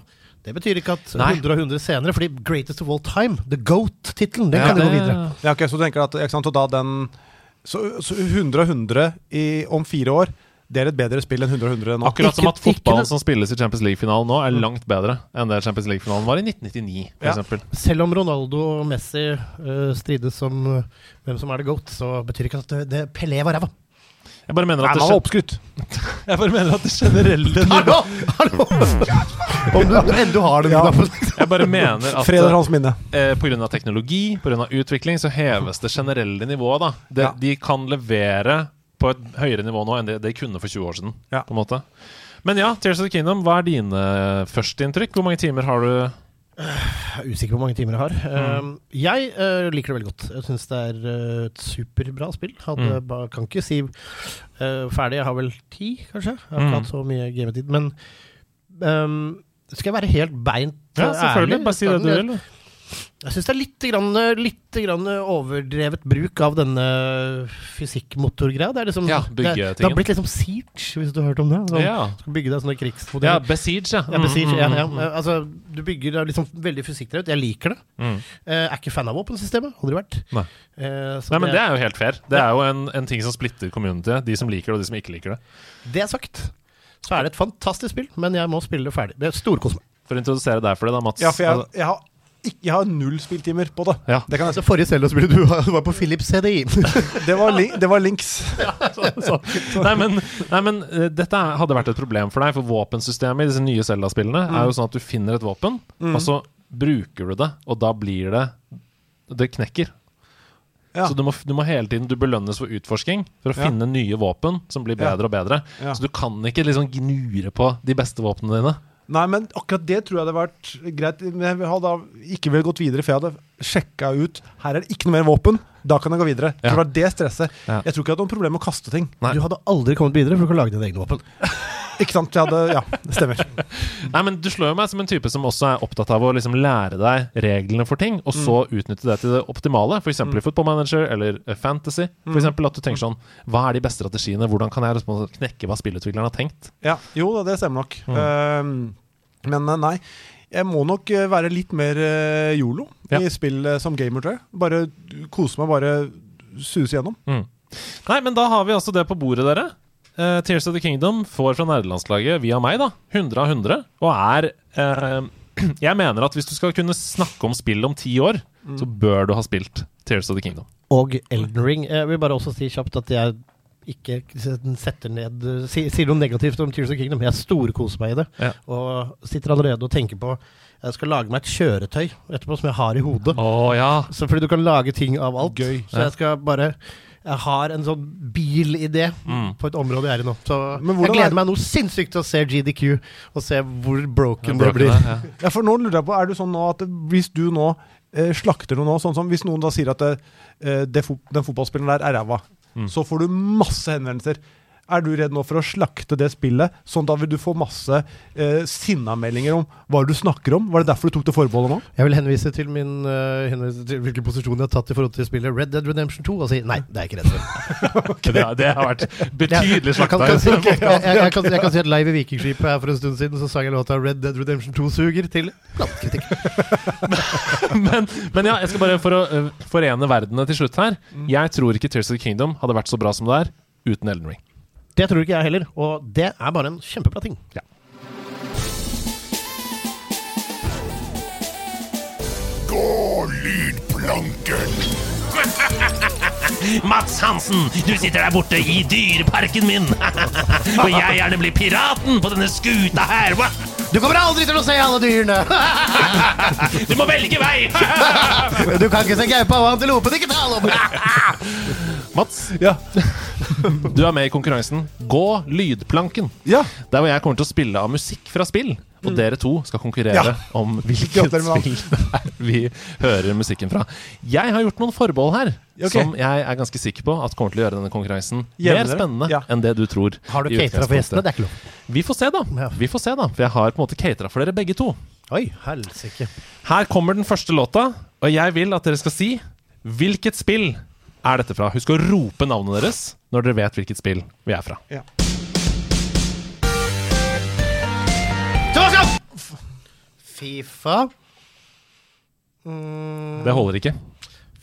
det betyr ikke at Nei. 100 og 100 senere. Fordi Greatest of All Time, The Goat-tittelen, den Ja, kan jo gå videre. Ja, ok, så du tenker at ikke sant, og da den Så, så 100 og 100 i, om fire år, det er et bedre spill enn 100 og 100 nå. Akkurat som at fotballen som spilles i Champions League-finalen nå, er langt bedre enn det Champions League-finalen var i 1999, Ja. Selv om Ronaldo og Messi uh, strides om uh, hvem som er the goat, så betyr ikke at det, det Pelé var ræva. Jeg bare mener Nei, det var oppskrutt. oppskrytt. jeg bare mener at det generelle Hallo! Hallo! Om du ennå har den Ja. knappen. Jeg bare mener at Fred er hans minne. eh, Pga. teknologi, pga. utvikling, så heves det generelle nivået. da de, Ja. De kan levere på et høyere nivå nå enn det de kunne for 20 år siden. Ja. På en måte Men ja, Tears of the Kingdom, hva er dine førsteinntrykk? Hvor mange timer har du Jeg er usikker på hvor mange timer jeg har. Um, jeg uh, liker det veldig godt. Jeg syns det er uh, et superbra spill. Hadde, Mm. ba, kan ikke si uh, ferdig. Jeg har vel ti, kanskje. Jeg har Mm. ikke hatt så mye gametid. Men um, skal jeg være helt beint Ja, selvfølgelig. ærlig? Bare si det du vil. Jeg syns det er litt, grann, litt grann overdrevet bruk av denne fysikkmotorgreia. Det er liksom Ja, det, det har blitt liksom Siege, hvis du har hørt om det. Sånn, Ja. Skal bygge deg sånne ja. Besiege, ja. Ja, Besiege, Mm, ja, mm, ja. mm, Altså, du bygger deg liksom veldig fysikkdrevet. Jeg liker det. mm. Eh, er ikke fan av våpensystemet. Aldri vært. Nei. Eh, så Nei, men det er jo helt fair. Det er jo en, en ting som splitter community. De som liker det, og de som ikke liker det. det er sagt, så er det et fantastisk spill, men jeg må spille det ferdig. Det er storkos meg. For å introdusere deg for det, da, Mats. Ja, for jeg, Altså, jeg har ikke, jeg har null spilltimer på det. Ja. Det kan jeg Det si. forrige Zelda-spillet du var, på Philips CDI. Det var, link, det var links. Så, nei, men, nei, men eh, dette hadde vært et problem for deg, for våpensystemet i disse nye Zelda-spillene er jo sånn at du finner et våpen, og så bruker du det, og da blir det Det knekker. Ja. Så du må, du må hele tiden Du belønnes for utforsking for å Ja. finne nye våpen som blir bedre og bedre. Så du kan ikke liksom gnure på de beste våpnene dine. Nei, men akkurat det tror jeg hadde vært greit. Men jeg hadde ikke vel gått videre, for jeg hadde sjekka ut Her er det ikke noe mer våpen. Da kan jeg gå videre. Ja. Det var det stresset. Ja. Jeg tror ikke jeg hadde noe problem med å kaste ting. Nei. Du hadde aldri kommet videre, for du kan lage dine egne våpen. Ikke sant? Jeg hadde, ja, det stemmer. Nei, men Du slår jo meg som en type som også er opptatt av å liksom lære deg reglene for ting, og så utnytte det til det optimale. F.eks. eksempel i Football Manager eller eh, Fantasy. For eksempel At du tenker sånn Hva er de beste strategiene? Hvordan kan jeg liksom knekke hva spillutvikleren har tenkt? Ja, jo da, det stemmer nok. Ehm, men eh, nei. Jeg må nok eh, være litt mer eh, yolo Ja. i spill eh, som gamer, tror jeg. Bare kose meg, bare suse gjennom. Nei, men da har vi altså det på bordet, dere. Uh, Tears of the Kingdom får fra nerdelandslaget via meg, da. 100 av 100. Og er uh, Jeg mener at hvis du skal kunne snakke om spill om ti år, så bør du ha spilt Tears of the Kingdom. Og Elden Ring. Jeg vil bare også si kjapt at jeg ikke setter ned si- Sier noe negativt om Tears of Kingdom. Jeg storkoser meg i det. Ja. Og sitter allerede og tenker på Jeg skal lage meg et kjøretøy etterpå som jeg har i hodet. Oh, ja! Så fordi du kan lage ting av alt. Gøy. Så jeg skal bare Jeg har en sånn bilidé på et område jeg er i nå. Så Men jeg gleder er- meg noe sinnssykt til å se GDQ, og se hvor broken, Broken, det blir. ja. Ja, for nå lurer jeg på, er det sånn nå at hvis du nå eh, slakter noe nå, sånn som hvis noen da sier at det, eh, det fot den fotballspilleren der er ræva, så får du masse henvendelser. Er du redd nå for å slakte det spillet, sånn da vil du få masse eh, sinnameldinger om hva du snakker om? Var det derfor du tok det forbeholdet nå? Jeg vil henvise til, min, uh, henvise til hvilken posisjon jeg har tatt i forhold til spillet Red Dead Redemption 2, og si nei, det er jeg ikke redd for. Det, det har vært betydelig slakta. jeg, jeg, jeg, kan, jeg kan si at live i Vikingskipet her for en stund siden så sang jeg låta Red Dead Redemption 2 suger til blankkritikk. men, men ja, jeg skal bare for å uh, forene verdenene til slutt her. Jeg tror ikke Tears of the Kingdom hadde vært så bra som det er uten Elden Ring. Det tror ikke jeg heller, og det er bare en kjempebra ting. Mats Hansen, du sitter der borte i dyreparken min. Og jeg gjerne blir piraten på denne skuta her. Du kommer aldri til å se alle dyrene! Du må velge vei! Du kan ikke se gaupa og antilopen, ikke tale om! Mats, Ja. du er med i konkurransen Gå lydplanken. Ja. Der hvor jeg kommer til å spille av musikk fra spill. Og dere to skal konkurrere Ja. om hvilket spill vi hører musikken fra. Jeg har gjort noen forbehold her, okay. som jeg er ganske sikker på at kommer til å gjøre denne konkurransen mer spennende Ja. enn det du tror. Har du catera for gjestene? Det er ikke lov. Vi får se, da. Ja. Vi får se da For jeg har på en måte catera for dere begge to. Oi, helsike. Her kommer den første låta, og jeg vil at dere skal si hvilket spill er dette fra. Husk å rope navnet deres når dere vet hvilket spill vi er fra. Ja. Fifa mm, Det holder ikke.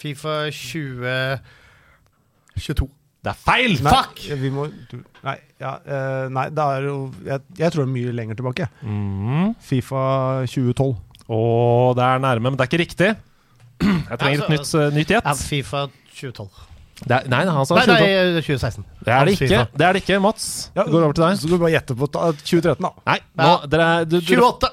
Fifa 2022. Det er feil! Nei, Fuck! Vi må du, Nei, ja, uh, nei, det er jo jeg, jeg tror det er mye lenger tilbake. Mm. Fifa 2012. Å, det er nærme, men det er ikke riktig. Jeg trenger et nytt, Altså, uh, nytt gjett. Fifa 2012. Det er, nei, han sa Nei, nei, 2016. Det er det ikke. Det er det ikke, Mats. Ja, går over til deg. Så skal du bare gjette på ta- 2013, da. Nei, nå, dere er du, du, 28!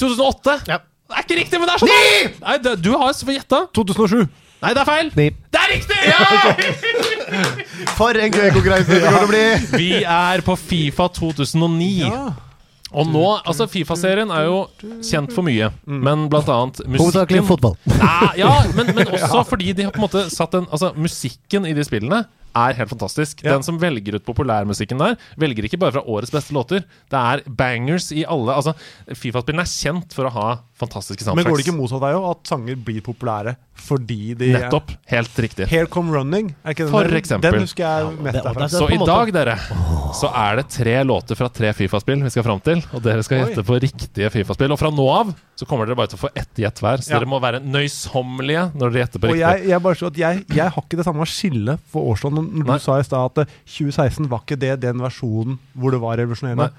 2008! Ja. Det er ikke riktig, men det er sånn! Nei, det, du har gjetta. 2007. Nei, det er feil. Ni. Det er riktig! Ja! For en gøy konkurranse det kommer til å bli! Vi er på Fifa 2009. Ja. Og nå, altså Fifa-serien er jo kjent for mye, men blant annet Hovedsakelig musikken fotball. Nei, ja, men, men også fordi de har på en måte satt en Altså, musikken i de spillene er helt fantastisk. Ja. Den som velger ut populærmusikken der, velger ikke bare fra årets beste låter. Det er bangers i alle Altså, Fifa-spillene er kjent for å ha fantastiske soundtracks. Men går det ikke motsatt deg òg, at sanger blir populære fordi de Nettopp. Helt riktig. Here Come Running. Er ikke den For der? eksempel. Den husker jeg mest det- derfra. Så i dag, dere, så er det tre låter fra tre Fifa-spill vi skal fram til. Og dere skal gjette på riktige Fifa-spill. Og fra nå av så kommer dere bare til å få ett gjett hver. Så Ja. dere må være nøysommelige når dere gjetter på Og riktig. jeg, jeg, bare så at jeg, jeg har ikke det samme skillet for årstall. Når du Nei. sa i stad at eh, 2016 var ikke det den versjonen hvor det var revolusjonerende.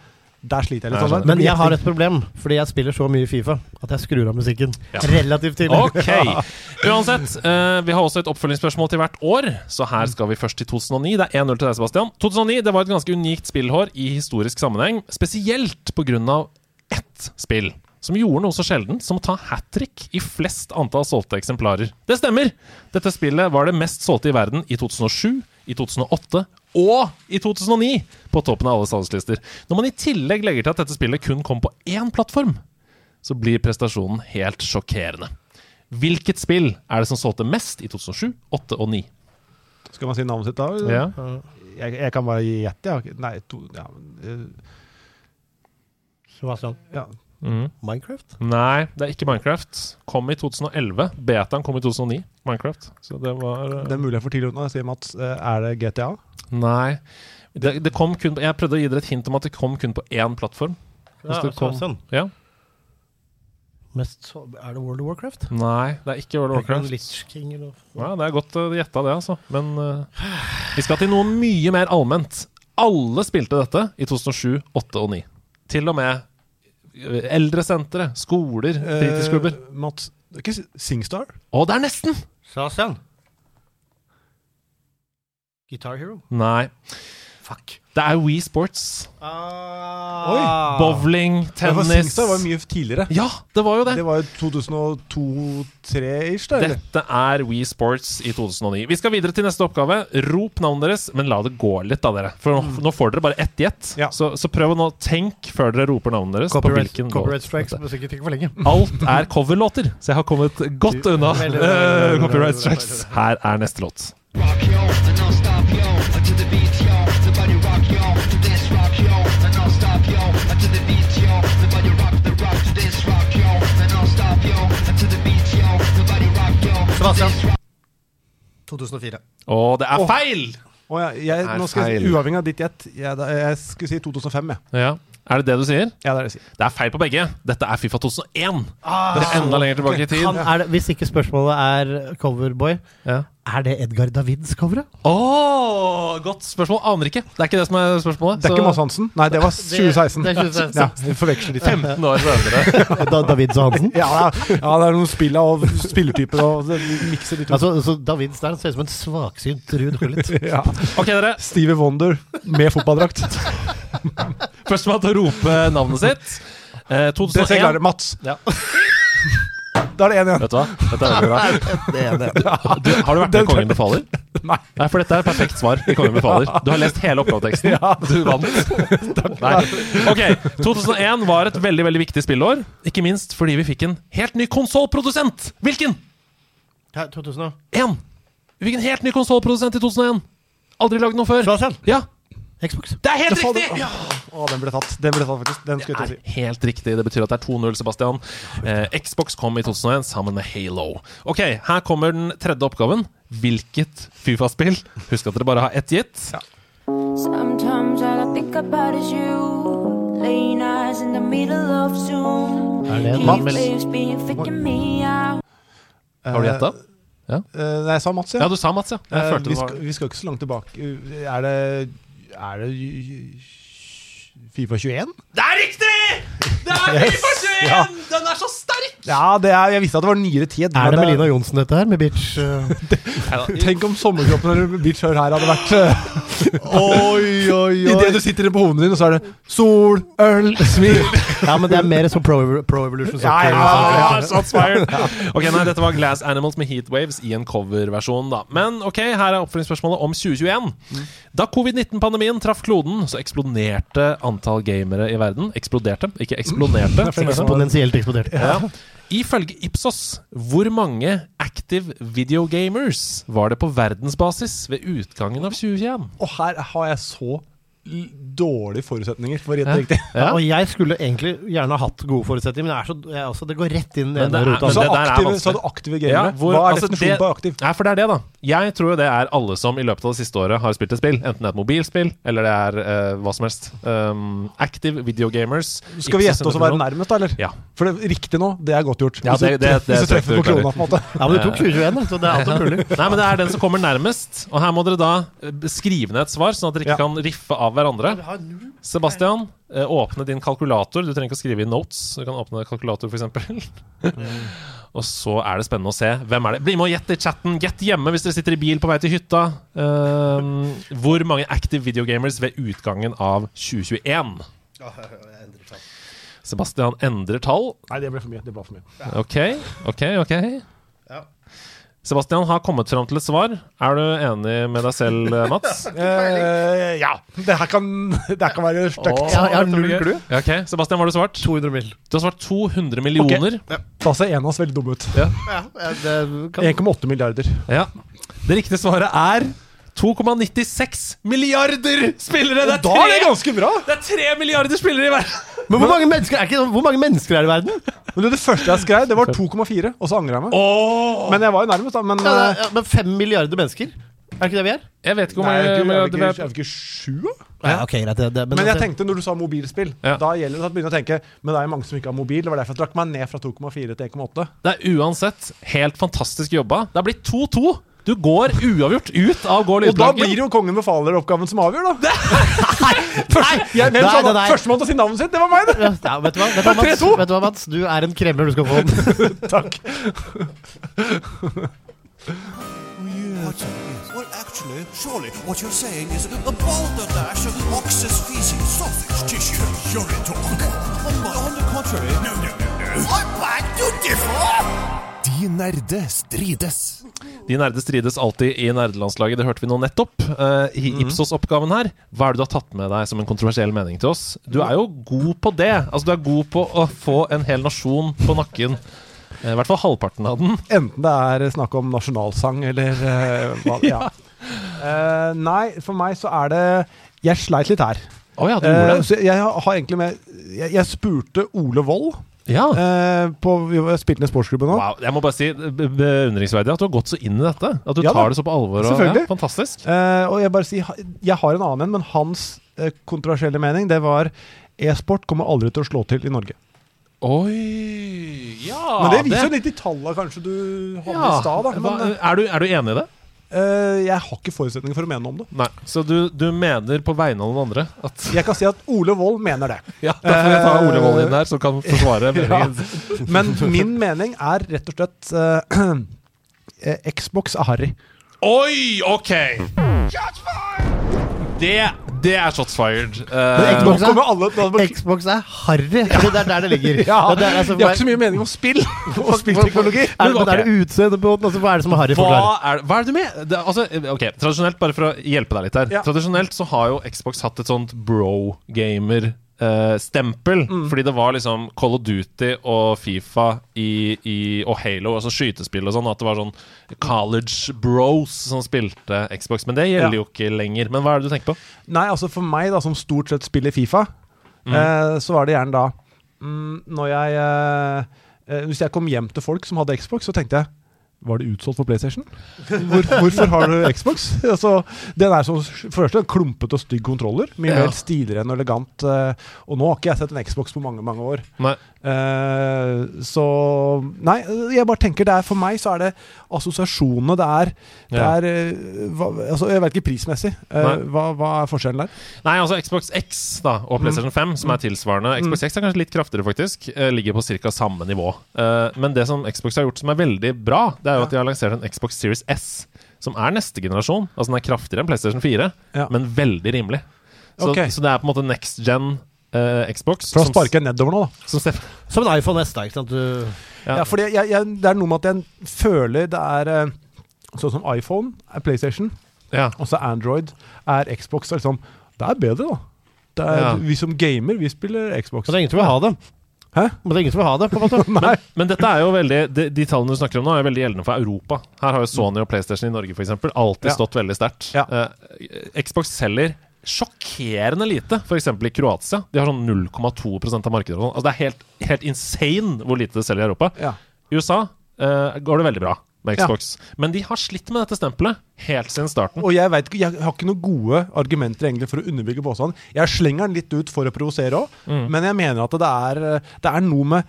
Der sliter jeg litt. sånn. Men jeg har et problem, fordi jeg spiller så mye Fifa at jeg skrur av musikken relativt tidlig. Ok. Uansett, uh, vi har også et oppfølgingsspørsmål til hvert år, så her skal vi først til 2009. Det er 1-0 til deg, Sebastian. 2009 det var et ganske unikt spillhår i historisk sammenheng, spesielt pga. ett spill. Som gjorde noe så sjeldent som å ta hat trick i flest antall solgte eksemplarer. Det stemmer! Dette spillet var det mest solgte i verden i 2007, i 2008 og i 2009, på toppen av alle salgslister. Når man i tillegg legger til at dette spillet kun kom på én plattform, så blir prestasjonen helt sjokkerende. Hvilket spill er det som solgte mest i 2007, 2008 og 2009? Skal man si navnet sitt da? Ja. Jeg, jeg kan bare gjette, ja. Nei, to ja, eh, Sebastian. ja. Mm. Minecraft? Nei, det er ikke Minecraft. Kom i 2011. Betaen kom i 2009. Minecraft. Så det var eh, Det er mulig jeg får tidlig unna. Sier Mats, eh, er det GTA? Nei. Det, det kom kun på, Jeg prøvde å gi dere et hint om at det kom kun på én plattform. Ja, det kom- sånn. Ja. Mest så, er det World of Warcraft? Nei, det er ikke World of Warcraft. King eller noe? Ja, det er godt uh, gjetta, det, altså. Men uh, vi skal til noe mye mer allment. Alle spilte dette i 2007, 2008 og 2009. Til og med eldresentre, skoler, fritidsklubber. Uh, Mats, det er ikke Singstar? Å, det er nesten! Sasan. Guitar Hero? Nei. Fuck. Det er Wii Sports. Ah. Bowling, Ja, for tennis Det var mye tidligere. Ja, det var jo det. Det var jo 2002-2003-ish, da? eller? Dette er Wii Sports i 2009. Vi skal videre til neste oppgave. Rop navnet deres, men la det gå litt, da, dere. For nå, nå får dere bare ett gjett. Ja. Så, så prøv å nå tenk før dere roper navnet deres. Copyright, på copyright strikes må sikkert ikke for lenge. Alt er coverlåter, så jeg har kommet godt unna eh, copyright strikes. Her er neste låt. rock Sebastian. this rock 2004. Og det er feil! Å, ja, jeg, Er nå skal jeg, feil. uavhengig av ditt gjett, jeg, jeg skulle si 2005, jeg. Ja. Er det det du sier? Ja, det er det jeg sier. Det er feil på begge. Dette er Fifa 2001. det er enda lenger tilbake i tid. Han er det, hvis ikke spørsmålet er Coverboy, Ja. Er det Edgar Davids coveret? Åh, godt spørsmål. Aner ikke. Det er ikke det som er spørsmålet. Det er så- ikke Mads Hansen. Nei, det var 2016. det er 2016. Ja, forveksler de 15 år senere. Da, Davids og Hansen? Ja, ja, ja, det er noen spill og spillertyper og mikser de to. Altså, så Davids der ser ut som en svaksynt Ruud Gullit. ja. Ok, dere. Stevie Wonder med fotballdrakt. Førstemann til å rope navnet sitt. Eh, Det skal jeg 2001. klare. Mats. Ja. Da er det én igjen. Vet du hva? Dette er veldig bra. Det det. Du, har du vært med i Kongen befaler? Nei. Nei, for dette er et perfekt svar i Kongen befaler. Du har lest hele oppgaveteksten. Du vant. Nei. Ok, 2001 var et veldig veldig viktig spillår. Ikke minst fordi vi fikk en helt ny konsollprodusent. Hvilken? 2001. Vi fikk en helt ny konsollprodusent i 2001. Aldri lagd noe før. Sebastian. Ja, Xbox. det er helt Det riktig! Ja. Å, den ble tatt. Den ble tatt, faktisk. Den det er si. helt riktig. Det betyr at det er 2-0, Sebastian. Eh, Xbox kom i 2001 sammen med Halo. Ok, her kommer den tredje oppgaven. Hvilket Fifa-spill? Husk at dere bare har ett gitt. Zoom. Er det out. Har du gjetta? Ja. Eh, nei, jeg sa Mats, ja. Ja, du sa Mats, ja. Jeg Eh, følte vi, det var skal, vi skal ikke så langt tilbake. Er det Er det Fifa 21? Det er riktig! Det er Yes. Fifa 21! Ja. Den er så sterk! Ja, det er, jeg visste at det var nyere tid. Er det men Melina Johnsen dette her, med bitch? uh, Tenk om sommerkroppen eller bitch Hør her hadde vært uh, Oi, oi, Idet du sitter på hodet din, og så er det sol, øl, smil. Ja, men det er mer som Pro, pro Evolution Ja, ja, Soccer. ja, ja. Shots fired. Ok, nei, Dette var Glass Animals med Heatwaves i en coverversjon. da Men ok, her er oppfølgingsspørsmålet om 2021. Da covid-19-pandemien traff kloden, så eksploderte antall gamere i verden. Eksploderte, ikke eksploderte. Eksponentielt eksploderte. Ja. Ifølge Ipsos, hvor mange active videogamers var det på verdensbasis ved utgangen av 2021? Og her har jeg så dårlige forutsetninger for å gjette riktig. Ja, og jeg skulle egentlig gjerne hatt gode forutsetninger, men det, er så, jeg, altså, det går rett inn i Men ene ruta. Så, hadde aktive Ja, gamere. hvor- Hva er altså, definisjonen det- på aktiv? Ja, for det er det, da. Jeg tror det er alle som i løpet av det siste året har spilt et spill. Enten det er et mobilspill, eller det er uh, hva som helst. Um, active videogamers. Skal vi gjette oss å være nærmest, da, eller? Ja. For det riktig nå, det er godt gjort. Ja, det- det- det hvis du treffer på krona, på en måte. Ja, men du tok 2021, så det er alt mulig. Nei, men det er den som kommer nærmest. Og her må dere da eh, skrive ned et svar, sånn at dere ikke Ja. kan riffe av hverandre. Sebastian, eh, åpne din kalkulator. Du trenger ikke å skrive i notes. Du kan åpne kalkulator, f.eks. og så er det spennende å se. Hvem er det? Bli med og gjett i chatten. Gjett hjemme hvis dere sitter i bil på vei til hytta. Ehm, hvor mange active videogamers ved utgangen av 2021? Sebastian endrer tall. Nei, det ble for mye. Det ble for mye. Ok, ok, ok. Sebastian har kommet fram til et svar. Er du enig med deg selv, Mats? Eh, ja. Det her kan, det her kan være stygt. Jeg har- jeg har null klu. clue. Ja, Ok, Sebastian, hva har du svart? 200 mil. Du har svart 200 millioner. Da ser en av oss veldig dum ut. Ja, det kan 1,8 milliarder. Ja. Det riktige svaret er 2,96 milliarder spillere! Det er, Da er det ganske bra! det er tre milliarder spillere i verden! Men hvor mange mennesker er, ikke, sånn- hvor mange mennesker er det i verden? Men det, det første jeg skrev, det var 2,4, og så angra jeg meg. Men jeg var jo nærmest, da. Men Ja, det eh, er, ja, men fem milliarder mennesker? Er det ikke det vi er? Jeg vet ikke hvor Nei, mange er vi ikke, er vi ikke, er er sju, da? Ja, okay, greit. Det, men, Men jeg altså- tenkte, når du sa mobilspill, Ja. da gjelder det at begynne å tenke Men det er jo mange som ikke har mobil. Det var derfor jeg trakk meg ned fra 2,4 til 1,8. Det er uansett helt fantastisk jobba. Det har blitt 2-2. Du går uavgjort ut av Gå Og da blir jo Kongen befaler-oppgaven som avgjør, da. Nei, Jeg, nei, nei. Førstemann til å si navnet sitt, det var meg, det! Ja, vet du hva, vet du Mats? 3-2. Vet du hva, Mats? Du er en kremler, du skal få den. Takk. Well, actually, surely what you're saying is a balderdash of ox's feces, sausage tissue, urine talk. On, on the contrary, no, no, no, no. I beg to differ! De nerde strides. De nerde strides alltid i nerdelandslaget. Det hørte vi nå nettopp. Uh, I Ipsos-oppgaven her, hva er det du har tatt med deg som en kontroversiell mening til oss? Du er jo god på det. Altså, du er god på å få en hel nasjon på nakken. Eh, I hvert fall halvparten av den. Enten det er snakk om nasjonalsang eller uh, hva Ja. Uh, nei, for meg så er det Jeg sleit litt her. Oh, ja, du gjorde det. så jeg har egentlig med Jeg, jeg spurte Ole Wold Ja. eh, på Vi har spilt ned sportsklubben nå. Wow, jeg må bare si be- beundringsverdig at du har gått så inn i dette. At du Ja tar det så på alvor. Og, ja, fantastisk. Eh, og jeg bare sier Jeg har en annen en, men hans eh, kontroversielle mening Det var e-sport kommer aldri til å slå til i Norge. Oi Ja men det viser jo litt de tallene kanskje du hadde ja. i stad. Men, er, du, er du enig i det? Eh, jeg har ikke forutsetninger for å mene om det. Nei. Så du, du mener på vegne av noen andre at Jeg kan si at Ole Wold mener det. Ja, da får jeg ta Eh, Ole Wold inn her, som kan forsvare Ja. Men min mening er rett og slett eh, eh, Xbox av harry. Oi, ok! Det, det er shots fired. Eh, Xbox er, alle Xbox er harry. Ja. Det er der det ligger. Ja, Det er, altså, de har ikke så mye mening om spill og spillteknologi. er, det, men er det på? Altså, hva er det som er harry? hva er, hva er det du med? Det, altså, ok, Tradisjonelt, bare for å hjelpe deg litt her Ja. Tradisjonelt så har jo Xbox hatt et sånt bro-gamer-stempel. Mm. Fordi det var liksom Call of Duty og Fifa i, i, og Halo, altså skytespill og sånn. At det var sånn college bros som spilte Xbox. Men det gjelder Ja. jo ikke lenger. Men hva er det du tenker på? Nei, altså for meg, da, som stort sett spiller Fifa, eh, så var det gjerne da mm, Når jeg uh, Hvis jeg kom hjem til folk som hadde Xbox, så tenkte jeg var det utsolgt for PlayStation? Hvor, hvorfor har du Xbox? Altså, den er så, for første klumpete og stygg kontroller. Mye Ja. mer stiligere enn elegant. eh, og nå har ikke jeg sett en Xbox på mange mange år. Nei. Eh, så Nei, jeg bare tenker det er for meg så er det assosiasjonene. Det er, det Ja. er eh, hva, altså, Jeg vet ikke prismessig. Uh, hva, hva er forskjellen der? Nei, altså Xbox X da og PlayStation 5, som er tilsvarende. Xbox X er kanskje litt kraftigere, faktisk. ligger på ca. samme nivå. Uh, men det som Xbox har gjort som er veldig bra, det er jo at de har lansert en Xbox Series S, som er neste generasjon. Altså Den er kraftigere enn PlayStation 4, Ja. men veldig rimelig. Så, okay. så det er på en måte next gen eh, Xbox. For å sparke nedover nå, da. som Som en iPhone S, da. Ikke sant? Du, Ja. Ja, fordi jeg, jeg, det er noe med at jeg føler det er eh, Sånn som iPhone er PlayStation, ja. og så Android er Xbox. Er liksom, det er bedre, da. Det er, Ja. Vi som gamer, vi spiller Xbox. men det er ingen som vil ha det. Hæ? Men det er ingen som vil ha det, på en måte. men, Men dette er jo veldig de, de tallene du snakker om nå, er veldig gjeldende for Europa. Her har jo Sony og PlayStation i Norge for eksempel alltid Ja. stått veldig sterkt. Ja. Uh, Xbox selger sjokkerende lite, f.eks. i Kroatia. De har sånn 0,2% av markedet. sånn. Altså, det er helt, helt insane hvor lite det selger i Europa. Ja. I USA uh, går det veldig bra med Ja. Xbox. Men de har slitt med dette stempelet helt siden starten. Og jeg, vet, jeg har ikke noen gode argumenter egentlig for å underbygge påstanden. Jeg slenger den litt ut for å provosere òg, Mm. men jeg mener at det er, det er noe med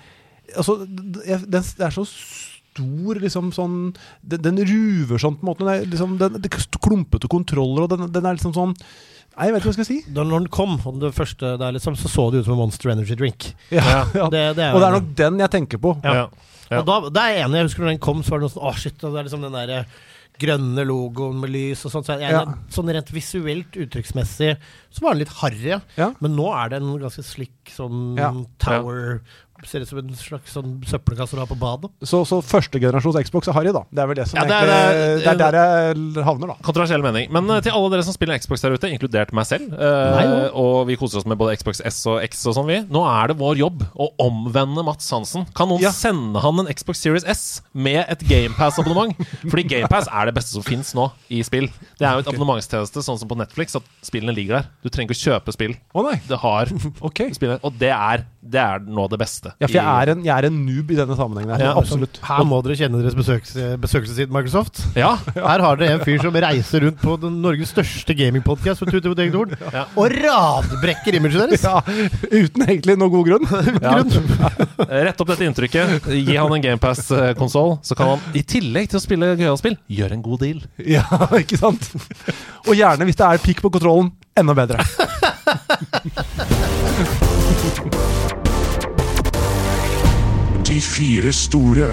altså, det, Det er så stor, liksom sånn Den, den ruver sånn på en måte. Den er, liksom, den, det klumpete kontroller, og den, den er liksom sånn Nei, jeg vet ikke hva jeg skal si. Da når den kom, og det første der liksom, så så det ut som en Monster Energy drink. Ja, ja. Det, det er Og det er nok den jeg tenker på. Ja. Ja. Og da, da er jeg enig. Jeg husker når den kom, så var det noe sånn Å, shit. Og det er liksom den der eh, grønne logoen med lys og sånt. Så jeg, Ja. Sånn rent visuelt, uttrykksmessig, så var den litt harry. Ja. Men nå er det en ganske slik sånn Ja. tower Ser ut som en slags sånn søppelkasse du har på badet. Så, så førstegenerasjons Xbox er harry, da. Det er vel det som Ja, det er- egentlig det er- Det er der jeg havner, da. Kontroversiell mening. Men uh, til alle dere som spiller Xbox der ute, inkludert meg selv, uh, Nei, og vi koser oss med både Xbox S og X og sånn, vi. Nå er det vår jobb å omvende Mats Hansen. Kan noen Ja. sende han en Xbox Series S med et GamePass-abonnement? Fordi GamePass er det beste som fins nå i spill. Det er jo et abonnementstjeneste, sånn som på Netflix, at spillene ligger der. Du trenger ikke å kjøpe spill. Å nei. Det har okay. spillet, og det er, det er nå det beste. Ja, for jeg er en, jeg er en noob i denne sammenhengen. her. Ja, Absolutt. Her må dere kjenne deres besøks, besøkelsestid, Microsoft. Ja, Her har dere en fyr som reiser rundt på den Norges største gamingpodkast Ja. og radbrekker imaget deres. Ja, uten egentlig noe god grunn. Ja. Rett opp dette inntrykket. Gi han en GamePass-konsoll, så kan han i tillegg til å spille gøyalspill gjøre en god deal. Ja, ikke sant? Og gjerne, hvis det er pikk på kontrollen, enda bedre. De fire store.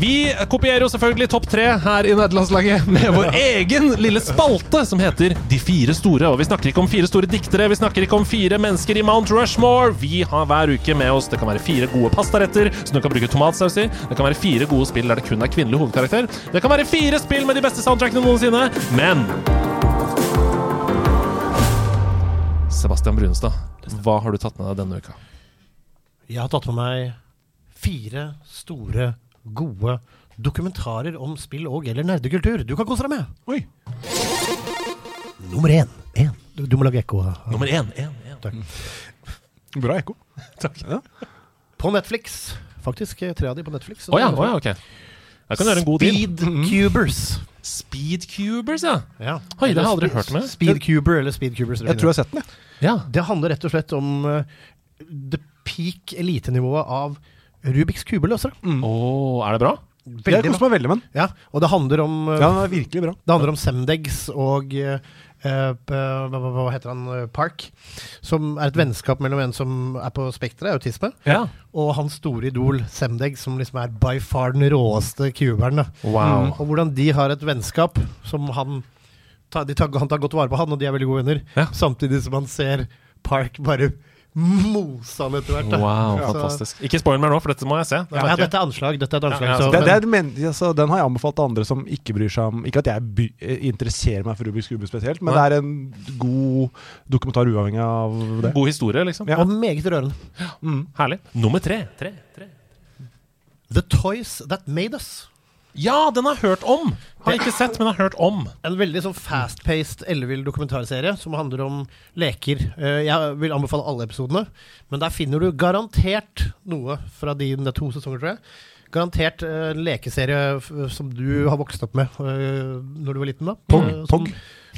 Vi kopierer jo selvfølgelig topp tre her i nederlandslaget med vår egen lille spalte som heter De fire store. Og vi snakker ikke om fire store diktere, vi snakker ikke om fire mennesker i Mount Rushmore. Vi har hver uke med oss Det kan være fire gode pastaretter som du kan bruke tomatsaus i. Det kan være fire gode spill der det kun er kvinnelig hovedkarakter. Det kan være fire spill med de beste soundtrackene noensinne. Men Sebastian Brunestad, hva har du tatt med deg denne uka? Jeg har tatt med meg fire store, gode dokumentarer om spill og eller nerdekultur du kan kose deg med. Oi. Nummer én. én. Du, du må lage ekko. Nummer én. én, én. Takk. Bra ekko. På Netflix. Faktisk eh, tre av de på Netflix. Å ja, å ja, ok. Jeg kan gjøre en god deal. Speedcubers. Speedcubers, ja. Ja. Oi, det har jeg aldri hørt om. Speedcuber eller Speedcubers. Jeg tror jeg har sett den, jeg. Ja. Det handler rett og slett om eh, the peak elitenivået av Rubiks kubeløsere. Å, er det bra? Jeg er meg veldig med den. Ja, og det handler om eh, Ja, den er virkelig bra. Det handler om Semdegs og uh, eh, hva, heter han? Park. Som er et vennskap mellom en som er på spekteret, autisme, Ja. og hans store idol Semdeg, som liksom er by far den råeste cuberen. Wow. Og hvordan de har et vennskap som han tar, de tar, Han tar godt vare på han, og de er veldig gode venner. Ja. Samtidig som han ser Park bare mose han etter hvert. da. Wow, ja. fantastisk. Ikke spoil meg nå, for dette må jeg se. Det Ja, dette er anslag. Dette er anslag. Ja, ja, så, Det, det er, men, altså, den har jeg anbefalt til andre som ikke bryr seg om Ikke at jeg by, eh, interesserer meg for Rubiks kube spesielt, men det er en god dokumentar uavhengig av det. God historie, liksom. Ja. og meget rørende. Herlig. Nummer tre. tre, tre. The Toys That Made Us. Ja, den har jeg hørt om! Har jeg ikke sett, men har hørt om. En veldig sånn fast-paced, ellevill dokumentarserie som handler om leker. Eh, Jeg vil anbefale alle episodene, men der finner du garantert noe fra dine to sesonger, tror jeg. Garantert eh, en lekeserie som du har vokst opp med uh, når du var liten. da Pog, Pog. som-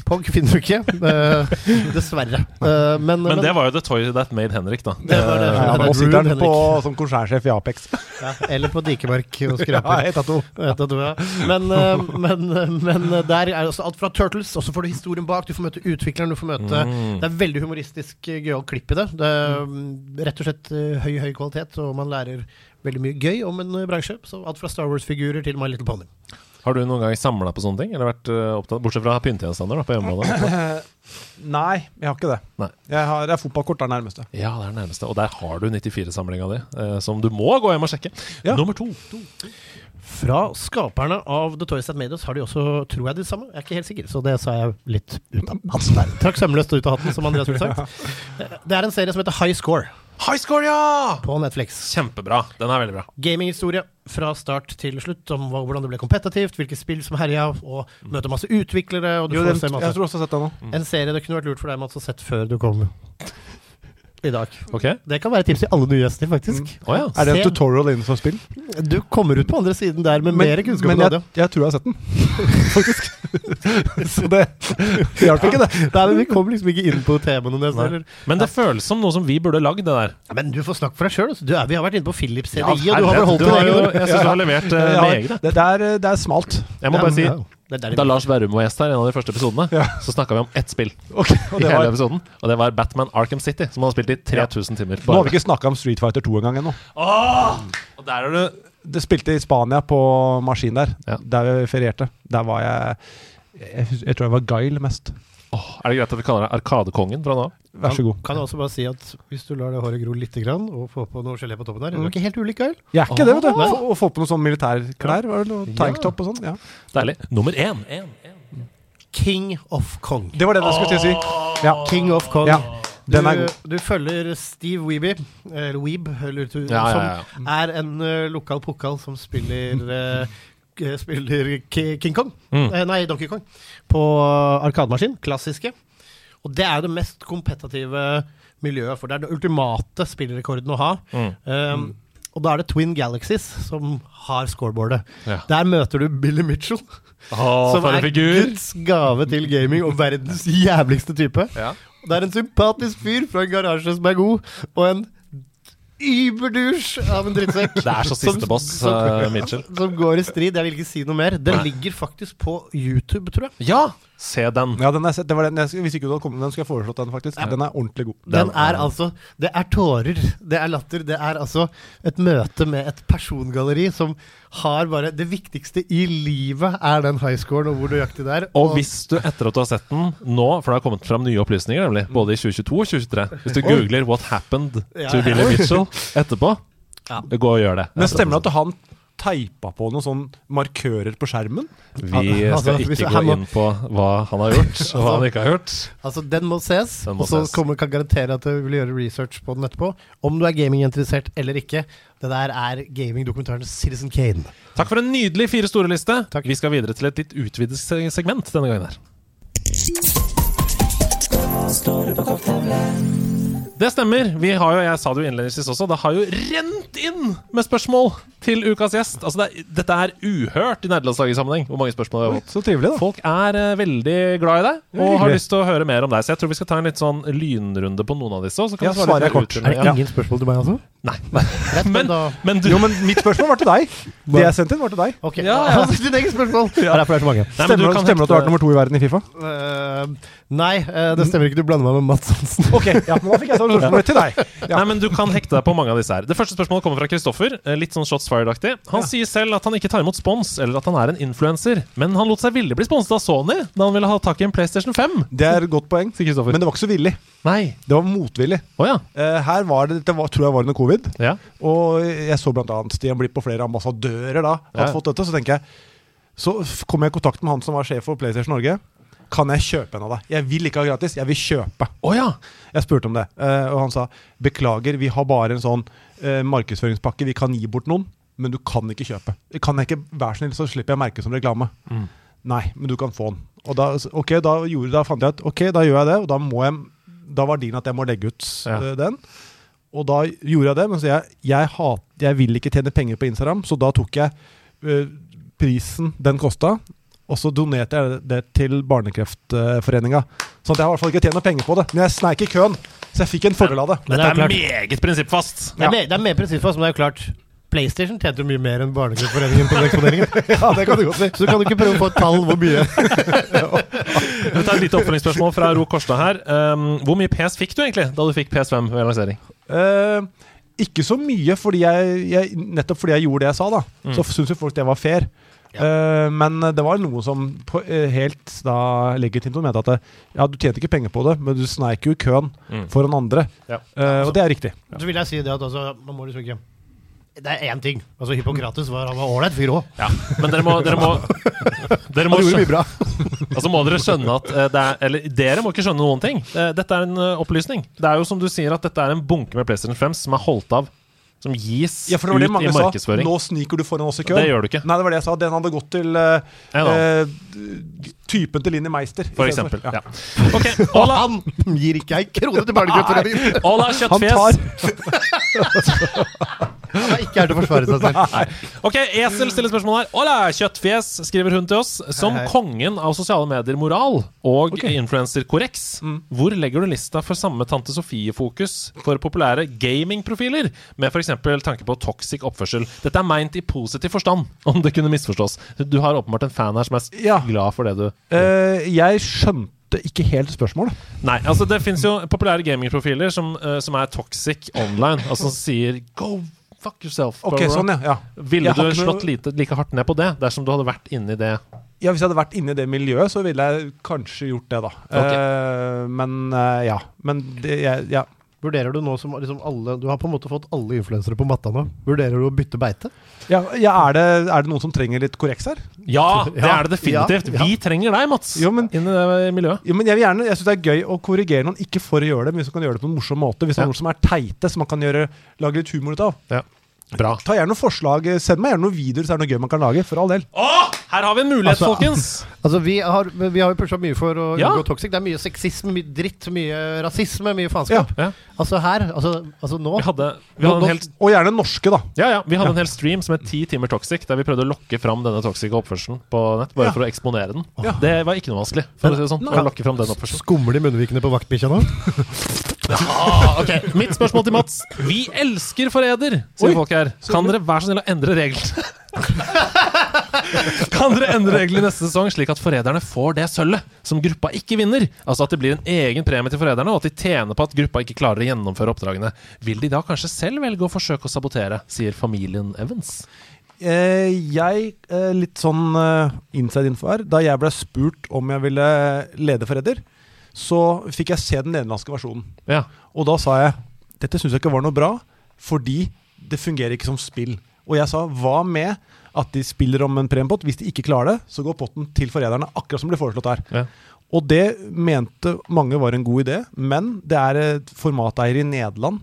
Pog. Finner du ikke, eh, dessverre. Eh, men, Men det var jo The Toy That Made Henrik, da. Det var det. Ja, nå sitter han på, som konsernsjef i Apex. ja, Eller på Dikemark og skraper. Ja, av ja. Men, eh, men, men der er det alt fra Turtles, og så får du historien bak. Du får møte utvikleren. Du får møte Mm. Det er veldig humoristisk, gøyal klipp i det. Det er mm, rett og slett høy, høy kvalitet, og man lærer veldig mye gøy om en bransje. Så alt fra Star Wars-figurer til My Little Pony. Har du noen gang samla på sånne ting? Eller vært eh, opptatt, Bortsett fra pyntegjenstander på hjemmebane? Nei, jeg har ikke det. Nei. Jeg har, er fotballkort der nærmeste. Ja, det er nærmeste. Og der har du 94-samlinga di, eh, som du må gå hjem og sjekke. Ja. Nummer to. Fra skaperne av The Toys That Made Us har de også, tror jeg, det samme. Jeg er ikke helt sikker, så det sa jeg litt ut av hatten der. Trakk sømløst ut av hatten, som Andreas ville sagt. Det er en serie som heter High Score High score, ja! på Netflix. Kjempebra. Den er veldig bra. Gaminghistorie fra start til slutt om hvordan det ble kompetitivt, hvilke spill som herja, og møte masse utviklere. Og du Jo, får den, se jeg masse. tror også jeg har sett den nå. En serie det kunne vært lurt for deg Mats, å sett før du kom. I dag. Ok. Det kan være tips til alle nye gjester, faktisk. Å ja. Er det en Se- tutorial innenfor spill? Du kommer ut på andre siden der med mer kunnskap. men jeg, jeg tror jeg har sett den, faktisk. Så det hjalp ikke, det. Nei, men Vi kom liksom ikke inn på temaene nesten. Eller? Men det føles som noe som vi burde lagd, det der. Men du får snakke for deg sjøl. Vi har vært inne på Philips CDI, Ja, og du har vel holdt din egen jeg syns du har levert uh, Ja, meget, det, det, er, det er smalt. Jeg må bare si. Det er der Da Lars Berrum var gjest her, en av de første episodene, så snakka vi om ett spill. Okay, og I det hele var, episoden Og det var Batman Arkham City, som han har spilt i 3000 timer. nå har vi ikke snakka om Street Fighter 2 engang ennå. Og der er du Det spilte i Spania på maskin der, Ja. der vi ferierte. Der var jeg jeg, jeg tror jeg var Guile mest. Åh, Er det greit at vi kaller deg Arkadekongen fra nå av? Vær så god. Kan jeg også bare si at hvis du lar det håret gro litt grann, og få på noe gelé på toppen der Du er ikke helt ulik, Gail. Jeg er ikke det, vet du. Få- Å få på noen sånne militærklær. Var det noe Tanktop og sånn. Ja. Deilig. Nummer én. King of Kong. Det var det jeg skulle til å si. Ja. King of Kong. Ja, den du, er god. du følger Steve Weeby, eller Weeb, eller, du, Ja, ja, som er en uh, lokal pokal som spiller uh, k- Spiller King Kong. Mm. Eh, nei, Donkey Kong. På uh, arkademaskin. Klassiske. Og det er det mest kompetative miljøet, for det er den ultimate spillrekorden å ha. Mm. Um, og da er det Twin Galaxies som har scoreboardet. Ja. Der møter du Billy Mitchell. Oh, som er figur! Guds gave til gaming og verdens jævligste type. Ja. Det er en sympatisk fyr fra en garasje som er god, og en überdusj av en drittsekk. Det er så siste Som- boss, som- uh, Mitchell. Som går i strid. Jeg vil ikke si noe mer. Den ligger faktisk på YouTube, tror jeg. Ja! Se den. Ja, den er. Det var den jeg, hvis ikke du hadde kommet med den, skulle jeg foreslått den, faktisk. Den er ordentlig god. Den er altså Det er tårer, det er latter. Det er altså et møte med et persongalleri som har bare Det viktigste i livet er den highscoren og hvor du jakter der. Og hvis du etter at du har sett den nå, for det har kommet fram nye opplysninger, nemlig, både i 2022 og 2023 Hvis du googler 'What happened to ja. Billy Mitchell' etterpå, Ja. gå og gjør det. Men stemmer det at han teipa på noen sånn markører på skjermen? Vi Altså, skal ikke gå må- inn på hva han har gjort, og hva han ikke har gjort. Altså, den må ses, Den må og så ses. kommer kan garantere at du vil gjøre research på den etterpå. Om du er gaminginteressert eller ikke. Det der er gamingdokumentaren Citizen Kane. Takk for en nydelig Fire store-liste. Vi skal videre til et litt utvidet segment denne gangen her. Det stemmer. Vi har jo, jeg sa det jo innledningsvis også, det har jo rent inn med spørsmål til ukas gjest. Altså, det, er- dette er uhørt i nederlandslagersammenheng, hvor mange spørsmål vi har fått. Så trivelig, da. Folk er uh, veldig glad i deg og har lyst til å høre mer om deg. Så jeg tror vi skal ta en litt sånn lynrunde på noen av disse. Og så kan Ja, svare svarer jeg kort. kort. ja. Er det ingen spørsmål til meg, altså? Nei. Greit, Men, men du Jo, men mitt spørsmål var til deg. Det jeg sendte inn, var til deg. Ok, Ja, ja. ditt eget spørsmål! Ja. det er det så mange. Nei, Stemmer, du det- stemmer det at du har vært nummer to i verden i Fifa? Eh, nei, eh, det stemmer ikke. Du blander meg med Mats Hansen. Ok, ja, men da fikk jeg sånn spørsmål til deg. Ja. Nei, men Du kan hekte deg på mange av disse her. Det første spørsmålet kommer fra Kristoffer. eh, Litt sånn Shots Fired-aktig. Han sier selv at han ikke tar imot spons, eller at han er en influenser. Men han lot seg villig bli sponset av Sony da han ville ha tak i en PlayStation 5. Det er et godt poeng, Sier Kristoffer. men det var ikke så villig. Nei. Det var motvillig. Oh, ja. Eh, her var det, det var, tror jeg var under covid, ja. og jeg så annet Stian blitt på flere ambassadører da. Hadde Ja. fått dette, så tenker jeg Så kom jeg i kontakt med han som var sjef for PlayStation Norge. Kan jeg kjøpe en av deg? Jeg vil ikke ha gratis, jeg vil kjøpe. Å ja. Jeg spurte om det, eh, og han sa beklager, vi har bare en sånn eh, markedsføringspakke vi kan gi bort noen, men du kan ikke kjøpe. Kan jeg ikke, Vær snill, så slipper jeg merke som reklame. Mm. Nei, men du kan få den. Og da, okay, da, gjorde, da fant jeg at ok, da gjør jeg det, og da må jeg Da var din at jeg må legge ut Ja. eh, den. Og da gjorde jeg det, men så jeg, jeg, hat, jeg vil ikke tjene penger på Instagram, så da tok jeg uh, prisen den kosta, og så donerte jeg det til Barnekreftforeninga. Sånn at jeg har i hvert fall ikke tjent noe penger på det. Men jeg sneik i køen, så jeg fikk en fordel av det. Men Dette det er er meget prinsippfast. Det er, mer, det er mer prinsippfast, men det er jo klart PlayStation tjente jo mye mer enn Barnekreftforeningen på den eksponeringen. Ja, det kan du godt si. Så du kan jo ikke prøve å få et tall hvor mye. Vi tar et lite oppfølgingsspørsmål fra Ro Korstad her. Um, hvor mye PS fikk du egentlig da du fikk PS5 ved lansering? Uh, ikke så mye, fordi jeg, jeg, nettopp fordi jeg gjorde det jeg sa, da. Mm. Så syns jo folk det var fair. Eh, men det var noe som på, eh, helt da legitimt mente at det, ja, du tjente ikke penger på det, men du sneik jo i køen Mm. foran andre. Ja. Uh, og det er riktig. Så vil jeg si det at altså, man må liksom ikke Det er én ting. Altså Hippokrates var han ålreit fyr òg. Ja, men dere må, dere må, dere må skjønne, bra. altså må dere skjønne at eh, det er Eller dere må ikke skjønne noen ting. Eh, Dette er en eh, opplysning. Det er jo som du sier at dette er en bunke med PlayStation 5 som er holdt av som gis Ja, ut i markedsføring. sa. Nå sniker du foran oss i køen. Det gjør du ikke. Nei, det var det jeg sa. Den hadde gått til uh, uh, typen til Linni Meister. For eksempel. For, Ja. Ja. Ok, Og Ola, han gir ikke ei krone til barnegrupper! Ola Han tar Han er ikke her til å forsvare seg selv. Ok, Esel stiller spørsmål her. Hola, Kjøttfjes, skriver hun til oss. Som Hei, hei. kongen av sosiale medier-moral og influencer Correx, Mm. hvor legger du lista for samme Tante Sofie-fokus for populære gamingprofiler, med f.eks. tanke på toxic oppførsel? Dette er meint i positiv forstand, om det kunne misforstås. Du har åpenbart en fan her som er s- Ja. glad for det du Eh, Jeg skjønte ikke helt spørsmålet. Nei, altså det fins jo populære gamingprofiler som, eh, som er toxic online. Altså som sier 'go fuck yourself'. Bro. sånn, ja. ja. Ville du slått lite, like hardt ned på det dersom du hadde vært inni det? Ja, Hvis jeg hadde vært inne i det miljøet, så ville jeg kanskje gjort det, da. Okay. Uh, men uh, ja. Men det, jeg, ja. Vurderer du nå som liksom alle Du har på en måte fått alle influensere på matta nå. Vurderer du å bytte beite? Ja, ja er, det, er det noen som trenger litt korreks her? Ja, det er det definitivt. ja, ja. Vi trenger deg, Mats, Jo, men- inn i det miljøet. Jo, men Jeg vil gjerne, jeg synes det er gøy å korrigere noen, ikke for å gjøre det, men hvis man kan gjøre det på en morsom måte. Hvis det Ja. er noen som er teite, som man kan gjøre, lage litt humor ut av. Bra. Ta gjerne noen forslag. Send meg gjerne noen videoer så er det noe gøy man kan lage. For all del. Å, her har vi en mulighet, Altså, folkens! Altså, Vi har, vi har jo pusha mye for å Ja. unngå toxic. Det er mye sexisme, mye dritt, mye rasisme, mye faenskap. Ja. Altså her, altså, altså nå Vi hadde, vi hadde en hel Og gjerne norske, da. Ja, ja, Vi hadde en hel stream som het 10 timer toxic, der vi prøvde å lokke fram denne toxic oppførselen på nett. Bare Ja. for å eksponere den. Ja. Det var ikke noe vanskelig. For å si det sånn, å lokke fram den oppførselen. Skumler de munnvikene på vaktbikkja nå? Ah, ok, Mitt spørsmål til Mats. Vi elsker forræder, sier Oi, folk her. Kan dere være så snill å endre reglene? kan dere endre reglene i neste sesong, slik at forræderne får det sølvet som gruppa ikke vinner? Altså at det blir en egen premie til forræderne, og at de tjener på at gruppa ikke klarer å gjennomføre oppdragene. Vil de da kanskje selv velge å forsøke å sabotere, sier familien Evans. Eh, jeg, eh, litt sånn eh, inside info her Da jeg ble spurt om jeg ville lede Forræder, så fikk jeg se den nederlandske versjonen. Ja. Og da sa jeg dette syns jeg ikke var noe bra, fordi det fungerer ikke som spill. Og jeg sa hva med at de spiller om en premiepott? Hvis de ikke klarer det, så går potten til forræderne, akkurat som ble foreslått her. Ja. Og det mente mange var en god idé, men det er et formateier i Nederland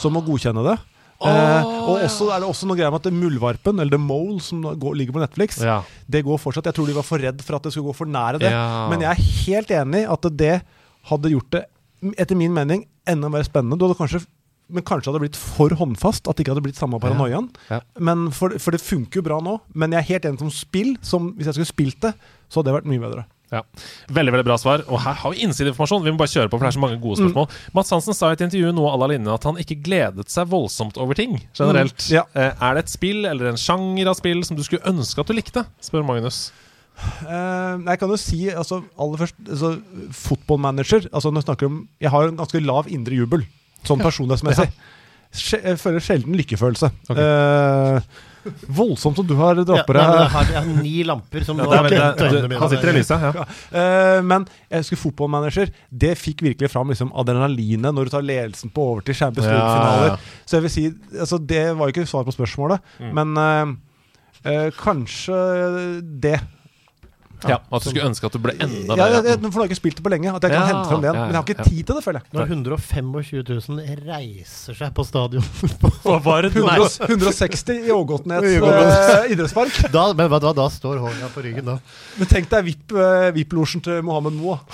som må godkjenne det. Eh, og også er det også noe greier med at det Muldvarpen, eller The Mole, som går, ligger på Netflix, Ja. det går fortsatt. Jeg tror de var for redd for at det skulle gå for nære det. Ja. Men jeg er helt enig i at det hadde gjort det, etter min mening, enda mer spennende. Du hadde kanskje, men kanskje hadde det blitt for håndfast, at det ikke hadde blitt samme paranoiaen. Ja. ja. for, for det funker jo bra nå. Men jeg er helt enig som spill. Som, hvis jeg skulle spilt det, så hadde det vært mye bedre. Ja. Veldig veldig bra svar. Og her har vi innsideinformasjon. Vi må bare kjøre på, for det er så mange gode spørsmål. Mats Hansen sa i et intervju nå à la linje at han ikke gledet seg voldsomt over ting generelt. Mm, ja. Eh, er det et spill eller en sjanger av spill som du skulle ønske at du likte? spør Magnus. Uh, jeg kan jo si altså, aller først altså, Fotballmanager altså, når jeg, snakker om, jeg har en ganske lav indre jubel, sånn personlighetsmessig. Ja. Jeg føler sjelden lykkefølelse. Eh, voldsomt som du har dratt på deg. har, jeg har ni lamper som Ja, nå det han sitter i lyset. Ja. Uh, men jeg husker fotballmanager. Det fikk virkelig fram liksom, adrenalinet når du tar ledelsen på over til Champions League-finaler. ja. Så jeg vil si altså, Det var jo ikke svar på spørsmålet, Mm. men uh, uh, kanskje det. Ja, At du skulle ønske at du ble enda Ja, mer jeg, for har ikke spilt det på lenge. At jeg kan hente frem det igjen. Men jeg har ikke tid til det, føler jeg. Når 125 000 reiser seg på stadion Hva var det 100, 160 i Ågotnes uh, eh, idrettspark. da, Men vet du hva, da står hånda på ryggen, da. Men tenk deg uh, VIP-losjen til Mohammed Moa.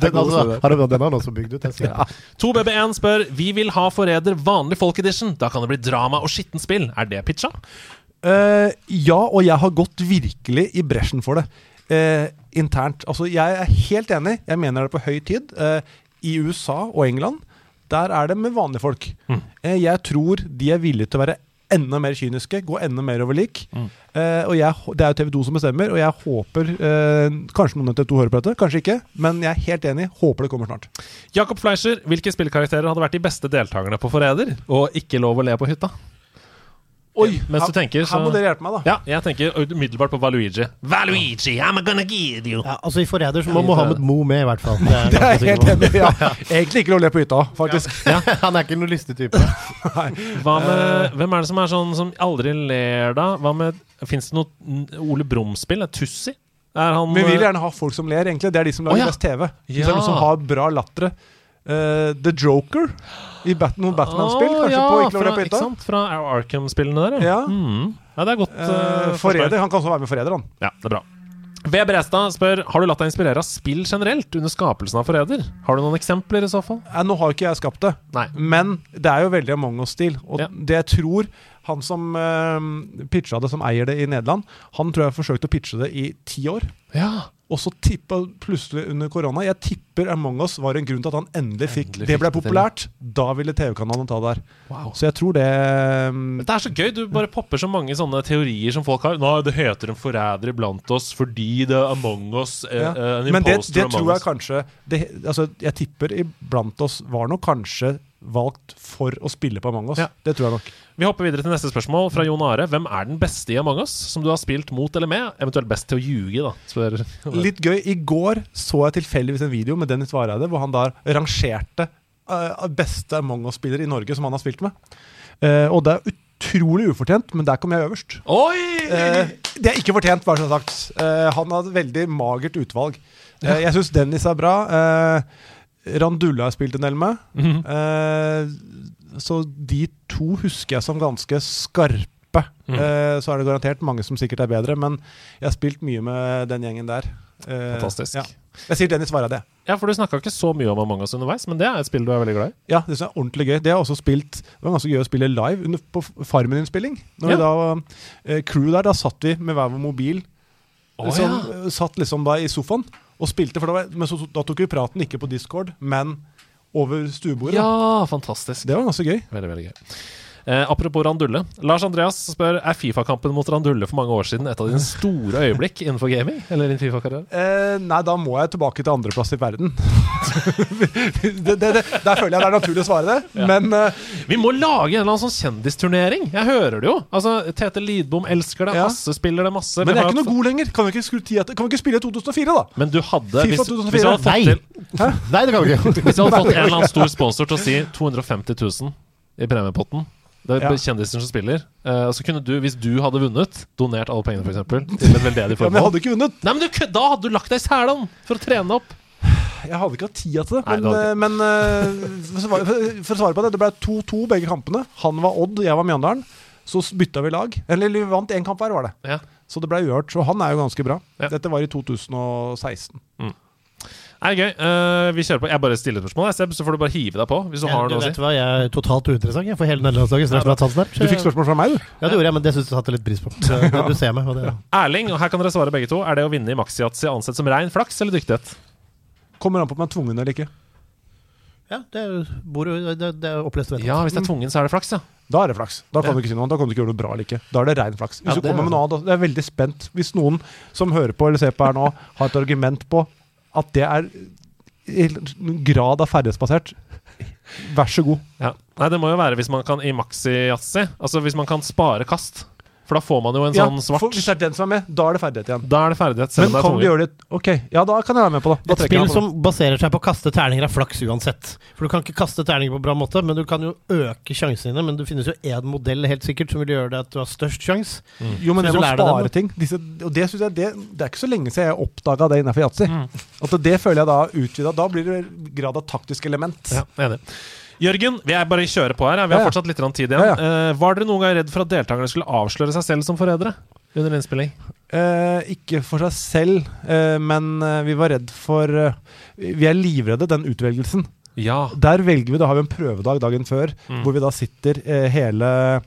Den, altså, har, den har han også bygd ut. Ja. 2BB1 spør Vi vil ha Forræder vanlig folk edition. Da kan det bli drama og skittent spill. Er det pitcha? Eh, ja, og jeg har gått virkelig i bresjen for det. Uh, internt. Altså, jeg er helt enig. Jeg mener det er på høy tid. Uh, I USA og England, der er det med vanlige folk. Eh, jeg tror de er villige til å være enda mer kyniske, gå enda mer over lik. Eh, og jeg, det er jo TV 2 som bestemmer, og jeg håper Kanskje noen av TV 2 hører på dette, kanskje ikke. Men jeg er helt enig. Håper det kommer snart. Jakob Fleischer, hvilke spillkarakterer hadde vært de beste deltakerne på Forræder? Og ikke lov å le på hytta? Oi, Mens her, du tenker, så her må dere hjelpe meg, da. Ja, jeg tenker umiddelbart på Valuigi. Valuigi, I'm gonna give you Ja, altså I Forræder så må Mohammed Mo med, i hvert fall. Det er Det er jeg helt enig i. Ja. Egentlig ikke lov å le på hytta, faktisk. Han er ikke noen lystig type. Hva med, Hvem er det som er sånn som aldri ler, da? Hva med Fins det noe Ole Brumm-spill? Er Tussi? Er han Men vi vil gjerne ha folk som ler, egentlig. Det er de som lager Å, ja. best TV. Hvis Ja. det er noen som har bra latter. Eh, The Joker i Bat noen Batman-spill. Oh, Kanskje ja, på Ikke lov å ikke sant? Fra Arkham-spillene der, Ja. Mm. ja, det er godt. Uh, forræder. Han kan også være med Forræder, han. Ja, det er bra. V. Brestad spør Har du latt deg inspirere av spill generelt under skapelsen av Forræder. Har du noen eksempler i så fall? Eh, nå har jo ikke jeg skapt det, Nei. men det er jo veldig Among us-stil. Og Ja. det jeg tror han som uh, pitcha det, som eier det i Nederland, han tror jeg forsøkte å pitche det i ti år. Ja. Og så tippa plutselig under korona Jeg tipper Among us var en grunn til at han endelig fikk Endelig Det ble populært. Da ville TV-kanalen ta det her. Wow. Så jeg tror det um, Det er så gøy. Du bare popper så mange sånne teorier som folk har. Nå, det heter en forræder iblant oss fordi det er Among us. eh, ja. eh, en Men det, det among tror jeg kanskje det, altså, Jeg tipper iblant oss var nok kanskje valgt for å spille på Among us. Ja. Det tror jeg nok. Vi hopper videre til neste spørsmål fra Jon Are. Hvem er den beste i Among us som du har spilt mot eller med? Eventuelt best til å ljuge, da. Spør. Litt gøy. I går så jeg tilfeldigvis en video med Dennis Vareide hvor han da rangerte uh, beste Among us-spiller i Norge som han har spilt med. Uh, og det er utrolig ufortjent, men der kom jeg øverst. Eh, det er ikke fortjent, bare så sagt. Eh, han har et veldig magert utvalg. Eh, jeg syns Dennis er bra. Eh, Randulla har jeg spilt en del med. Mhm. Eh, så de to husker jeg som ganske skarpe. Mm. Eh, så er det garantert mange som sikkert er bedre, men jeg har spilt mye med den gjengen der. Eh, Fantastisk. Ja. Jeg sier Dennis Vareide. Ja, for du snakka ikke så mye om Among us underveis, men det er et spill du er veldig glad i. Ja, det er ordentlig gøy. Det er også spilt Det var ganske gøy å spille live under, på Farmen-innspilling. Når Ja. vi da eh, Crew der, da satt vi med hver vår mobil. Oh, som, ja. Satt liksom da i sofaen og spilte. For da, var, men så, da tok vi praten ikke på Discord, men over stuebordet. Ja, fantastisk. Det var ganske gøy. Veldig, veldig gøy. Eh, apropos Randulle. Lars Andreas spør Er Fifa-kampen mot Randulle for mange år siden et av dine store øyeblikk innenfor gaming? Eller din Fifa-karriere? Eh, nei, da må jeg tilbake til andreplass i verden. det, det, det, der føler jeg det er naturlig å svare det. Ja. Men eh, Vi må lage en eller annen sånn kjendisturnering! Jeg hører det jo. Altså, Tete Lidbom elsker det. Ja. Hasse spiller det masse. Men det jeg er ikke noe god lenger. Kan vi ikke, skru kan vi ikke spille i 2004, da? Men du hadde FIFA 2004. hvis hvis hadde fått Nei. til Nei, det kan vi ikke. Hvis du hadde fått en eller annen stor sponsor til å si 250 000 i premiepotten Det er Ja. kjendisen som spiller. Uh, så kunne du, hvis du hadde vunnet, donert alle pengene for eksempel, til et veldedig Ja, men jeg hadde ikke vunnet. Nei, men du, Da hadde du lagt deg i selen for å trene opp! Jeg hadde ikke hatt tida til det. Nei, Men, det eh, men uh, for, å svare, for, for å svare på det, det ble 2-2 begge kampene. Han var Odd, jeg var Mjøndalen. Så bytta vi lag. Eller vi vant én kamp hver, var det. Ja. Så det ble uavgjort. Så han er jo ganske bra. Dette var i 2016. Er det gøy? Uh, vi kjører på. Jeg bare stiller spørsmål, jeg, Seb, så får du bare hive deg på hvis du Ja, har du noe å vet si. hva, Jeg er totalt uinteressant jeg, for hele nederlandslaget. Er der. Du fikk spørsmål fra meg, du. Ja, det gjorde jeg, men det syns jeg satte litt pris på. Så, du, du ser meg. Og det, Erling, og her kan dere svare begge to. Er det å vinne i maxiyatzy ansett som rein flaks eller dyktighet? Kommer an på om jeg er tvungen eller ikke. ja, det er, bor, jo- det, det er opplest vedtatt. Ja, hvis det er tvungen, så er det flaks, ja. Da er det flaks. Da kan Ja. du ikke si noe. Da kan du ikke gjøre noe bra eller ikke. Da er det rein flaks. Hvis Ja, du det kommer er med noe annet, da- Jeg er veldig spent. Hvis noen som hører på eller ser på her nå, har et argument på at det er i grad av ferdighetsbasert, vær så god. ja. Nei, det må jo være hvis man kan i Maxi-Yatzy. Altså hvis man kan spare kast. For da får man jo en Ja, sånn svart for hvis det er den som er med, da er det ferdighet igjen. Da er det ferdighet. Men det kan du vi gjøre det Ok, ja, da kan jeg være med på det. Da Et spill som baserer seg på å kaste terninger er flaks uansett. For du kan ikke kaste terninger på bra måte, men du kan jo øke sjansene dine. Men det finnes jo én modell helt sikkert som vil gjøre det at du har størst sjanse. Jo, men det må spare ting Disse, og det, synes jeg, det, det er ikke så lenge siden jeg oppdaga det innenfor yatzy. Mm. At det føler jeg da utvida. Da blir det grad av taktisk element. Ja, enig. Jørgen, vi er bare kjører på her. Vi har fortsatt litt tid igjen. Eh, var dere noen gang redd for at deltakerne skulle avsløre seg selv som forrædere under innspilling? Uh, ikke for seg selv, uh, men vi var redd for Vi er livredde den utvelgelsen. Ja. Der velger vi, da har vi en prøvedag dagen før, Mm. hvor vi da sitter eh, hele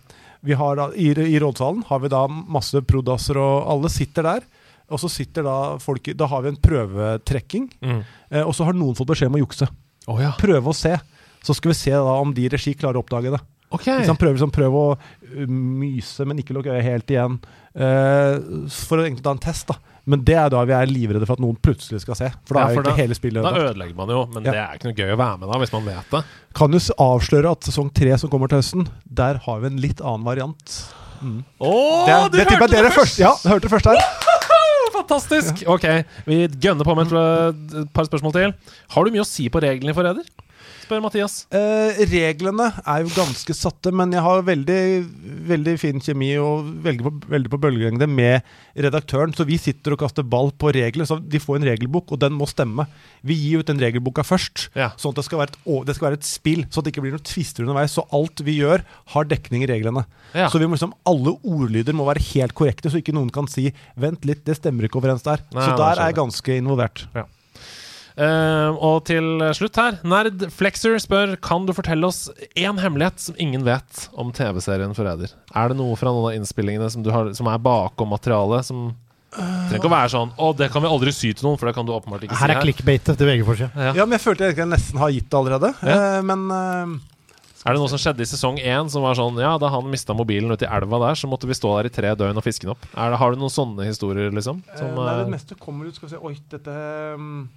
vi har da, i, I rådsalen har vi da masse prodasser, og alle sitter der. Og så sitter da folk Da har vi en prøvetrekking, Mm. eh, og så har noen fått beskjed om å jukse. Oh, ja. Prøve å se. Så skal vi se da om de i regi klarer å oppdage det. Ok. Liksom han prøver, liksom, prøve å uh, myse, men ikke lukke øyet helt igjen. Uh, for å egentlig ta en test, da. Men det er da vi er livredde for at noen plutselig skal se. For da Ja, er jo ikke hele spillet Da ødelegger man jo, men Ja. det er ikke noe gøy å være med da, hvis man vet det. Kan jo avsløre at sesong tre som kommer til høsten, der har vi en litt annen variant. Mm. Oh, det, du det hørte det først! Ja, hørte det først her. Fantastisk! Ok, vi gønner på med et et par spørsmål til. Har du mye å si på reglene i Forræder? Spør Mathias. Eh, reglene er jo ganske satte, men jeg har veldig veldig fin kjemi og veldig på, veldig på bølgelengde med redaktøren. Så vi sitter og kaster ball på regler. Så de får en regelbok, og den må stemme. Vi gir ut den regelboka først, sånn at det skal, et, det skal være et spill. Så at det ikke blir noen tvister underveis. Så alt vi gjør, har dekning i reglene. Ja. Så vi må liksom, alle ordlyder må være helt korrekte, så ikke noen kan si 'vent litt, det stemmer ikke overens der'. Nei, så der er jeg ganske involvert. Ja. Eh, og til slutt her, Nerd Flexer spør Kan du fortelle oss én hemmelighet som ingen vet om TV-serien Forræder. Er det noe fra noen av innspillingene som, du har, som er bakom materialet? Som trenger ikke å være sånn Å, det kan vi aldri sy til noen, for det kan du åpenbart ikke Her si er clickbaitet til VG-forsida. Ja. men jeg følte jeg nesten har gitt det allerede. Ja. Uh, men uh Er det noe som skjedde i sesong én som var sånn Ja, da han mista mobilen ute i elva der, så måtte vi stå der i tre døgn og fiske den opp. Er det, har du noen sånne historier, liksom? Som, Eh, Nei, det eh, meste kommer ut Skal vi se Oi, dette um,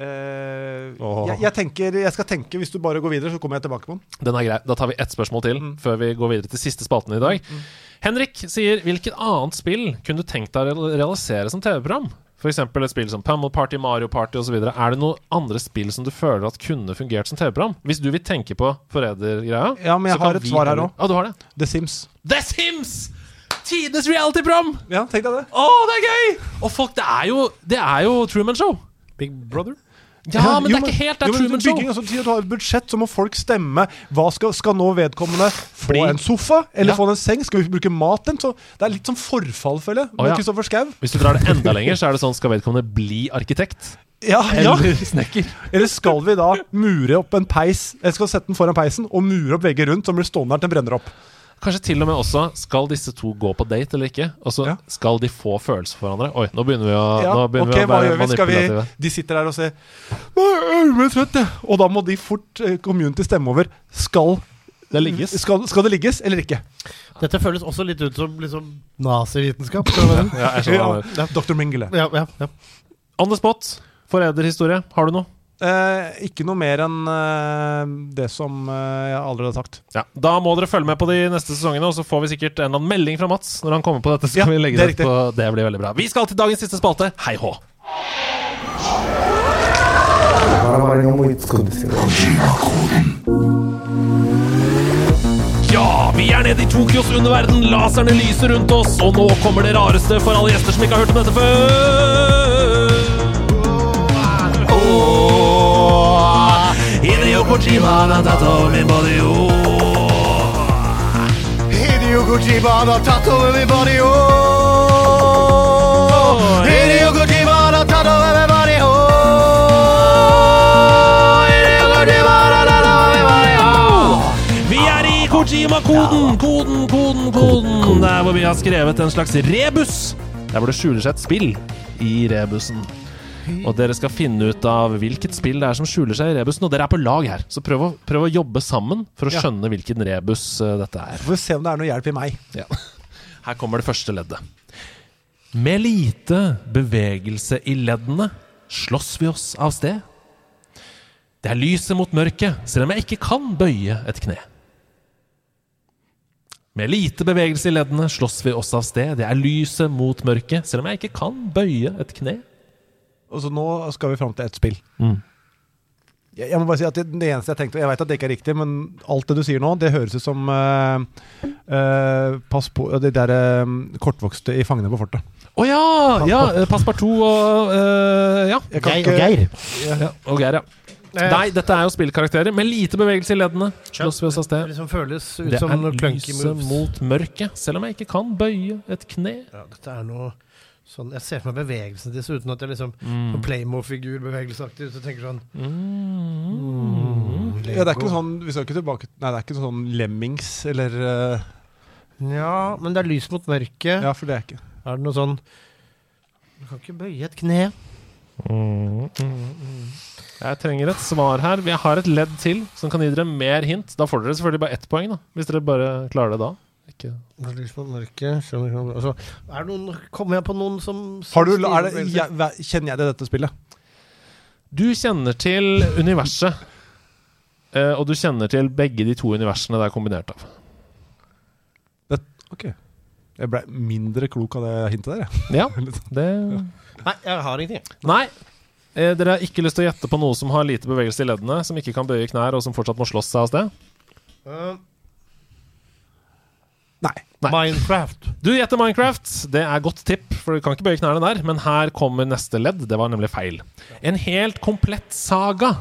Åh. jeg, jeg tenker Jeg skal tenke Hvis du bare går videre, så kommer jeg tilbake på den. Den er grei. Da tar vi ett spørsmål til Mm. før vi går videre til siste spalten i dag. Henrik sier hvilket annet spill kunne du tenkt deg å realisere som TV-program? F.eks. et spill som Pummel Party, Mario Party osv. Er det noen andre spill som du føler at kunne fungert som TV-program? Hvis du vil tenke på forrædergreia Ja, men jeg har et svar her òg. Ja, du har det? The Sims. The Sims! Tidenes reality-program! Ja, tenk deg det. Å, det er gøy! Og folk, det er jo, det er jo Truman Show. Big Brother? Ja, men jo, det er ikke helt Det er Truman Show. altså, du har et budsjett, så må folk stemme. Hva skal, skal nå vedkommende få Bli- en sofa eller Ja. få en seng? Skal vi bruke mat den? Så det er litt sånn forfall, føler jeg. Med ja. Hvis du drar det enda lenger, så er det sånn skal vedkommende bli arkitekt. Ja, ja. Eller snekker. Eller skal vi da mure opp en peis Eller skal sette den foran peisen og mure opp vegger rundt, som blir stående her til den brenner opp? Kanskje til og med også Skal disse to gå på date eller ikke? Og så skal de få følelser for hverandre. Oi, nå begynner vi å, Ja, nå begynner okay, vi å være vi? manipulative. vi. De sitter der og ser Nå er jeg trøtt, jeg. Og da må de fort eh, community stemme over. Skal det ligges? Skal, skal det ligges eller ikke? Dette føles også litt ut som liksom nazivitenskap. Ja, Ja, Dr. Mengele. Ja, ja, ja. On the spot. Forræderhistorie. Har du noe? Eh, ikke noe mer enn eh, det som eh, jeg allerede har sagt. Ja, Da må dere følge med på de neste sesongene, og så får vi sikkert en eller annen melding fra Mats når han kommer på dette. Så Ja, kan vi legge det det, på Det blir veldig bra. Vi skal til dagens siste spalte. Hei hå! Ja, vi er nede i Tokyos underverden. Laserne lyser rundt oss, og nå kommer det rareste for alle gjester som ikke har hørt om dette før. Kojima, han tatt over min body, oh. Hideo Kojima har tatt over min body, oh. Hideo Kojima har tatt over min body, oh. Hideo Kojima har tatt over min body, oh. Vi er i Kojima-koden, koden, koden, koden. Der hvor vi har skrevet en slags rebus. Der hvor det skjuler seg et spill i rebusen. Og dere skal finne ut av hvilket spill det er som skjuler seg i rebusen. Og dere er på lag her, så prøv å, prøv å jobbe sammen for å Ja. skjønne hvilken rebus eh, dette er. Får vi se om det er noe hjelp i meg. Ja. Her kommer det første leddet. Med lite bevegelse i leddene slåss vi oss av sted. Det er lyset mot mørket, selv om jeg ikke kan bøye et kne. Med lite bevegelse i leddene slåss vi oss av sted. Det er lyset mot mørket, selv om jeg ikke kan bøye et kne. Og så nå skal vi fram til ett spill. Mm. Jeg, jeg må bare si at det, det eneste jeg tenkte Jeg vet at det ikke er riktig, men alt det du sier nå, det høres ut som uh, uh, Pass på De der uh, kortvokste i Fangene på fortet. Å ja! ja eh, Passepartout og eh, Ja. Jeg Geir ikke- og Geir. ja. Og Geir, ja. Nei, dette er jo spillkarakterer med lite bevegelse i leddene. Slåss vi oss av Det liksom føles ut Det som er lyset mot mørket, selv om jeg ikke kan bøye et kne. Ja, dette er noe sånn Jeg ser for meg bevegelsene til uten at jeg liksom Mm. Sånn Playmo-figur-bevegelsesaktig så og tenker sånn Mm. Ja, det er ikke sånn Vi skal ikke tilbake Nei, det er ikke sånn Lemmings eller uh... Ja, men det er lys mot mørket. Ja, for det er ikke Er det noe sånn Du kan ikke bøye et kne. Jeg trenger et svar her. Jeg har et ledd til som kan gi dere mer hint. Da får dere selvfølgelig bare ett poeng, da. Hvis dere bare klarer det da. Ikke. Det er Lys mot mørket altså, er det noen, Kommer jeg på noen som, som Har du, er det, jeg, Kjenner jeg til dette spillet? Du kjenner til universet. eh, og du kjenner til begge de to universene det er kombinert av. Det, ok Jeg ble mindre klok av det hintet der, jeg. Ja, det Nei, jeg har ingenting. Nei. Eh, dere har ikke lyst til å gjette på noe som har lite bevegelse i leddene, som ikke kan bøye knær, og som fortsatt må slåss seg av sted? Uh, Nei. Minecraft. Du gjetter Minecraft. Det er godt tipp, for du kan ikke bøye knærne der. Men her kommer neste ledd. Det var nemlig feil. En helt komplett saga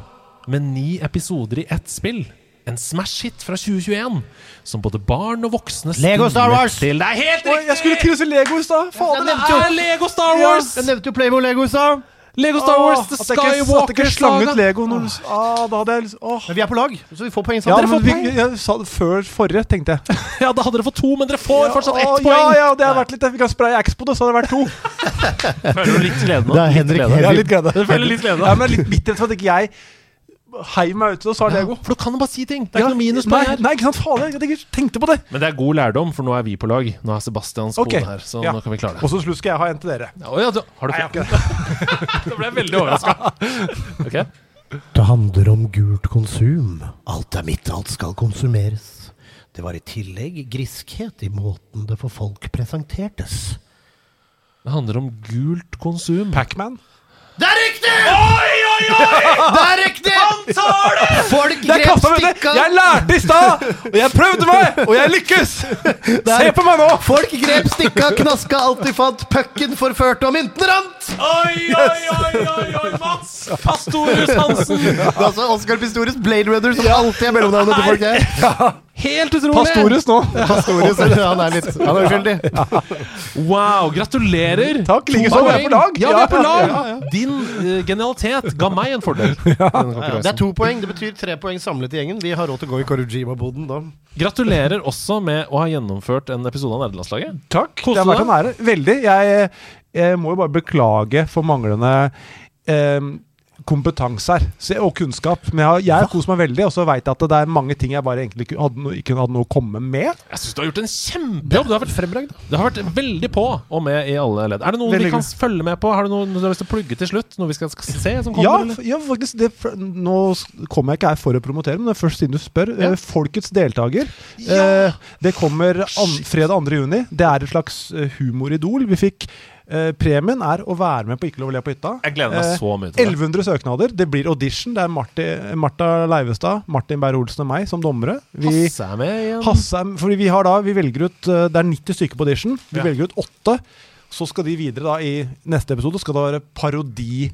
med ni episoder i ett spill. En smash-hit fra 2021 som både barn og voksne Lego Star Wars! Til. Det er helt Oi, jeg skulle til å si Lego i stad! Fader, Det er Lego Star Wars! Jeg nevnte jo Playboy Lego i stad. Lego Star Wars, The At jeg at jeg ikke Skywalker slang. Lego når du s- ah, Da hadde jeg åh. Men vi er på lag, så vi får poeng Ja, sammen. Dere men får vi, jeg sa det før forrige, tenkte jeg. Ja, da hadde dere fått to, men dere får fortsatt ett poeng. Ja, ja, det har vært litt Vi kan spraye Expo, det, så hadde det vært to. Føler du litt glede nå? Det er Litt Henrik glede. Henrik. Jeg er litt glede. Du føler litt glede? Ja, men jeg er litt bitter for at ikke jeg heiv meg ut og sa Lego. For du kan jo bare si ting. Det er Ja, ikke noe minuspoeng nei, her. nei, ikke sant, faen, Jeg jeg tenkte på det. Men det er god lærdom, for nå er vi på lag. Nå er Sebastians kone kode her, så ja. nå kan vi klare det. Og så slutt skal jeg ha en til dere. Ja, ja, du, har du Nei, jeg fått har ikke det. Da ble jeg veldig overraska. Ok. Det handler om gult konsum. Alt er mitt, alt skal konsumeres. Det var i tillegg griskhet i måten det for folk presentertes. Det handler om gult konsum. Pacman. Det er riktig! Oi, oi, oi! Det er riktig! Han tar det! Folk grep stikka Jeg lærte i stad! Og jeg prøvde meg! Og jeg lykkes! Se på meg nå! Folk grep stikka, knaska alt de fant, pucken forførte og mynten rant! Oi, oi, oi, oi, oi, Mats! Pastorius Hansen! Det er altså Oscar Pistorius, Blade Runner, som alltid er mellomnavnet til folk her. Helt utrolig! Pastorius nå. Pastorius, han er litt Han er uskyldig. Wow, gratulerer! Takk, likeså. Vi er på lag. Ja, vi er på lag! Din uh, genialitet ga meg en fordel. Ja, det er to poeng. Det betyr tre poeng samlet i gjengen. Vi har råd til å gå i Korujima-boden da. Gratulerer også med å ha gjennomført en episode av Nerdelandslaget. Takk. Koste det har vært en ære. Veldig. Jeg, jeg må jo bare beklage for manglende eh, kompetanse her så, og kunnskap. Men jeg, har- jeg har kost meg veldig, og så veit jeg at det er mange ting jeg bare egentlig ikke hadde, no, ikke hadde noe å komme med. Jeg syns du har gjort en kjempejobb. Du har vært frembragd. Du har vært veldig på og med i alle ledd. Er det noe Veldig vi kan god. følge med på? Har du noe du har lyst til å plugge til slutt? Noe vi skal, skal se som kommer? Ja, ja, faktisk. Det, nå kommer jeg ikke her for å promotere, men det er først siden du spør. Ja. Eh, Folkets deltaker. Eh, det kommer an, fredag 2. juni. Det er et slags eh, humoridol. Vi fikk eh, Premien er å være med på Ikke lov å le på hytta. Jeg gleder meg Eh, så mye til det. 1100 søknader. Det blir audition. Det er Marti, Martha Leivestad, Martin Beyer-Olsen og meg som dommere. Vi, Hasse er med igjen. Hasse er- fordi vi har da, vi velger ut eh, Det er 90 stykker på audition. Vi Ja. velger ut åtte. Så skal de videre da i neste episode skal det være parodiepisode.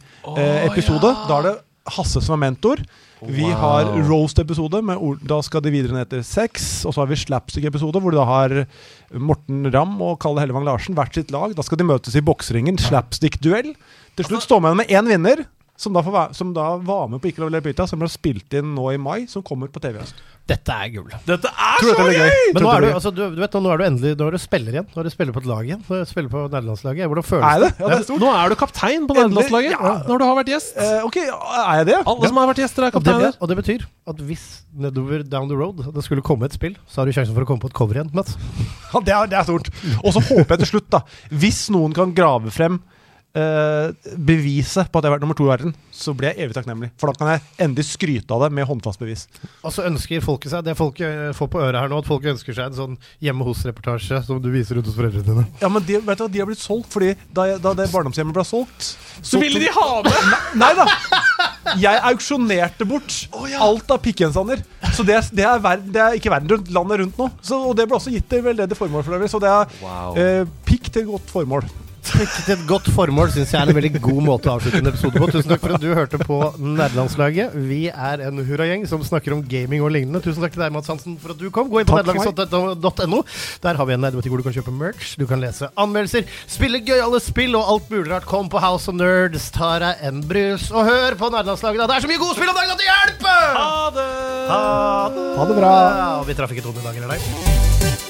ja. Da er det Hasse som er mentor. Vi Wow. har roast-episode. Da skal de videre ned til sex. Og så har vi slapstick-episode, hvor da har Morten Ramm og Kalle Hellevang Larsen hvert sitt lag. Da skal de møtes i bokseringen. Slapstick-duell. Til slutt står man med én vinner. Som da, som da var med på Ikke lov å le på hytta, som ble spilt inn nå i mai, som kommer på TV i høst. Dette er gull. Dette er Tror så dette gøy! Men nå er du, altså, du, du vet, nå er du endelig Nå er du spiller igjen. Nå er du spiller på et lag igjen. Nå er du spiller på nederlandslaget. Hvordan føles Er det? Ja, det er stort. Nå er du kaptein på nederlandslaget ja. når du har vært gjest. Eh, ok, er jeg det? Alle som har vært gjester, er Og det, kapteiner. og det betyr at hvis nedover down the road det skulle komme et spill, så har du sjansen for å komme på et cover igjen. Mats. Ja, det, er, det er stort. Og så håper jeg til slutt, da Hvis noen kan grave frem beviset på at jeg har vært nummer to i verden, så blir jeg evig takknemlig. For da kan jeg endelig skryte av det med håndfast bevis. Og så ønsker folket seg det folk eh, får på øret her nå, at folk ønsker seg en sånn hjemme hos-reportasje som du viser rundt hos foreldrene dine. Ja, men de, vet du hva, de har blitt solgt fordi da, jeg, da det barndomshjemmet ble solgt Så ville de ha det! Nei da! Jeg auksjonerte bort alt av pikkjensander Så det, er- det, er verden, det er ikke verden rundt, landet rundt nå. Så, og det ble også gitt til veldedig formål for øvrig. Så det er Wow. eh, pikk til godt formål. Til et godt formål syns jeg er en veldig god måte å avslutte en episode på. Tusen takk for at du hørte på Nerdelandslaget. Vi er en hurragjeng som snakker om gaming og lignende. Tusen takk til deg, Mats Hansen, for at du kom. Gå inn på nederlandslaget.no. Der har vi en nerdebutikk hvor du kan kjøpe merch, du kan lese anmeldelser, spille gøyale spill og alt mulig rart. Kom på House of Nerds, ta deg en brus, og hør på Nerdelandslaget. da. Det er så mye gode spill om dagen at det hjelper! Ha det! Ha det! Ha det bra. Og vi traff ikke tonen i dag, eller nei?